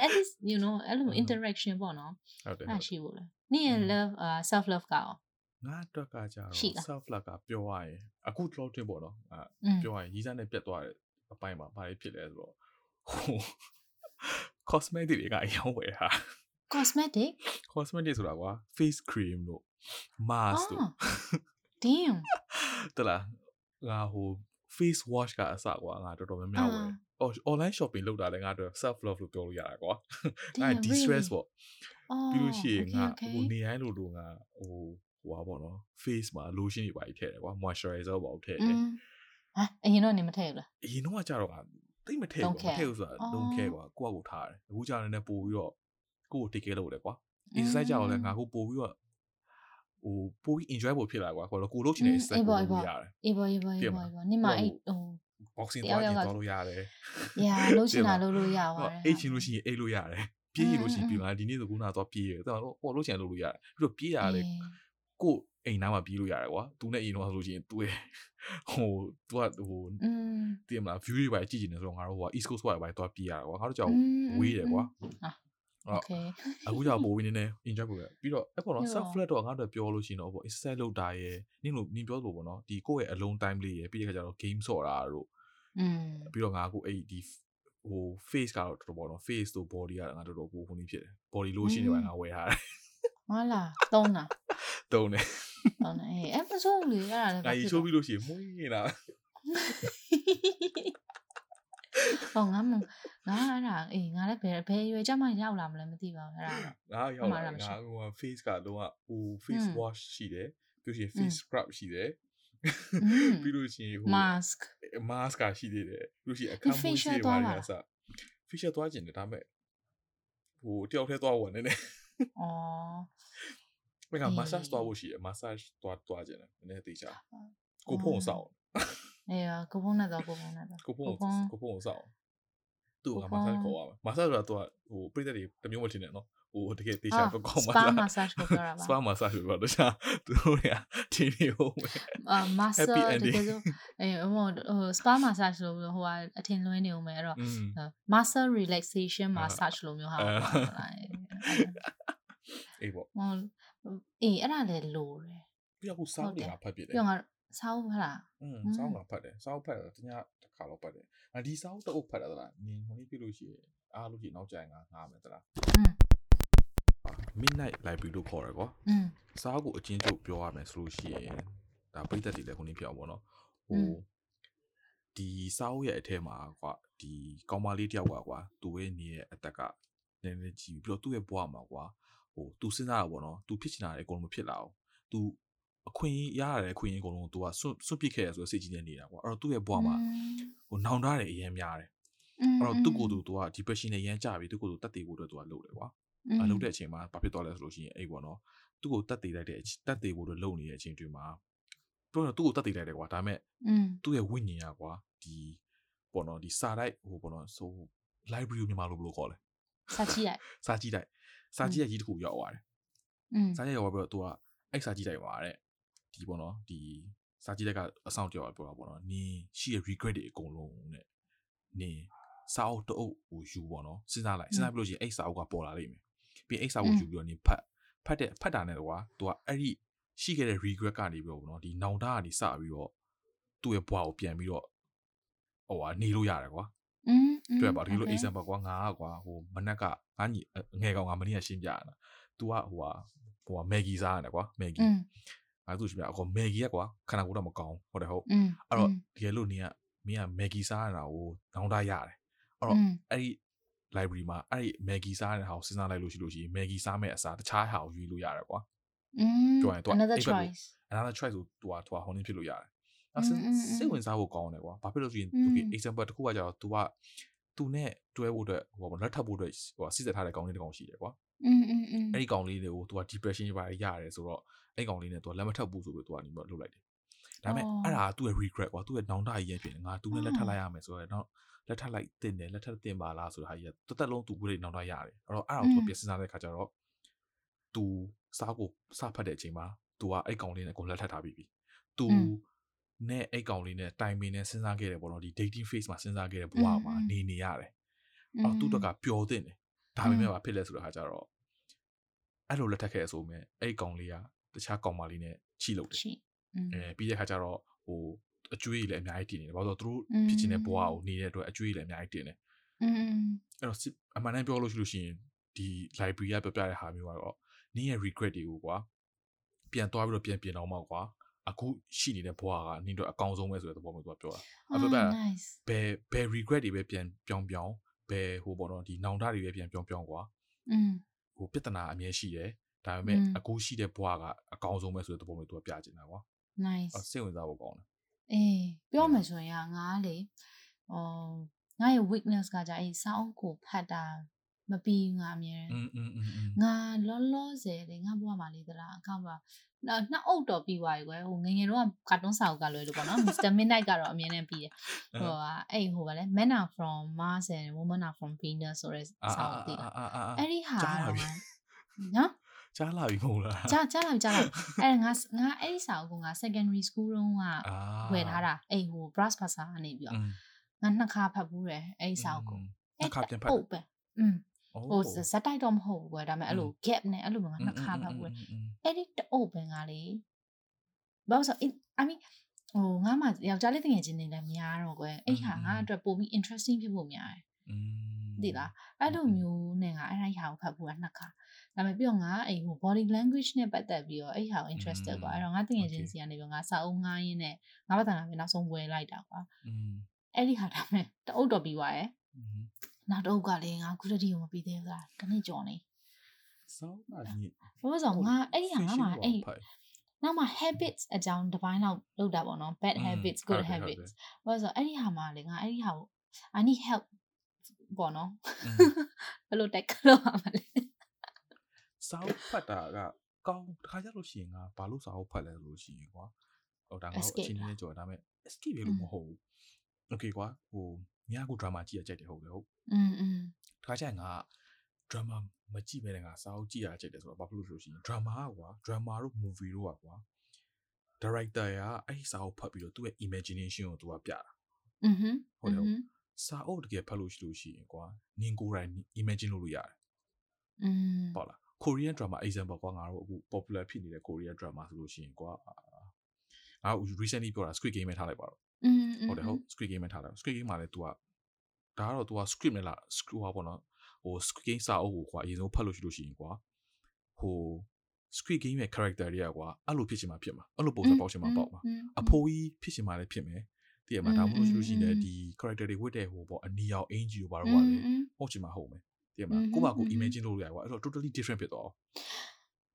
at least you know အဲ့လို interaction ပေါ့နော်ဟုတ်တယ်အဲ့ရှိဖို့လေနေ့ရဲ့ love uh self love ကရောငါအတွက်ကကြတော့ self love ကပြောရရင်အခုတော့တွင်ပေါ့နော်အဲပြောရရင်ရီးစားနဲ့ပြတ်သွားတဲ့အပိုင်းမှာဘာတွေဖြစ်လဲဆိုတော့ဟို cosmetic တွေကအရောင်းဝယ်ဟာ cosmetic cosmetic ဆိုတာကွာ face cream တို့ mask တို့ damn တလားငါဟို face wash ကအစကွာငါတော်တော်များများဝယ် အော် online shopping လုပ်တာလည်းငါတို့ self love လို့ပြောလို့ရတာကွာငါ de stress ပေါ့ပြီးလို့ရှိရင်ငါဟိုနေတိုင်းလို့လို့ငါဟိုဟိုပါပေါ့နော် face မှာ lotion တွေပါထည့်တယ်ကွာ moisturizer ပေါ့ထည့်တယ်ဟာအရင်တော့နေမထည့်ဘူးလားအရင်တော့ကကြတော့တိတ်မထည့်ဘူးမထည့်ဘူးဆိုတာ don't care ကွာကိုယ့်အကိုထားတယ်အခုကြာနေနေပို့ပြီးတော့ကိုယ့်ကို take care လုပ်တယ်ကွာ exercise ကြောက်လဲငါကိုပို့ပြီးတော့ဟိုပိုပြီး enjoy ဖို့ဖြစ်လာကွာခေါ်တော့ကိုလို့ချင်တဲ့ set ကိုလုပ်ရတယ်အေးပေါ့အေးပေါ့အေးပေါ့အေးပေါ့နေမှာအဲ့ဟို boxing သွားကြည့်သွားလို့ရတယ်ရာလို့ချင်တာလုပ်လို့ရပါတယ်အိတ်ချင်လို့ရှိရင်အိတ်လို့ရတယ်ပြေးရင်လို့ရှိရင်ပြေးလာဒီနေ့ဆိုခုနကတော့ပြေးရတယ်တော်ဟိုလို့ချင်လုပ်လို့ရတယ်ပြီးတော့ပြေးရတယ်ကိုအိမ်နားမှာပြေးလို့ရတယ်ကွာသူနဲ့အိမ်တော့ဆိုလို့ရှိရင်သူ့ရဲ့ဟိုသူကဟိုတည်မလား view တွေပဲကြည့်နေဆိုတော့ငါတို့ဟို East Coast ပဲတော့ပြေးရတယ်ကွာငါတို့ကြောက်ဝေးတယ်ကွာ okay အခုကြောက်ပိုးနေနေ enjoy ပို့ရပြီးတော့အဲ့ပေါ်တော့ self flat တော့ငါတို့ပြောလို့ရှိရင်တော့ပေါ့ exercise လုပ်တာရယ်နင်းလို့နင်းပြောလို့ပေါ့နော်ဒီကိုယ့်ရဲ့ alone time လေးရယ်ပြီးတဲ့ခါကျတော့ game ဆော့တာတို့อืมပြီးတော့ငါအခုအဲ့ဒီဟို face ကတော့တော်တော်ပေါ့နော် face တို့ body ကငါတော်တော်ကိုခုန်နေဖြစ်တယ် body lotion တွေပါငါဝယ်ထားတယ်ဟုတ်လားသုံးတာသုံးတယ်သုံးတယ်အေးအဲ့မဆိုးလေအဲ့ဒါလည်းငါရီချိုးပြီးလို့ရှိရင်မွေးနေတာ ဟောငါမငါအဲ့ဒါအေးငါလည်းဘယ်ဘယ်ရွယ်ကြမှာရောက်လာမလဲမသိပါဘူးအဲ့ဒါငါရောက်လာငါဟို face ကလုံးဝဟို face wash ရှိတယ်ပြီးရင် face scrub ရှိတယ်ပြီးလို့ရှိရင်ဟို mask mask ကရှိသေးတယ်ပြီးလို့ရှိရင်အခန်းမိုးရှိပါလားအစ facial သွားခြင်းတယ်ဒါမဲ့ဟိုတယောက်တည်းသွားဝင်နေတယ်ဩမက massage သွားဖို့ရှိတယ် massage သွားသွားခြင်းတယ်နည်းနည်းသိချာကိုဖုန်းဆောင် အေးကိုဖုန်းနဲ့တော့ကိုဖုန်းနဲ့တော့ကိုဖုန်းကိုဖုန်းဆောင်သူ့က massage ခေါ်ရမယ် massage ဆိုတာသူကဟိုပြည့်တဲ့တွေတမျိုးမထင်နဲ့နော်ဟိုတကယ်တေချာကောင်းပါလား spa massage ကိုပြောတာပါ spa massage ကိုပြောတော့ရှာသူတို့ကဒီနေဟုတ်မယ်အာ massage တကယ်ဆိုအဲဟို spa massage လို့ဟိုကအထင်လွဲနေဦးမယ်အဲ့တော့ massage relaxation massage လို့မျိုးဟာအေးပေါ့အေးအဲ့ဒါလည်းလိုတယ်ပြီးတော့ခုစောင်းနေတာဖတ်ပြတယ်ပြီးတော့ စောင်းဖတ်လားอืมစောင်းတာဖတ်တယ်စောင်းဖတ်တယ်တ냐တစ်ခါတော့ဖတ်တယ်အဒီစောင်းတအုပ်ဖတ်တယ်သလားနင်ဟိုနေ့ပြလို့ရှိရင်အားလို့ရှိရင်နောက်ကြရင်ငါငားမယ်သလားอืม midnight library လို့ခေါ်ရကွာอืมစားကိုအချင်းချုပ်ပြောရမယ်ဆိုလို့ရှိရင်ဒါပိတ်သက်တွေလည်းခုနေပြောင်းပေါ့နော်ဟိုဒီစားအုပ်ရဲ့အထဲမှာကွာဒီကောင်မလေးတယောက်ကကွာသူ့ရဲ့နေရဲ့အသက်ကနည်းနည်းကြီးပြီးတော့သူ့ရဲ့ဘဝမှာကွာဟိုသူစဉ်းစားတာပေါ့နော်သူဖြစ်ချင်တာလည်းအကုန်လုံးမဖြစ်လာအောင်သူ အခွင့်ရရတဲ့အခွင့်အရေးအကုန်လုံးသူကစွန့်စွန့်ပစ်ခဲ့ရဆိုစိတ်ကြီးနေနေတာကွာအဲ့တော့သူ့ရဲ့ဘဝမှာဟိုနောင်တတယ်အရင်များတယ်အဲ့တော့သူ့ကိုယ်သူသူက depression နဲ့ရမ်းကြပြီသူ့ကိုယ်သူတတ်တည်ဖို့အတွက်သူကလုပ်တယ်ကွာအလုပ်တဲ့အချိန်မှာဘာဖြစ်သွားလဲဆိုလို့ရှိရင်အဲ့ပေါ့နော်သူ့ကိုတတ်တည်လိုက်တဲ့တတ်တည်ဖို့အတွက်လုပ်နေတဲ့အချိန်တွေမှာပြောတော့သူ့ကိုတတ်တည်လိုက်တယ်ကွာဒါပေမဲ့သူ့ရဲ့ဝိညာဉ်ကကွာဒီပေါ့နော်ဒီစာတိုက်ဟိုပေါ့နော်ဆို library မြန်မာလိုဘယ်လိုခေါ်လဲစာကြည့်လိုက်စာကြည့်လိုက်စာကြည့်ရကြီးတခုရောက်သွားတယ်စာကြည့်ရောက်ပြီးတော့သူကအဲ့စာကြည့်လိုက်ပါတဲ့ ဒီပေါ့နော်ဒီစာကြည့်လိုက်ကအဆောင်ကြောက်ပြောတာပေါ့နော်နင်းရှိရ regret တွေအကုန်လုံးနဲ့နင်းစာအုပ်တအုပ်ကိုယူပေါ့နော်စဉ်းစားလိုက်စဉ်းစားပြီးလို့ရှိရင်အဲ့စာအုပ်ကပေါ်လာလိမ့်မယ်ပြီးအဲ့စာအုပ်ယူပြီးတော့နင်းဖတ်ဖတ်တဲ့ဖတ်တာနဲ့ကွာသူကအဲ့ဒီရှိခဲ့တဲ့ regret ကနေပြီးတော့ပေါ့နော်ဒီနောင်တကနေစပြီးတော့သူ့ရဲ့ဘဝကိုပြန်ပြီးတော့ဟိုကနေလို့ရတယ်ကွာอืมတွေ့ပါဒီလို example ကွာငါကွာဟိုမနက်ကငါညီငယ်ကောင်ကမနေ့ကရှင်းပြတာ तू ကဟိုဟာဟိုဟာ Maggie စားရတယ်ကွာ Maggie ငါသူ့ရှင်ပြအကောမဲဂီရကွာခန္ဓာကိုယ်တော့မကောင်းဟုတ်တယ်ဟုတ်အဲ့တော့တကယ်လို့နင်ကမင်းကမဲဂီစားရတာကိုတောင်းတရတယ်အဲ့တော့အဲ့ဒီ library မှာအဲ့ဒီမဲဂီစားတဲ့ဟာကိုစဉ်းစားလိုက်လို့ရှိလို့ရှိရင်မဲဂီစားမဲ့အစားတခြားဟာကိုယူလို့ရတယ်ကွာอืมပြောရင်တော့ another choice another choice ကိုသူကသူကဟိုနေဖြစ်လို့ရတယ်အဲ့စိတ်ဝင်စားဖို့ကောင်းတယ်ကွာဘာဖြစ်လို့ဆိုရင်သူက example တစ်ခုကကြတော့ तू ကသူနဲ့တွဲဖို့အတွက်ဟိုဘာလက်ထပ်ဖို့အတွက်ဟိုစစ်စစ်ထားတဲ့ကောင်းလေးတစ်ကောင်ရှိတယ်ကွာอืมอืมอืมအဲ့ဒီကောင်လေးတွေကို तू က depression တွေပါရတယ်ဆိုတော့ အဲ့ကောင်လေးနဲ့သူကလက်မထပ်ဘူးဆိုပြီးသူကနေပြီးတော့လှုပ်လိုက်တယ်ဒါပေမဲ့အဲ့ဒါကသူ့ရဲ့ regret ကွာသူ့ရဲ့နောင်တရရဲ့ဖြစ်နေငါသူနဲ့လက်ထပ်လိုက်ရမယ်ဆိုတော့တော့လက်ထပ်လိုက်တင်တယ်လက်ထပ်တင်ပါလားဆိုတာကြီးကတသက်လုံးသူ့ကိုယ်လေးနောင်တရတယ်အဲ့တော့အဲ့ဒါကိုသူပြင်ဆင်စားတဲ့ခါကျတော့သူစားဖို့စားဖတ်တဲ့အချိန်မှာသူကအဲ့ကောင်လေးနဲ့ကိုလက်ထပ်ထားပြီးပြီသူနဲ့အဲ့ကောင်လေးနဲ့တိုင်ပင်နဲ့စဉ်းစားခဲ့တယ်ပေါ့နော်ဒီ dating phase မှာစဉ်းစားခဲ့တဲ့ဘဝမှာနေနေရတယ်အော်သူ့တက်ကပျော်သင့်တယ်ဒါပေမဲ့ဘာဖြစ်လဲဆိုတော့ခါကျတော့အဲ့လိုလက်ထပ်ခဲ့ဆိုမြဲအဲ့ကောင်လေးက တခြားကောင်မလေးနဲ့ချီလို့တယ်အဲပြီးတဲ့ခါကျတော့ဟိုအကျွေးကြီးလည်းအများကြီးတင်နေတယ်ဘာလို့ဆိုတော့သူတို့ဖြစ်ချင်တဲ့ဘဝကိုနေတဲ့အတွက်အကျွေးကြီးလည်းအများကြီးတင်တယ်อืมအဲ့တော့အမှန်တမ်းပြောလို့ရှိလို့ရှိရင်ဒီ library ကပြောပြတဲ့ဟာမျိုးကတော့နင်းရဲ့ regret တွေကိုကွာပြန်သွားပြီးတော့ပြန်ပြင်တော့မှကွာအခုရှိနေတဲ့ဘဝကနင်းတို့အကောင်းဆုံးပဲဆိုတဲ့သဘောမျိုးသူကပြောတာအဲ့တော့ဘယ်ဘယ် regret တွေပဲပြန်ပြောင်းပြောင်းဘယ်ဟိုပေါ့နော်ဒီနောင်တတွေပဲပြန်ပြောင်းပြောင်းကွာอืมဟိုပြဿနာအမြဲရှိတယ် ဒါပေမဲ့အခုရှိတဲ့ဘဝကအကောင်းဆုံးပဲဆိုတဲ့သဘောမျိုးသူကပြချင်တာကွာ nice စိတ်ဝင်စားဖို့ကောင်းတယ်အေးပြောမှဆိုရင်ငါလေဟောငါရဲ့ weakness ကကြာအေးစောင်းကိုဖတ်တာမပြီးငါအမြဲငါလောလောဆယ်လေငါဘဝမှာလေသလားအကောင့်ပါနောက်နှစ်အုပ်တော့ပြီးသွားပြီကွယ်ဟိုငငယ်တော့ကာတွန်းစာအုပ်ကလွယ်လို့ပေါ့နော် Mr Midnight ကတော့အမြဲတမ်းပြီးတယ်ဟိုဟာအဲ့ဟိုဗာလဲ Men are from Mars and Women are from Venus ဆိုတဲ့စာအုပ်တိအဲ့ဒီဟာနော် ကြားလာပြီမဟုတ်လားကြားကြားလာပြီကြားလာအဲ့ငါငါအဲ့ဒီစာအုပ်ကငါ secondary school တုန်းကဝယ်ထားတာအဲ့ဟို brass ဘာသာကနေပြီးတော့ငါနှစ်ခါဖတ်ဘူးတယ်အဲ့ဒီစာအုပ်ကိုနှစ်ခါပြန်ဖတ်ဟုတ်ပဲอืมဟိုဇက်တိုက်တော့မဟုတ်ဘူးကွယ်ဒါပေမဲ့အဲ့လို gap နဲ့အဲ့လိုမျိုးနှစ်ခါဖတ်ဘူးအဲ့ဒီတအုပ်ပင်ကလေဘာလို့ဆို I mean ဟိုငါမှယောက်ျားလေးတငယ်ချင်းတွေလည်းများတော့ကွယ်အဲ့ဟာငါအတွက်ပိုပြီး interesting ဖြစ်ဖို့များတယ်သိလားအဲ့လိုမျိုးနဲ့ငါအဲ့ဒါဟာကိုဖတ်ဖို့ကနှစ်ခါ ဒါပေမဲ့ပြီးတော့ငါအဲ့ဟို body language နဲ့ပတ်သက်ပြီးတော့အဲ့ဟာ interested ကွာအဲ့တော့ငါတငယ်ချင်းစီကနေပြီးငါစာအုပ်ငားရင်းနဲ့ငါဘာသာနာပဲနောက်ဆုံးဝင်လိုက်တာကွာအဲ့ဒီဟာဒါပေမဲ့တအုပ်တော်ပြီးွားရယ်နောက်တော့ကလည်းငါကုသတိကိုမပြီးသေးဘူးလားတနေ့ကြော်နေဆောင်းတာညဘာလို့ဆိုငါအဲ့ဒီဟာငါမှအဲ့နောက်မှ habits အကြောင်းတစ်ပိုင်းလောက်လောက်တာပေါ့နော် bad habits good habits ဘာလို့ဆိုအဲ့ဒီဟာမှလေငါအဲ့ဒီဟာကို I need help ပေါ့နော်ဘယ်လို tackle လုပ်ရမလဲ စာအုပ်ဖတ်တာကကောင်းတခါကြလို့ရှိရင်ငါဘာလို့စာအုပ်ဖတ်လဲလို့ရှိရင်ကွာဟိုဒါငါ့ကိုအချင်းချင်းကြော်ဒါပေမဲ့ escape ရလို့မဟုတ်ဘူး okay ကွာဟိုညကို drama ကြည့်ရကြိုက်တယ်ဟုတ်တယ်ဟုတ်อืมอืมတခါကျရင်ငါ drama မကြည့်ဘဲနဲ့ငါစာအုပ်ကြည့်ရကြိုက်တယ်ဆိုတော့ဘာဖြစ်လို့ဆိုလို့ရှိရင် drama ကွာ drama တို့ movie တို့ကွာ director ကအဲ့ဒီစာအုပ်ဖတ်ပြီးတော့သူ့ရဲ့ imagination ကိုသူကပြတာอือဟဟုတ်တယ်ဟုတ်စာအုပ်တကယ်ဖတ်လို့ရှိလို့ရှိရင်ကွာနင်ကိုယ်တိုင် imagine လုပ်လို့ရတယ်อืมပေါ့လား Korean drama example ကွာငါတို့အခု popular ဖြစ်နေတဲ့ Korean drama ဆိုလို့ရှိရင်ကွာငါ recently ပြောတာ Squid Game ပဲထားလိုက်ပါတော့ဟုတ်တယ်ဟုတ် Squid Game ပဲထားလိုက် Squid Game မှာလည်း तू ကဒါကတော့ तू က script နဲ့လား screw ပါပေါ့နော်ဟို Squid Game စာအုပ်ကိုကွာအရင်ဆုံးဖတ်လို့ရှိလို့ရှိရင်ကွာဟို Squid Game ရဲ့ character တွေကကွာအဲ့လိုဖြစ်ချင်မှဖြစ်မှာအဲ့လိုပုံစံပေါက်ချင်မှပေါက်မှာအဖိုးကြီးဖြစ်ချင်မှလည်းဖြစ်မယ်တည်ရမှာဒါမှမဟုတ်လို့ရှိရင်ဒီ character တွေဝတ်တဲ့ဟိုပေါ့အနီရောင်အင်ဂျီကိုဘာလို့ပါလဲဟုတ်ချင်မှဟုတ်မယ် တည်ရမှာကိုယ့်ဘာကို imagine လုပ်လို့ရကွာအဲ့တော့ totally different ဖြစ်သွား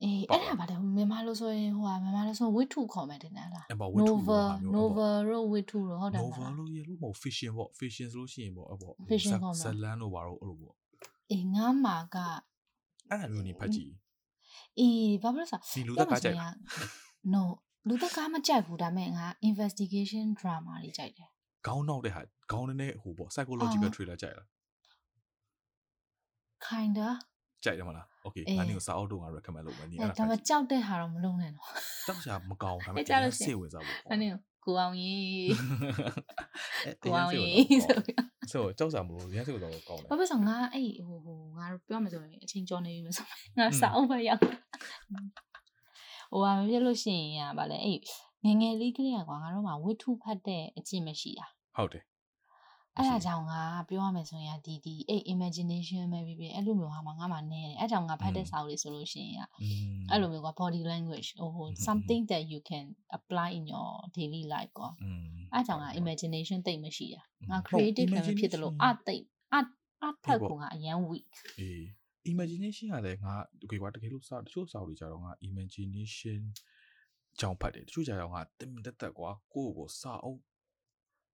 အေးအဲ့ဒါဗါတယ်မြန်မာလို့ဆိုရင်ဟိုဟာမြန်မာလို့ဆိုဝိထုခေါ်မယ်တင်လား Nova Nova ရောဝိထုရောဟုတ်တယ် Nova လို့ရလို့မဟုတ် fiction ပေါ့ fiction ဆိုလို့ရှိရင်ပေါ့အဲ့ပေါ့ဇလန်တို့ဘာလို့အဲ့လိုပေါ့အေးငါမာကအဲ့ဒါမျိုးနေဖတ်ကြည့်အေးဘာလို့ဆိုဒီလူသက်ကားကြိုက် No လူသက်ကားမကြိုက်ဘူးဒါပေမဲ့ငါ investigation drama တွေကြိုက်တယ်ခေါင်းနောက်တဲ့ဟာခေါင်းနဲ့ဟိုပေါ့ psychological thriller ကြိုက်လား kind of ကြိုက်တယ်မလား okay ငါနေကိုစာအုပ်တော့ငါ recommend လုပ်မယ်နေအဲ့ဒါဒါမှကြောက်တဲ့ဟာတော့မလုပ်နဲ့တော့ကြောက်စရာမကောင်းဒါပေမဲ့အဲ့စိတ်ဝင်စားဖို့ပေါ့နေကိုအောင်ရေးကိုအောင်ရေးဆိုပြီးဆိုကြောက်စရာမလိုရမ်းစိတ်ဝင်စားဖို့ကောင်းတယ်ဘာဖြစ်ဆိုငါအဲ့ဟိုဟိုငါတို့ပြောမှဆိုရင်အချင်းကြောနေပြီမဆိုငါစာအုပ်ပဲရောက်ဟိုဟာမဖြစ်လို့ရှိရင်ကဗာလဲအဲ့ငငယ်လေးကလေးကွာငါတို့မှာဝိထုဖတ်တဲ့အကျင့်မရှိတာဟုတ်တယ် အဲ့ဒါကြောင့်ငါပြောရမယ်ဆိုရင်ဒီဒီအဲ့ imagination ပဲဖြစ်ဖြစ်အဲ့လိုမျိုးဟာမှာငါမှနည်းတယ်အဲ့ကြောင့်ငါဖတ်တဲ့စာအုပ်လေးဆိုလို့ရှိရင်အဲ့လိုမျိုးက body language ဟို something that you can apply in your daily life ကွာအဲ့ကြောင့်ငါ imagination တိတ်မရှိတာငါ creative လည်းဖြစ်တယ်လို့အတိတ်အအဖတ်ကငါအရန် weak အေး imagination ကလည်းငါတကယ်ကွာတကယ်လို့စာတချို့စာအုပ်တွေကြတော့ငါ imagination ကြောင့်ဖတ်တယ်တချို့ကြတော့ငါတင်တက်တက်ကွာကိုယ့်ကိုစာအုပ်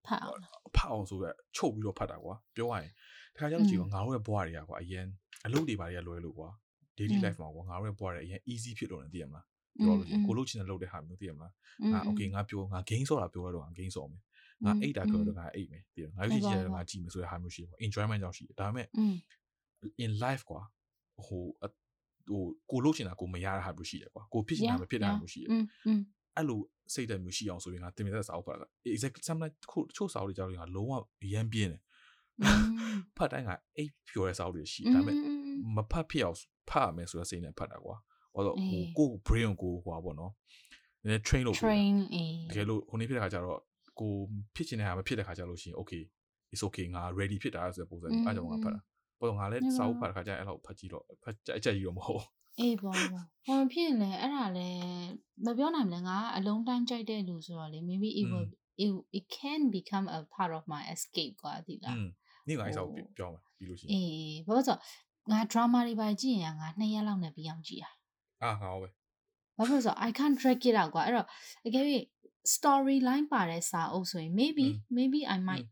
ဖတ်အောင်ဖတ်အောင်ဆိုရက်ချုပ်ပြီးတော့ဖတ်တာကွာပြောရရင်တခါကျတော့ကြည့်တော့ငါတို့ရဲ့ဘဝတွေကကွာအရင်အလုပ်တွေပါတွေကလွယ်လို့ကွာ daily life မှာကွာငါတို့ရဲ့ဘဝတွေအရင် easy ဖြစ်လို့နေသိရမလားပြောလို့ကိုလုပ်ချင်တဲ့လုပ်တဲ့ဟာမျိုးသိရမလားငါ okay ငါပြောငါ game ဆော့တာပြောတော့ငါ game ဆော့မယ်ငါအိတ်တာပြောတော့ငါအိတ်မယ်သိရငါကြည့်ကြတယ်ငါကြည့်မယ်ဆိုတဲ့ဟာမျိုးရှိပေါ့ enjoyment ကြောင့်ရှိတယ်ဒါပေမဲ့ in life ကွာဟိုဟိုကိုလုပ်ချင်တာကိုမရတဲ့ဟာမျိုးရှိတယ်ကွာကိုဖြစ်ချင်တာမဖြစ်တဲ့ဟာမျိုးရှိတယ်အဲ့လို စိတ်ဓာတ်မျိုးရှိအောင်ဆိုရင်ငါတင်ပြတဲ့စာအုပ်ဖတ်တာ exactly sometimes ခုချို့စာအုပ်တွေကြောင့်ငါလုံးဝရမ်းပြင်းတယ်ဖတ်တိုင်းကအိတ်ဖြော်တဲ့စာအုပ်တွေရှိဒါပေမဲ့မဖတ်ဖြစ်အောင်ဖတ်ရမယ်ဆိုတဲ့စိတ်နဲ့ဖတ်တာကွာဘာလို့ဟိုကို brain ကိုဟိုပါပေါ့နော်နည်း train လုပ် train တကယ်လို့ခုနေ့ဖြစ်တဲ့ခါကျတော့ကိုဖြစ်ချင်တဲ့ဟာမဖြစ်တဲ့ခါကျလို့ရှိရင် okay it's okay ငါ ready ဖြစ်တာဆိုတဲ့ပုံစံအားကြောင့်ငါဖတ်တာဘာလို့ငါလည်းစာအုပ်ဖတ်တဲ့ခါကျရင်အဲ့လောက်ဖတ်ကြည့်တော့ဖတ်ကြိုက်ကြိုက်ကြီးတော့မဟုတ် အေးပေါ့ဟောဖြစ်ရင်လည်းအဲ့ဒါလည်းမပြောနိုင်မလဲငါအလုံးတိုင်းကြိုက်တဲ့လူဆိုတော့လေ maybe it will it, it can become a part of my escape ကွာဒီလားနေ့ကအဲ့ဒါကိုပြောမှာပြီးလို့ရှိရင်အေးဘာလို့ဆိုငါ drama တွေပါကြည့်ရင်ငါ2ရက်လောက်နဲ့ပြီးအောင်ကြည့်ရအာငါဟုတ်ပဲဘာလို့ဆို I can't track it out ကွာအဲ့တော့အကယ်၍ story line ပါတဲ့စာအုပ်ဆိုရင် maybe maybe I might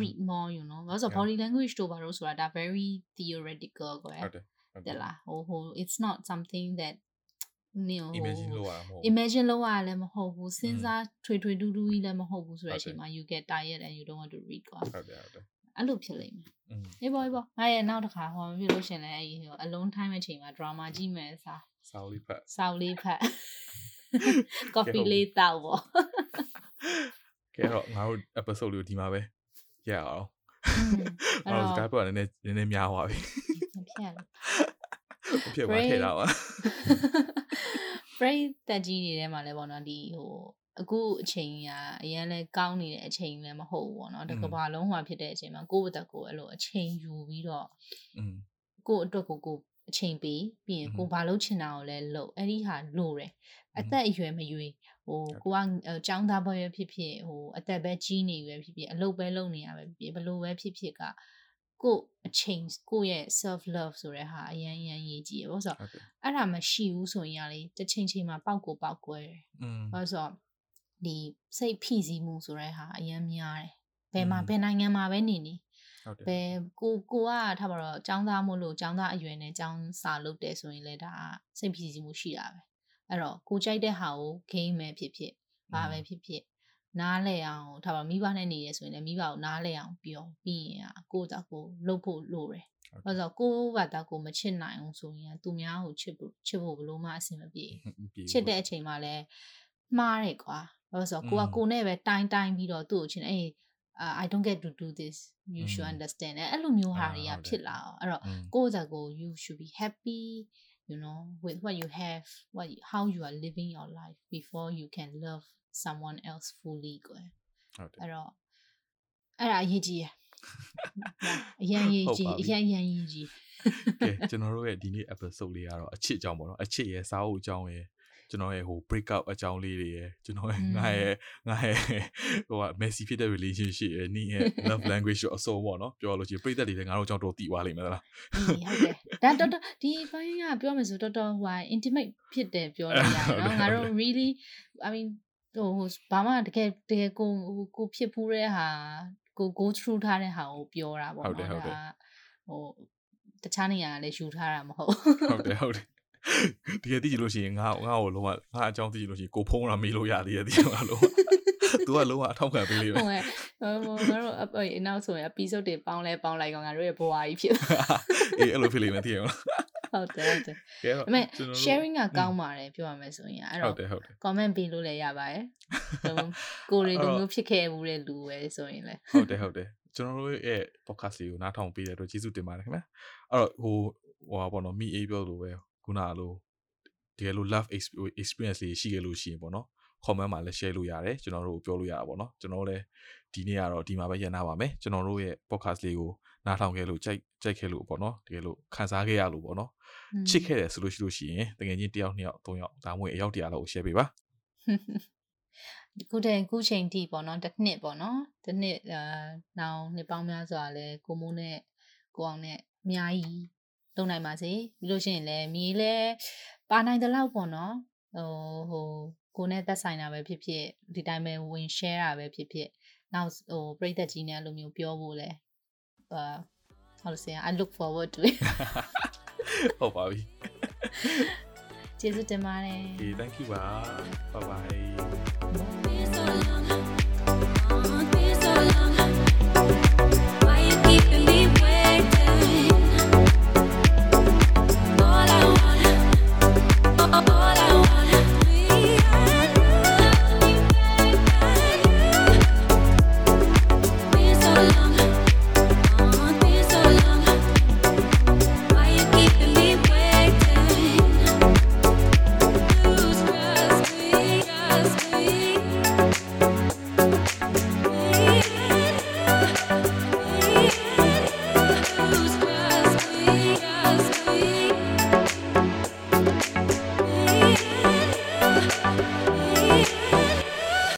read more you know ဘာလို့ဆို body language တို့ပါလို့ဆိုတာဒါ very theoretical ကွာဟုတ်တယ် တ်တယ်လားဟိုဟို it's not something that နင် imagine လုပ်ရမှာမဟုတ် imagine လုပ်ရလည်းမဟုတ်ဘူးစဉ်းစားထွေထွေတူးတူးကြီးလည်းမဟုတ်ဘူးဆိုတဲ့အချိန်မှာ you get tired and you don't want to read ကွာဟုတ်တယ်ဟုတ်တယ်အဲ့လိုဖြစ်လိမ့်မယ်အေးပေါ့အေးပေါ့ငါရဲ့နောက်တစ်ခါဟောမဖြစ်လို့ရှင်လဲအဲ့ဒီဟို alone time အချိန်မှာ drama ကြည့်မယ်စာစာလေးဖတ်စာလေးဖတ် coffee လေးတောက်ပေါ့ကဲတော့ငါတို့ episode လေးကိုဒီမှာပဲရအောင်အဲ့တော့ Skype ကနည်းနည်းနည်းနည်းများသွားပြီ ဖြစ်ရဖြစ်သွားခဲ့တာပါ break တက်ကြီးတွေထဲမှာလည်းပေါ့နော်ဒီဟိုအခုအချိန်ကအရင်လဲကောင်းနေတဲ့အချိန်လည်းမဟုတ်ဘူးပေါ့နော်တကဘာလုံးဟွာဖြစ်တဲ့အချိန်မှာကိုယ့်ဘက်ကိုအဲ့လိုအချိန်ယူပြီးတော့ကိုယ့်အတွက်ကိုကိုအချိန်ပေးပြီးရင်ကိုဘာလုပ်ချင်တာကိုလည်းလုပ်အဲ့ဒီဟာလိုတယ်အသက်အရွယ်မရွေးဟိုကိုကចောင်းသားဘွယ်ဖြစ်ဖြစ်ဟိုအသက်ပဲကြီးနေရွယ်ဖြစ်ဖြစ်အလုပ်ပဲလုပ်နေရပဲဖြစ်ဖြစ်ဘလို့ပဲဖြစ်ဖြစ်က ကိုအချိန်ကိုရဲ့ self love ဆိုတဲ့ဟာအရင်အရင်ရေးကြည့်ရပေါ့ဆိုတော့အဲ့ဒါမရှိဘူးဆိုရင်ရလေတစ်ချိန်ချိန်မှာပောက်ကိုပောက်ကွဲတယ်။ဘာလို့ဆိုတော့ဒီစိတ်ဖိစီးမှုဆိုတဲ့ဟာအရင်များတယ်။ဘယ်မှာဘယ်နိုင်ငံမှာပဲနေနေဟုတ်တယ်ဘယ်ကိုကိုကထားပါတော့ចောင်းသားမို့လို့ចောင်းသားအရွယ်နဲ့ចောင်းစာလုပ်တယ်ဆိုရင်လည်းဒါစိတ်ဖိစီးမှုရှိတာပဲ။အဲ့တော့ကိုကြိုက်တဲ့ဟာကို game ပဲဖြစ်ဖြစ်ဘာပဲဖြစ်ဖြစ် နားလဲအောင်ထားပါမိဘနဲ့နေရဆိုရင်လည်းမိဘကိုနားလဲအောင်ပြောပြီးရင်ကိုယ့်တာကိုလှုပ်ဖို့လိုတယ်။ဘာလို့ကိုယ့်ဘာတာကိုမချစ်နိုင်အောင်ဆိုရင်သူများကိုချစ်ဖို့ချစ်ဖို့ဘလို့မှအဆင်မပြေ။ချစ်တဲ့အချိန်မှာလည်းမှားတယ်ကွာ။ဘာလို့ဆိုတော့ကိုကကိုနဲ့ပဲတိုင်းတိုင်းပြီးတော့သူ့ကိုချင်အေး uh, I don't get to do this you should understand အဲ့လိုမျိုးဟာတွေကဖြစ်လာအောင်အဲ့တော့ကိုယ့်ဇာကို you should be happy you know with what you have what you, how you are living your life before you can love someone else fully ကိုဟုတ်တယ်အဲ့တော့အဲ့ဒါအရေးကြီးရအရင်ရေးကြီးအရင်ရန်ရေးကြီးကဲကျွန်တော်တို့ရဲ့ဒီနေ့ episode လေးကတော့အချစ်အကြောင်းပေါ့နော်အချစ်ရဲ့စာအုပ်အကြောင်းရဲ့ကျွန်တော်ရဲ့ဟို break up အကြောင်းလေးတွေရယ်ကျွန်တော်ရဲ့ငါရဲ့ငါရဲ့ဟိုက messy ဖြစ်တဲ့ relationship ရယ်နီးရဲ့ love language ရောအစုံပေါ့နော်ပြောလို့ရှိရင်ပြည်သက်တွေလည်းငါတို့အကြောင်းတော့တည်သွားလိမ့်မယ်လားဟုတ်တယ်ဒါတော်တော်ဒီဘိုင်းကပြောမယ်ဆိုတော်တော်ဟို intimate ဖြစ်တယ်ပြောလို့ရတယ်နော်ငါတို့ really i mean ဟိုဘာမှတကယ်တကယ်ကိုကိုဖြစ်ဖူးတဲ့ဟာကို go through ထားတဲ့ဟာကိုပြောတာပေါ့နော်ဒါဟိုတခြားနေရာလည်းယူထားတာမဟုတ်ဟုတ်တယ်ဟုတ်တယ်တကယ်သိကြလို့ရှိရင်ငါငါ့ကိုလုံးဝငါအကြောင်းသိကြလို့ရှိရင်ကိုဖုံးတာမေးလို့ရသေးတယ်ဒီမှာလုံးဝသူကလုံးဝအထောက်ခံပေးလိမ့်မယ်ဟိုငါတို့အနောက်ဆိုရင် episode တွေပေါင်းလဲပေါင်းလိုက်ကောင်ငါတို့ရဲ့ဘဝကြီးဖြစ်အေးအဲ့လိုဖြစ်လိမ့်မယ်သိရမလား ဟုတ်တယ်ဟုတ်တယ်ဒါပေမဲ့ sharing ကကောင်းပါတယ်ပြောရမယ်ဆိုရင်အဲ့တော့ comment ပေးလို့လည်းရပါတယ်ကိုရီလိုမျိုးဖြစ်ခဲ့မှုတဲ့လူပဲဆိုရင်လည်းဟုတ်တယ်ဟုတ်တယ်ကျွန်တော်တို့ရဲ့ podcast လေးကိုနားထောင်ပေးတဲ့အတွက်ကျေးဇူးတင်ပါတယ်ခင်ဗျာအဲ့တော့ဟိုဟိုပါပေါ့နော်မိအေးပြောလို့ပဲခုနကလိုတကယ်လို့ love experience လေးရှိခဲ့လို့ရှိရင်ပေါ့နော် comment မှာလည်း share လို့ရတယ်ကျွန်တော်တို့ပြောလို့ရတာပေါ့နော်ကျွန်တော်လည်းဒီနေ့ကတော့ဒီမှာပဲရန်နာပါမယ်ကျွန်တော်တို့ရဲ့ podcast လေးကို နားထောင်ခဲ့လို့ကြိုက်ကြိုက်ခဲ့လို့ပေါ့နော်တကယ်လို့ခံစားခဲ့ရလို့ပေါ့နော်ချစ်ခဲ့တယ်ဆိုလို့ရှိလို့ရှိရင်တကယ်ချင်းတယောက်နှစ်ယောက်သုံးယောက်ဒါမှမဟုတ်အယောက်တရာလောက်ကို share ပေးပါခုတည်းခုချိန်ထိပေါ့နော်တစ်နှစ်ပေါ့နော်တစ်နှစ်အာနောင်နှစ်ပေါင်းများစွာလဲကိုမိုးနဲ့ကိုအောင်နဲ့အများကြီးလုံနိုင်ပါစေပြီးလို့ရှိရင်လည်းမီးလည်းပါနိုင်တဲ့လောက်ပေါ့နော်ဟိုဟိုကိုနဲ့သက်ဆိုင်တာပဲဖြစ်ဖြစ်ဒီတိုင်းပဲဝင် share တာပဲဖြစ်ဖြစ်နောက်ဟိုပြိသက်ကြီးနဲ့အဲ့လိုမျိုးပြောဖို့လဲ အာ how to say I look forward to it ဟုတ်ပါပြီကျေးဇူးတင်ပါတယ် Okay thank you ပါ bye bye